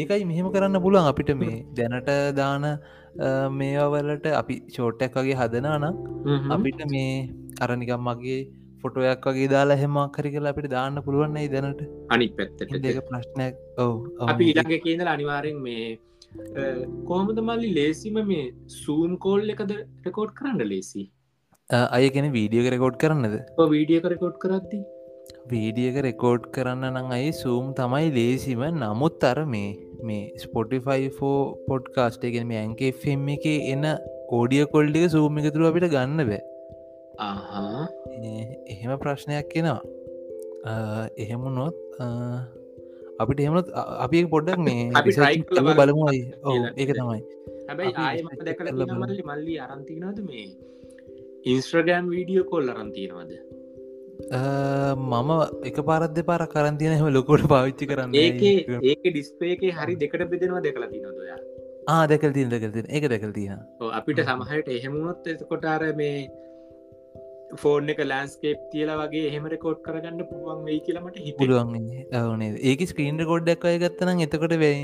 ඒකයි මෙහෙම කරන්න පුළුවන් අපිට මේ දැනට දාන මේවලට අපි ෂෝට්ටක් වගේ හදනා නම් අපිට මේ අරනිකම් මගේ ෆොටෝයක් වගේ දාලා හෙම කරි කලා අපිට දාන්න පුළුවන්න්නේ දැනට? අනි පැත්තට ප්‍රශ්නයක්. ඔව අපි ඊළඟ කියදල අනිවාරෙන් මේ කොහොමද මල්ලි ලේසිම මේ සූම් කෝල් එකද රෙකෝඩ් කරන්න ලේසි? අය කෙන වීඩියෝ රෙකෝඩ් කරන්නද? වීඩියක රෙකෝඩ් කරද්දි? වීඩියක රෙකෝඩ් කරන්න නං අයි සූම් තමයි ලේසිම. නමුත් අර මේ මේ ස්පොටිෆයිෆෝ පොඩ්කාස්ට එකෙන මේ ඇන්කේ ෆෙම් එක එන ඕඩිය කොල්ඩික සූම එකතුර අපිට ගන්න බෑ. එහෙම ප්‍රශ්නයක් කෙනවා එහෙමුණොත් අපිට එහෙමත් අපි පොඩ්ඩක් මේ බලමුයි ඒක තමයි. හැබැයි මල්ලි අරන්තිනද මේ ඉන්ස්ට්‍රගෑම් වීඩියෝ කොල් අරන්තිනවද මම එක පාරද පාර කරන්තියන හම ලොකොට පාවිච්චි කරන්න ඒක ඒක ඩිස්පේකේ හරි දෙකට බෙදෙනවා දෙකලා තිනොදයා ආ දෙකල් තින දෙකල් තින එක දෙකල් තිය අපිට සමහට එහෙමුණොත් එකොටාර මේ ෆෝර්න් එක ලෑන්ස්කේප් තියලා වගේ එහෙම රෙකෝඩ් කරගන්න පුළුවන් වෙයි කියලමට හි පුළුවන් ඕනේ ඒක ස්ක්‍රීන් රකෝඩ්ඩක් අය ගත්තන එතකොට වේ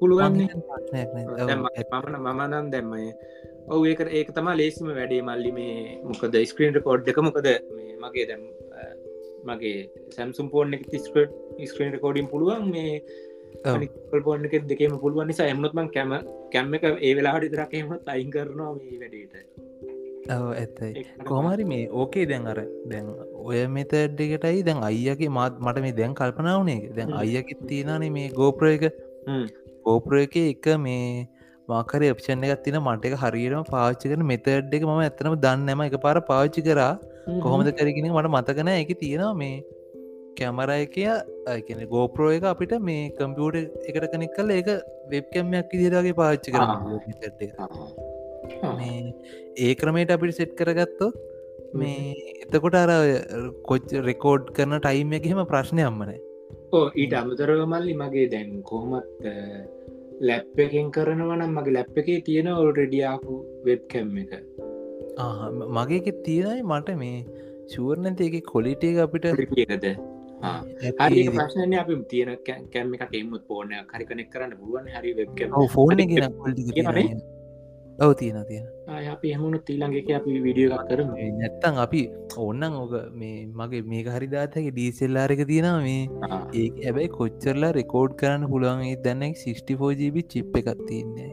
පුළුවන් මමන මමනන් දැම්මය ඔව ඒක ඒක තම ලේසිම වැඩේ මල්ලි මේ මොකද ස්ක්‍රීන් රකෝඩ් එක මොකද මගේ දැම් මගේ සැම්සුම් පෝර්න එක තිස්කට ස්ක්‍රීන් රකෝඩින් පුළුවන් මේ පොන්න එක දෙකම පුළුවන් නිසා එමනොත්ම කැම කැම්ම එක ඒ වෙලාට ඉතරක් එමත් අයින් කරනවා මේ වැඩේට ඇත්තයි. කොමරි මේ ඕකේ දැන් අර දැන් ඔය මෙතඩ්ඩකටයි දැන් අයියගේ මාත් මට මේ දැන් කල්පනාවනේ දැන් අයියක තියෙනනේ මේ ගෝප්‍ර එක. ගෝප්‍ර එක එක මේ මාකර එප්ෂන් එකත් තින මට එක හරියටම පාච්චි කරන මෙතඩ් එක ම ඇතනම දන්නම එක පාර පාච්චි කරා. කොහොමද කරගෙන මට මතකන එක තියෙනවා මේ කැමර එකය කියන ගෝප්‍රෝ එක අපිට මේ කම්පියුට එකට කනෙක් කල ඒක වෙබ්කැම්මයක් ඉදිරගේ පාච්චි කරන්න ඒ ක්‍රමයට අපිට සෙට් කරගත්තොත් මේ එතකොට අර කොච් රෙකෝඩ් කරන ටයිම් එකහෙම ප්‍රශ්නය අම්මන ඕ ඊට අමතරව මල්ලි මගේ දැන් කොහොමත් ලැප් එකෙන් කරනවනම් මගේ ලැප් එකේ තියෙන ඔල්රෙඩියාපු වෙබ් කැම් එක. මගේක තියෙනයි මට මේ ශූර්ණත එක කොලිටේ අපිට එකද හරි ප්‍රශ්නය අපි තියෙන කැම් එක එමුත් පෝන හරිකනෙක් කරන්න පුළුවන් හරි වෙබ් ෆෝන ඔව තියෙන තියෙන අපි හමුණු තීළඟක අපි විඩියෝ කරම. නැත්තං අපි ඔන්නන් ඕක මේ මගේ මේක හරිදාතක ඩීසෙල්ලාරක තියෙන මේ. ඒ ඇබැයි කොච්චරලා රෙකෝඩ් කරන්න පුළුවන් දැන්නෙක් 64ජීබි චිප් එකක් තියන්නේ.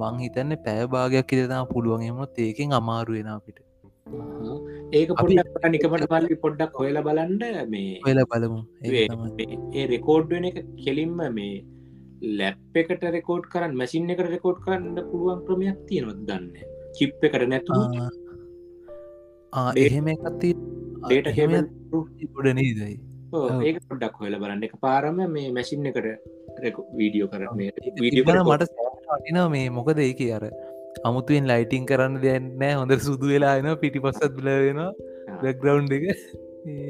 මං හිතන්න පෑ භාගයක් ඉතතා පුළුවන්. එමුණොත් ඒකෙන් අමාරුවෙන අපිට. ඒක පොඩ්ඩක් නිකමට පල්ලි පොඩ්ඩක් හොයල බලන්ඩ මේ හොල බලමු. ඒ රෙකෝඩ් වෙන එක කෙලින්ම මේ ලැප් එකට රෙකෝඩ් කරන්න මැසින් එකට රෙකෝඩ් කරන්න පුළුවන් ක්‍රමයක් තියෙනොත් දන්න? චිප් එකට නැතු එහෙම එකත්ති ඩේට හෙම ගොඩ නීදයි ඒක පොඩ්ඩක් හොල බලන්න. එක පාරම මේ මැසින් එකට වීඩියෝ කරන වීඩියෝ මට අටින මේ. මොකද ඒක අර අමුතුවෙන් ලයිටිං කරන්න දෙන්නෑ හොඳ සුදු වෙලා එන පිටි පස්සත් බිලවෙන බැක්ග්‍රවන්් එක.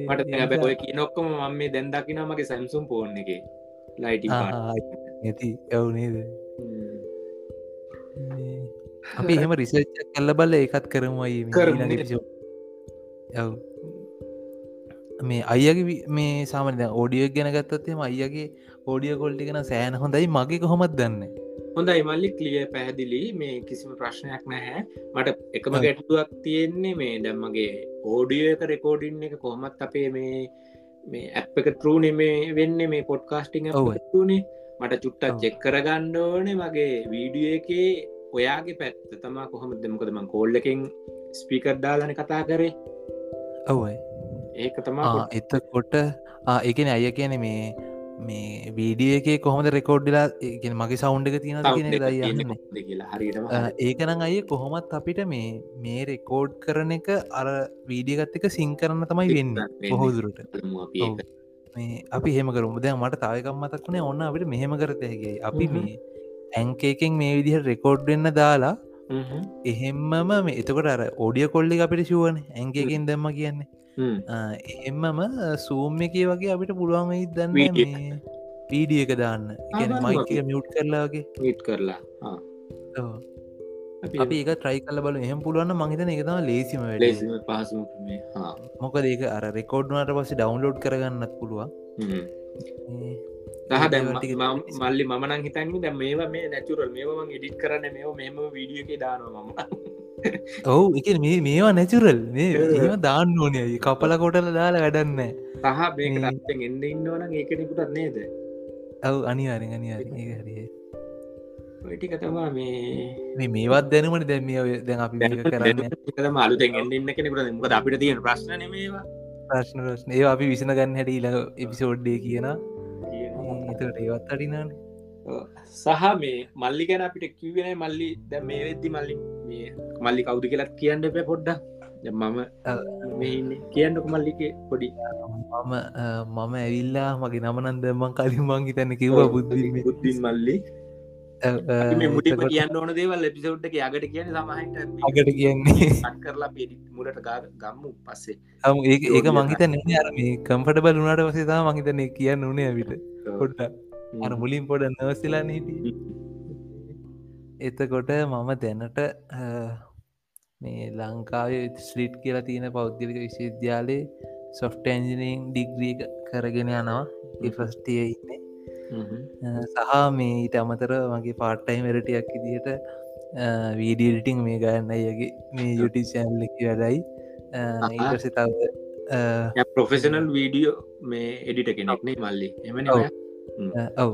මට ඔය කියනොක්කොම මම මේ දැන්දකින මගේ සැම්සුම් පෝර්න එක. ලයිටි ඇති ඇව් නේද? අපි එහෙම රිසර්ච් කල්ල බල ඒකත් කරමයි යව් මේ අයගේ මේ සාමන ඕඩියෝ ගැන ගත්තත්ම අයගේ ඕඩිය කොල්ටිගෙන සෑන හොඳයි. මගේ කොහොමත් දන්න? හොඳයි මල්ලි කලිය පැහැදිලි. මේ කිසිම ප්‍රශ්නයක් නැහැ. මට එකම ගැටතුවක් තියෙන්නේ මේ දැම්මගේ ඕඩියෝ එක රෙකෝඩින් එක කොහොමත් අපේ මේ මේ ඇප් එක තරූනෙ මේ වෙන්න මේ පොඩ්කාස්ටිං නේ මට චුට්ටක් චෙක් කරගන්න ඕනේ මගේ වීඩිය එකේ. ඔයාගේ පැත්ත තමා කොහොම දෙමකදම කෝල්ල එකින් ස්පීකර් දාලන කතා කරේ. ඔවයි ඒක තමා එතකොට ඒකන අය කියන මේ මේ වීඩිය එක කොහොමද රෙකෝඩ්ඩලා ගෙන මගේ සෞන්් එක තියෙන ඒකනම් අය කොහොමත් අපිට මේ මේ රෙකෝඩ් කරන එක අර වීඩියගත් එක සිං කරන්න තමයි වෙන්න බොහෝදුරට මේ අපි හෙම කරුම. දැ මට තායකම් මතක්ුණේ ඔන්න අපිට මෙහෙම කරතයගේ අපි මේ ඇංකේකෙන් මේ විදිහ රෙකෝඩ් වෙන්න දාලා එහෙම්මම මේ එතකොට අර ඔඩිය කොල්ලි අපිට ශුවන ඇන්ගේකින් දැම්ම කියන්නේ. එම්මම සූම් එක වගේ අපිට පුළුවන් Video පීඩිය එක දාන්න. මයික. මියුට් කරලාගේ මීට් කරලා. අපි ඒක ට්‍රයි කල බල එහම පුළුවන්න මහිතන එකතම ලේසිම වැඩ. ලේසිම පහසුම ක්‍රමේ හා. මොකද ඒක අර රෙකෝඩ්නට පස්සේ ඩවන්ලෝඩ් කරගන්නත් පුළුවන්. හ්ම්. මේ තහ දැ ඒවා ටික මල්ලි මනන් හිතන්නේ දැ මේවා මේ නැචුරල් මේවා එඩිට් කරන්න මේ මෙම වීඩිය එක දානවා මම. ඔවු එක මේ මේවා නැචුරල් මේ දාන්න ඕනය කපල කොටල දාලා වැඩන්න තහ මේක එන්න ඉන්නවන ඒකනෙකුටත් නේද? ඔව් අනිවාරෙන් අනිවාරෙන් ඒ හරි ටික තමා මේ මේ මේවත් දැනුමට දැම දැන් අපි මේක කරන්න. එන්න ඉන්න කෙනෙකුට මොකද අපිට තියෙන ප්‍රශ්න මේවා ප්‍රශ්න ප්‍රශ්න. ඒ අපි විසන ගන්න හැට ඊළඟ එපිසෝඩ්ඩේ කියන ඒවත් අඩිනාන සහ මේ මල්ලි ගැන අපිට කිවෙන මල්ලි දැ මේ වෙද්දි මල්ලි මේ මල්ලි කවුද කියලත් කියන්න එප පොඩ්ඩ මම මේ කියන්නක මල්ලික පොඩි. මම මම ඇවිල්ලා මගේ නමනන්දමන් කලින් මං හිතන්න කිව්වා බුද්ධ බුද්ධින් මල්ලි මුලිම කියන්න ඕන දේවල් එපිසෝට්ක අගට කියන සමහට අගට කියන්නේ. කරලා මුලට ගම්මු පස්සේ. හම ඒ ඒක මංහිත නේ. අර මේ කම්පට බල වුණට පසේ තා මහිතන කියන්න උනේ විට පොඩ්ඩ අර මුලින් පොඩ නවසිලා නීට එතකොට මම දැනට මේ ලංකාවේ ස්ලිට් කියලා තියෙන පෞද්ගලික විශ්වවිද්‍යාලයේ සොෆ්ට ඇන්ජිනිං ඩිග්‍රිය කරගෙන යනවා. ෆස්ටිය ඉන්නේ සහ මේ ඊට අමතර මගේ පාට්ටයිම් වැරටියක් ඉදිහට වීඩියල්ටිං මේ ගන්න අයගේ මේ යුටි සෑල්ලකි වැඩයි. ඊටස තව ප්‍රොෆෙසනල් වීඩියෝ මේ එඩිට කෙනෙක්නේ මල්ලි. එමන ඔව්.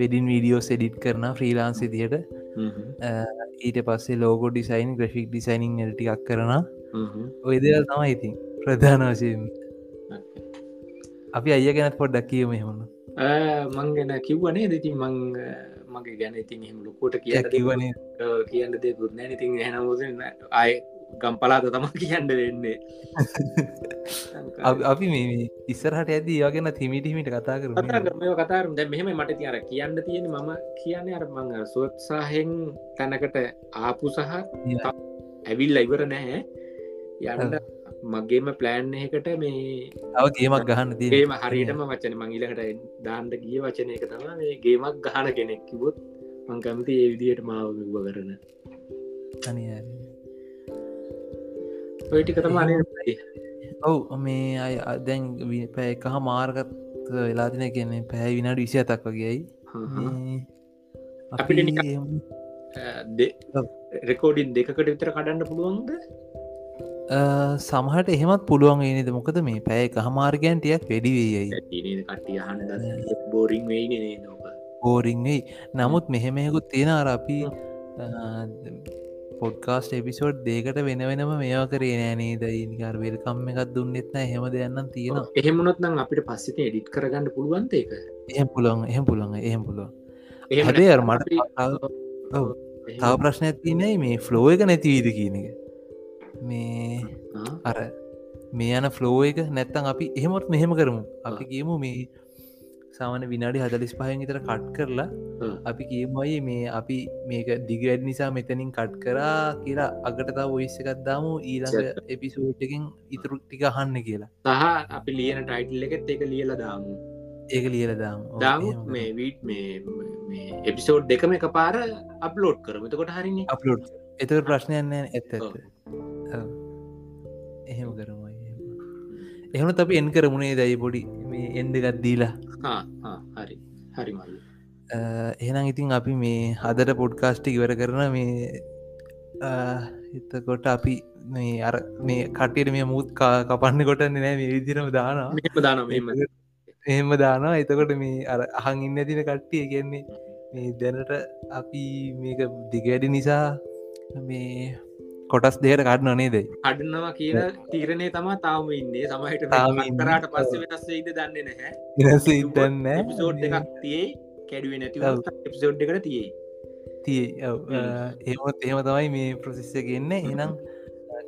වෙඩින් වීඩියෝ සෙඩිට් කරන ෆ්‍රීලාන්ස් ඉදියට ඊට පස්සේ ලෝගෝ ඩිසයින් ග්‍රෆික් ඩිසයිනිං ටිකක් කරන ඔය දෙවල් තමයි ඉතින් ප්‍රධාන වශයෙන්. අපි අය ගැනත් පොඩ්ඩක් කියීම හෙමුණ මං ගැන කිව්වනේ දෙතින් මං මගේ ගැන ඉතින් එහෙම ලොකෝට කිය කිවනේ කියන්න දෙකුත් නෑ. ඉතින් හැනමුස අය ගම්පලාත තම කියන්න වෙන්නේ. අපි මේ ඉස්සරහට ඇද යගෙන තිමිටිමිට කතා කරු කතාරම් දැ මෙහෙම මට තියර කියන්න තියෙන මම කියන්න අර මං සුවත්සාහෙන් තැනකට ආපු සහ ඇවිල්ල ඉවර නැහැ. යන්න මගේම ප්ලෑන් එකට මේ තව ගේමක් ගහන්න තිය ඒම හරියටම වචන මංගිලකට දාන්ට ගිය වචනය එක තම මේ ගේමක් ගහන කෙනෙක් කිවොත් මංකමති ඒ විදියට මාව විව කරන. ඔයිටික තම ඔව් මේ අය දැන් පැය එකහ මාර්ගත් වෙලා තින කියන්නේ පැහැ විනාඩ විසි අතක් වගේයි අපිට රෙකෝඩින් දෙකට විතර කඩන්න පුළුවන්ද සමහට එහෙමත් පුළුවන් නද මොකද මේ පැය එක හමාර්ගයන්ටයක් වැඩිවේයයි බෝරිං බෝරිංවෙයි නමුත් මෙහෙමයකුත් තියෙන අර අපි පොඩ්කාස්ට එපිසෝඩ් දේකට වෙන වෙනම මේවා කරේ නෑනේද ඉනිකාර වෙල්කම්ම එකත් දුන්නෙත්න හෙම දෙයන්න තියෙන එහෙමුණොත් නම් අපිට පස්සිත එඩිට් කරගන්න පුළුවන්ත එක එහෙම පුළොන් එහෙම පුළොන් එහෙම පුළුවන්. එහෙම හැබේ අර මට. තව ප්‍රශ්නයක් තියනයි මේ ෆ්ලෝ එක නැතිවීද කියන එක මේ අර මේ යන ෆ්ලෝ එක නැත්තන් අපි එහෙමොත් මෙහෙම කරමු. අපි කියමු මේ සාමන විනාඩි හදලිස් පහෙන් ඉතර කට් කරලා. අපි කියමයි මේ අපි මේක දිගඩ් නිසා මෙතනින් කට් කරා කියලා අගටතා ඔයිස්ස එකත්දාමු ඊළඟ එපිසෝට්කින් ඉතුරු ටික අහන්න කියලා. සහ අපි ලියන ටයිටල් එකෙත් එක ලියල දාමු. ඒක ලියල දාම. දාමුත් මේ වීට් මේ එපිසෝඩ් දෙකම එක පාර අප්ලෝඩ් කරම. එතකොට හරිනි. අප්ලෝඩ් එත ප්‍රශ්නයන්න. ඇත්ත එහෙම කරමයි එහෙම. අපි එන් කරමුණේ දැයි පොඩි? මේ එන්ඩ ගත්දීලා හා, හා, හරි. හරි මල්ල. එහෙනම් ඉතින් අපි මේ හදට පොඩ්කාස්ටි ඉවර කරන මේ එතකොට අපි මේ අර මේ කටයට මේ මුත් කපන්න කොටන්න නෑ මේ විදිරම දානවා. දාන එහෙම දානවා. එතකොට මේ අර අහන් ඉන්න තින කට්ටිය කියන්නේ මේ දැනට අපි මේක දිගඩි නිසා මේ කොටස් දෙයට කඩන නේදයි අඩනවා කියන තීරණය තමා තාම ඉන්නේ. සමහට තාම ඉන්නේ. කරාට පස්ස වෙනස් ඉද දන්න නැහැ. එනස ඉදන්න එපිසෝඩ් එකක් තියේ. කැඩුව නැති. එපිසෝඩ් එකට තියේ. තිය. ඒමත් එහෙම තමයි මේ ප්‍රසිස්ස ගෙන්න එනම්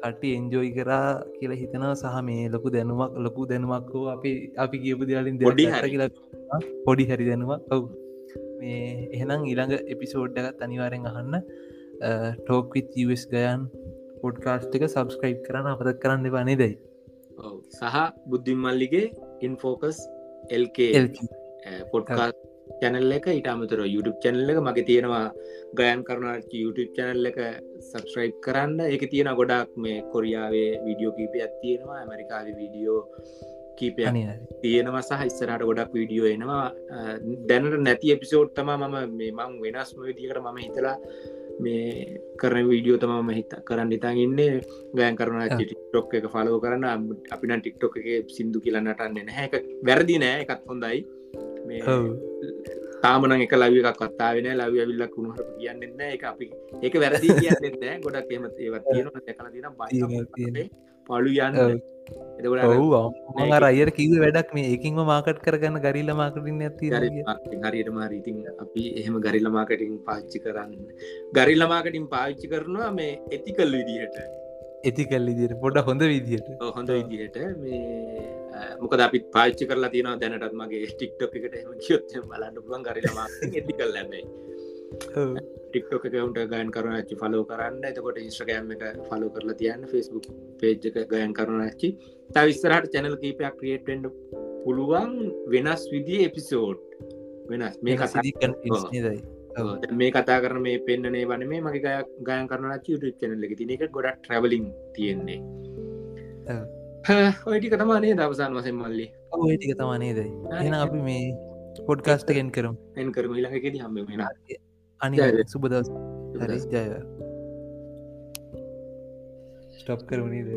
කට්ටි එන්ජෝයි කරා කියලා හිතනව සහ මේ ලොකු දැනුමක් ලොකු දැනුමක් වූ අපි අපි කියපු පොඩි දෙයක් හරි. කියලා පොඩි හරි දැනුවක් ඔව්. මේ එහෙනම් ඊළඟ එපිසෝඩ්ඩගත් අනිවාරෙන් අහන්න. ටෝක්විත් ස් ගයන් පොඩ්කාස්ට් එක සබස්ක්‍රයිබ් කරන්න අපත කරන්න පනේ දැයි. සහ Buddhin මල්ලිගේ in focus LK podcast channel එක. ඉට අමතර YouTube චැනල් එක. මගේ තියෙනවා ගයන් කරුණාච YouTube චැනල් එක සබස්ක්‍රයිබ් කරන්න. එක තියෙන ගොඩක් මේ කොරියාවේ විඩියෝ කීපයක් තියෙනවා. ඇමරිකාව විඩියෝ කීපයක් තියෙනවා සහ ඉස්සරට ගොඩක් වීඩියෝ එනවා. දැනට නැති එපිසෝට් තම මම මේ මං වෙනස්ම විදිකට මම හිතලා මේ කරන වීඩියෝ තම හිත කරන්න ඉතාන් ඉන්නේ. ගෑන් කරන ටික්ටොක් එක ෆලෝ කරන්න අපින ටික්ටොක් එක සිින්දු කියලන්නටන්න නැහැ. එක වැරදි නෑ. එකත් හොඳයි. තාමන එක ලව එකක් කත්තාාවෙන ලව ඇවිල්ලක් කුණුහර කියන්නෙන්න එක අපි ඒක වැරදි කියන්න ගොඩක් එම ඒවත් තියෙන කල තින බයි පලු යන්න එතකොට අරයට කිව වැඩක් මේ. ඒකින්ම මාකට් කරගන්න ගරිල්ල මාකටින් ඇති හරියට මාරීතින් අපි එහෙම ගරිල්ල මාකටින් පාච්චි කරන්න. ගරිල්ල මාකටින් පාච්චි කරනවා මේ ඇති කල් විදිහට. ඇති කල්ලි දිට පොඩ හොඳ විදිහට. හොඳ විදිහට. මේ මොකද අපි පාච්චි කරලා තින දැනටත් මගේ ටික්ටොක් එකට එම කියොත් බලන්න පුුවන් ගරිලම ඇති කල් ලැබයි ටික්ටොක කවුන්ට ගයන් කරන ඇච්චි ෆලෝ කරන්න. එතකොට ඉස්ට්‍රගෑම් එක ෆලෝ කරලා තියන්න. ෆෙස්බුක් පේජ් එක ගයන් කරන ඇච්චි තවිස්තරහට චැනල් කීපයක් ක්‍රියටෙන්ඩ පුළුවන් වෙනස් විදිී එපිසෝඩ් වෙනස්. මේ කසදයි මේ කතා කරන මේ පෙන්න්නනේ වන මේ මගේ ගයක් ගයන් කරන චියට චැනල එක තින එක ගොඩක් ට්‍රවලින් තියෙන්නේ. ඔයිටික තමානේ දවසන් වසෙන් මල්ලි? ඔයිටික තමානේද එන අපි මේ පොඩ්කාස්ටගෙන් කරම්. එන් කරම. ඉලකෙද හම වෙන අනි සුබදස් හරි ජය ස්ටොප් කරමනීද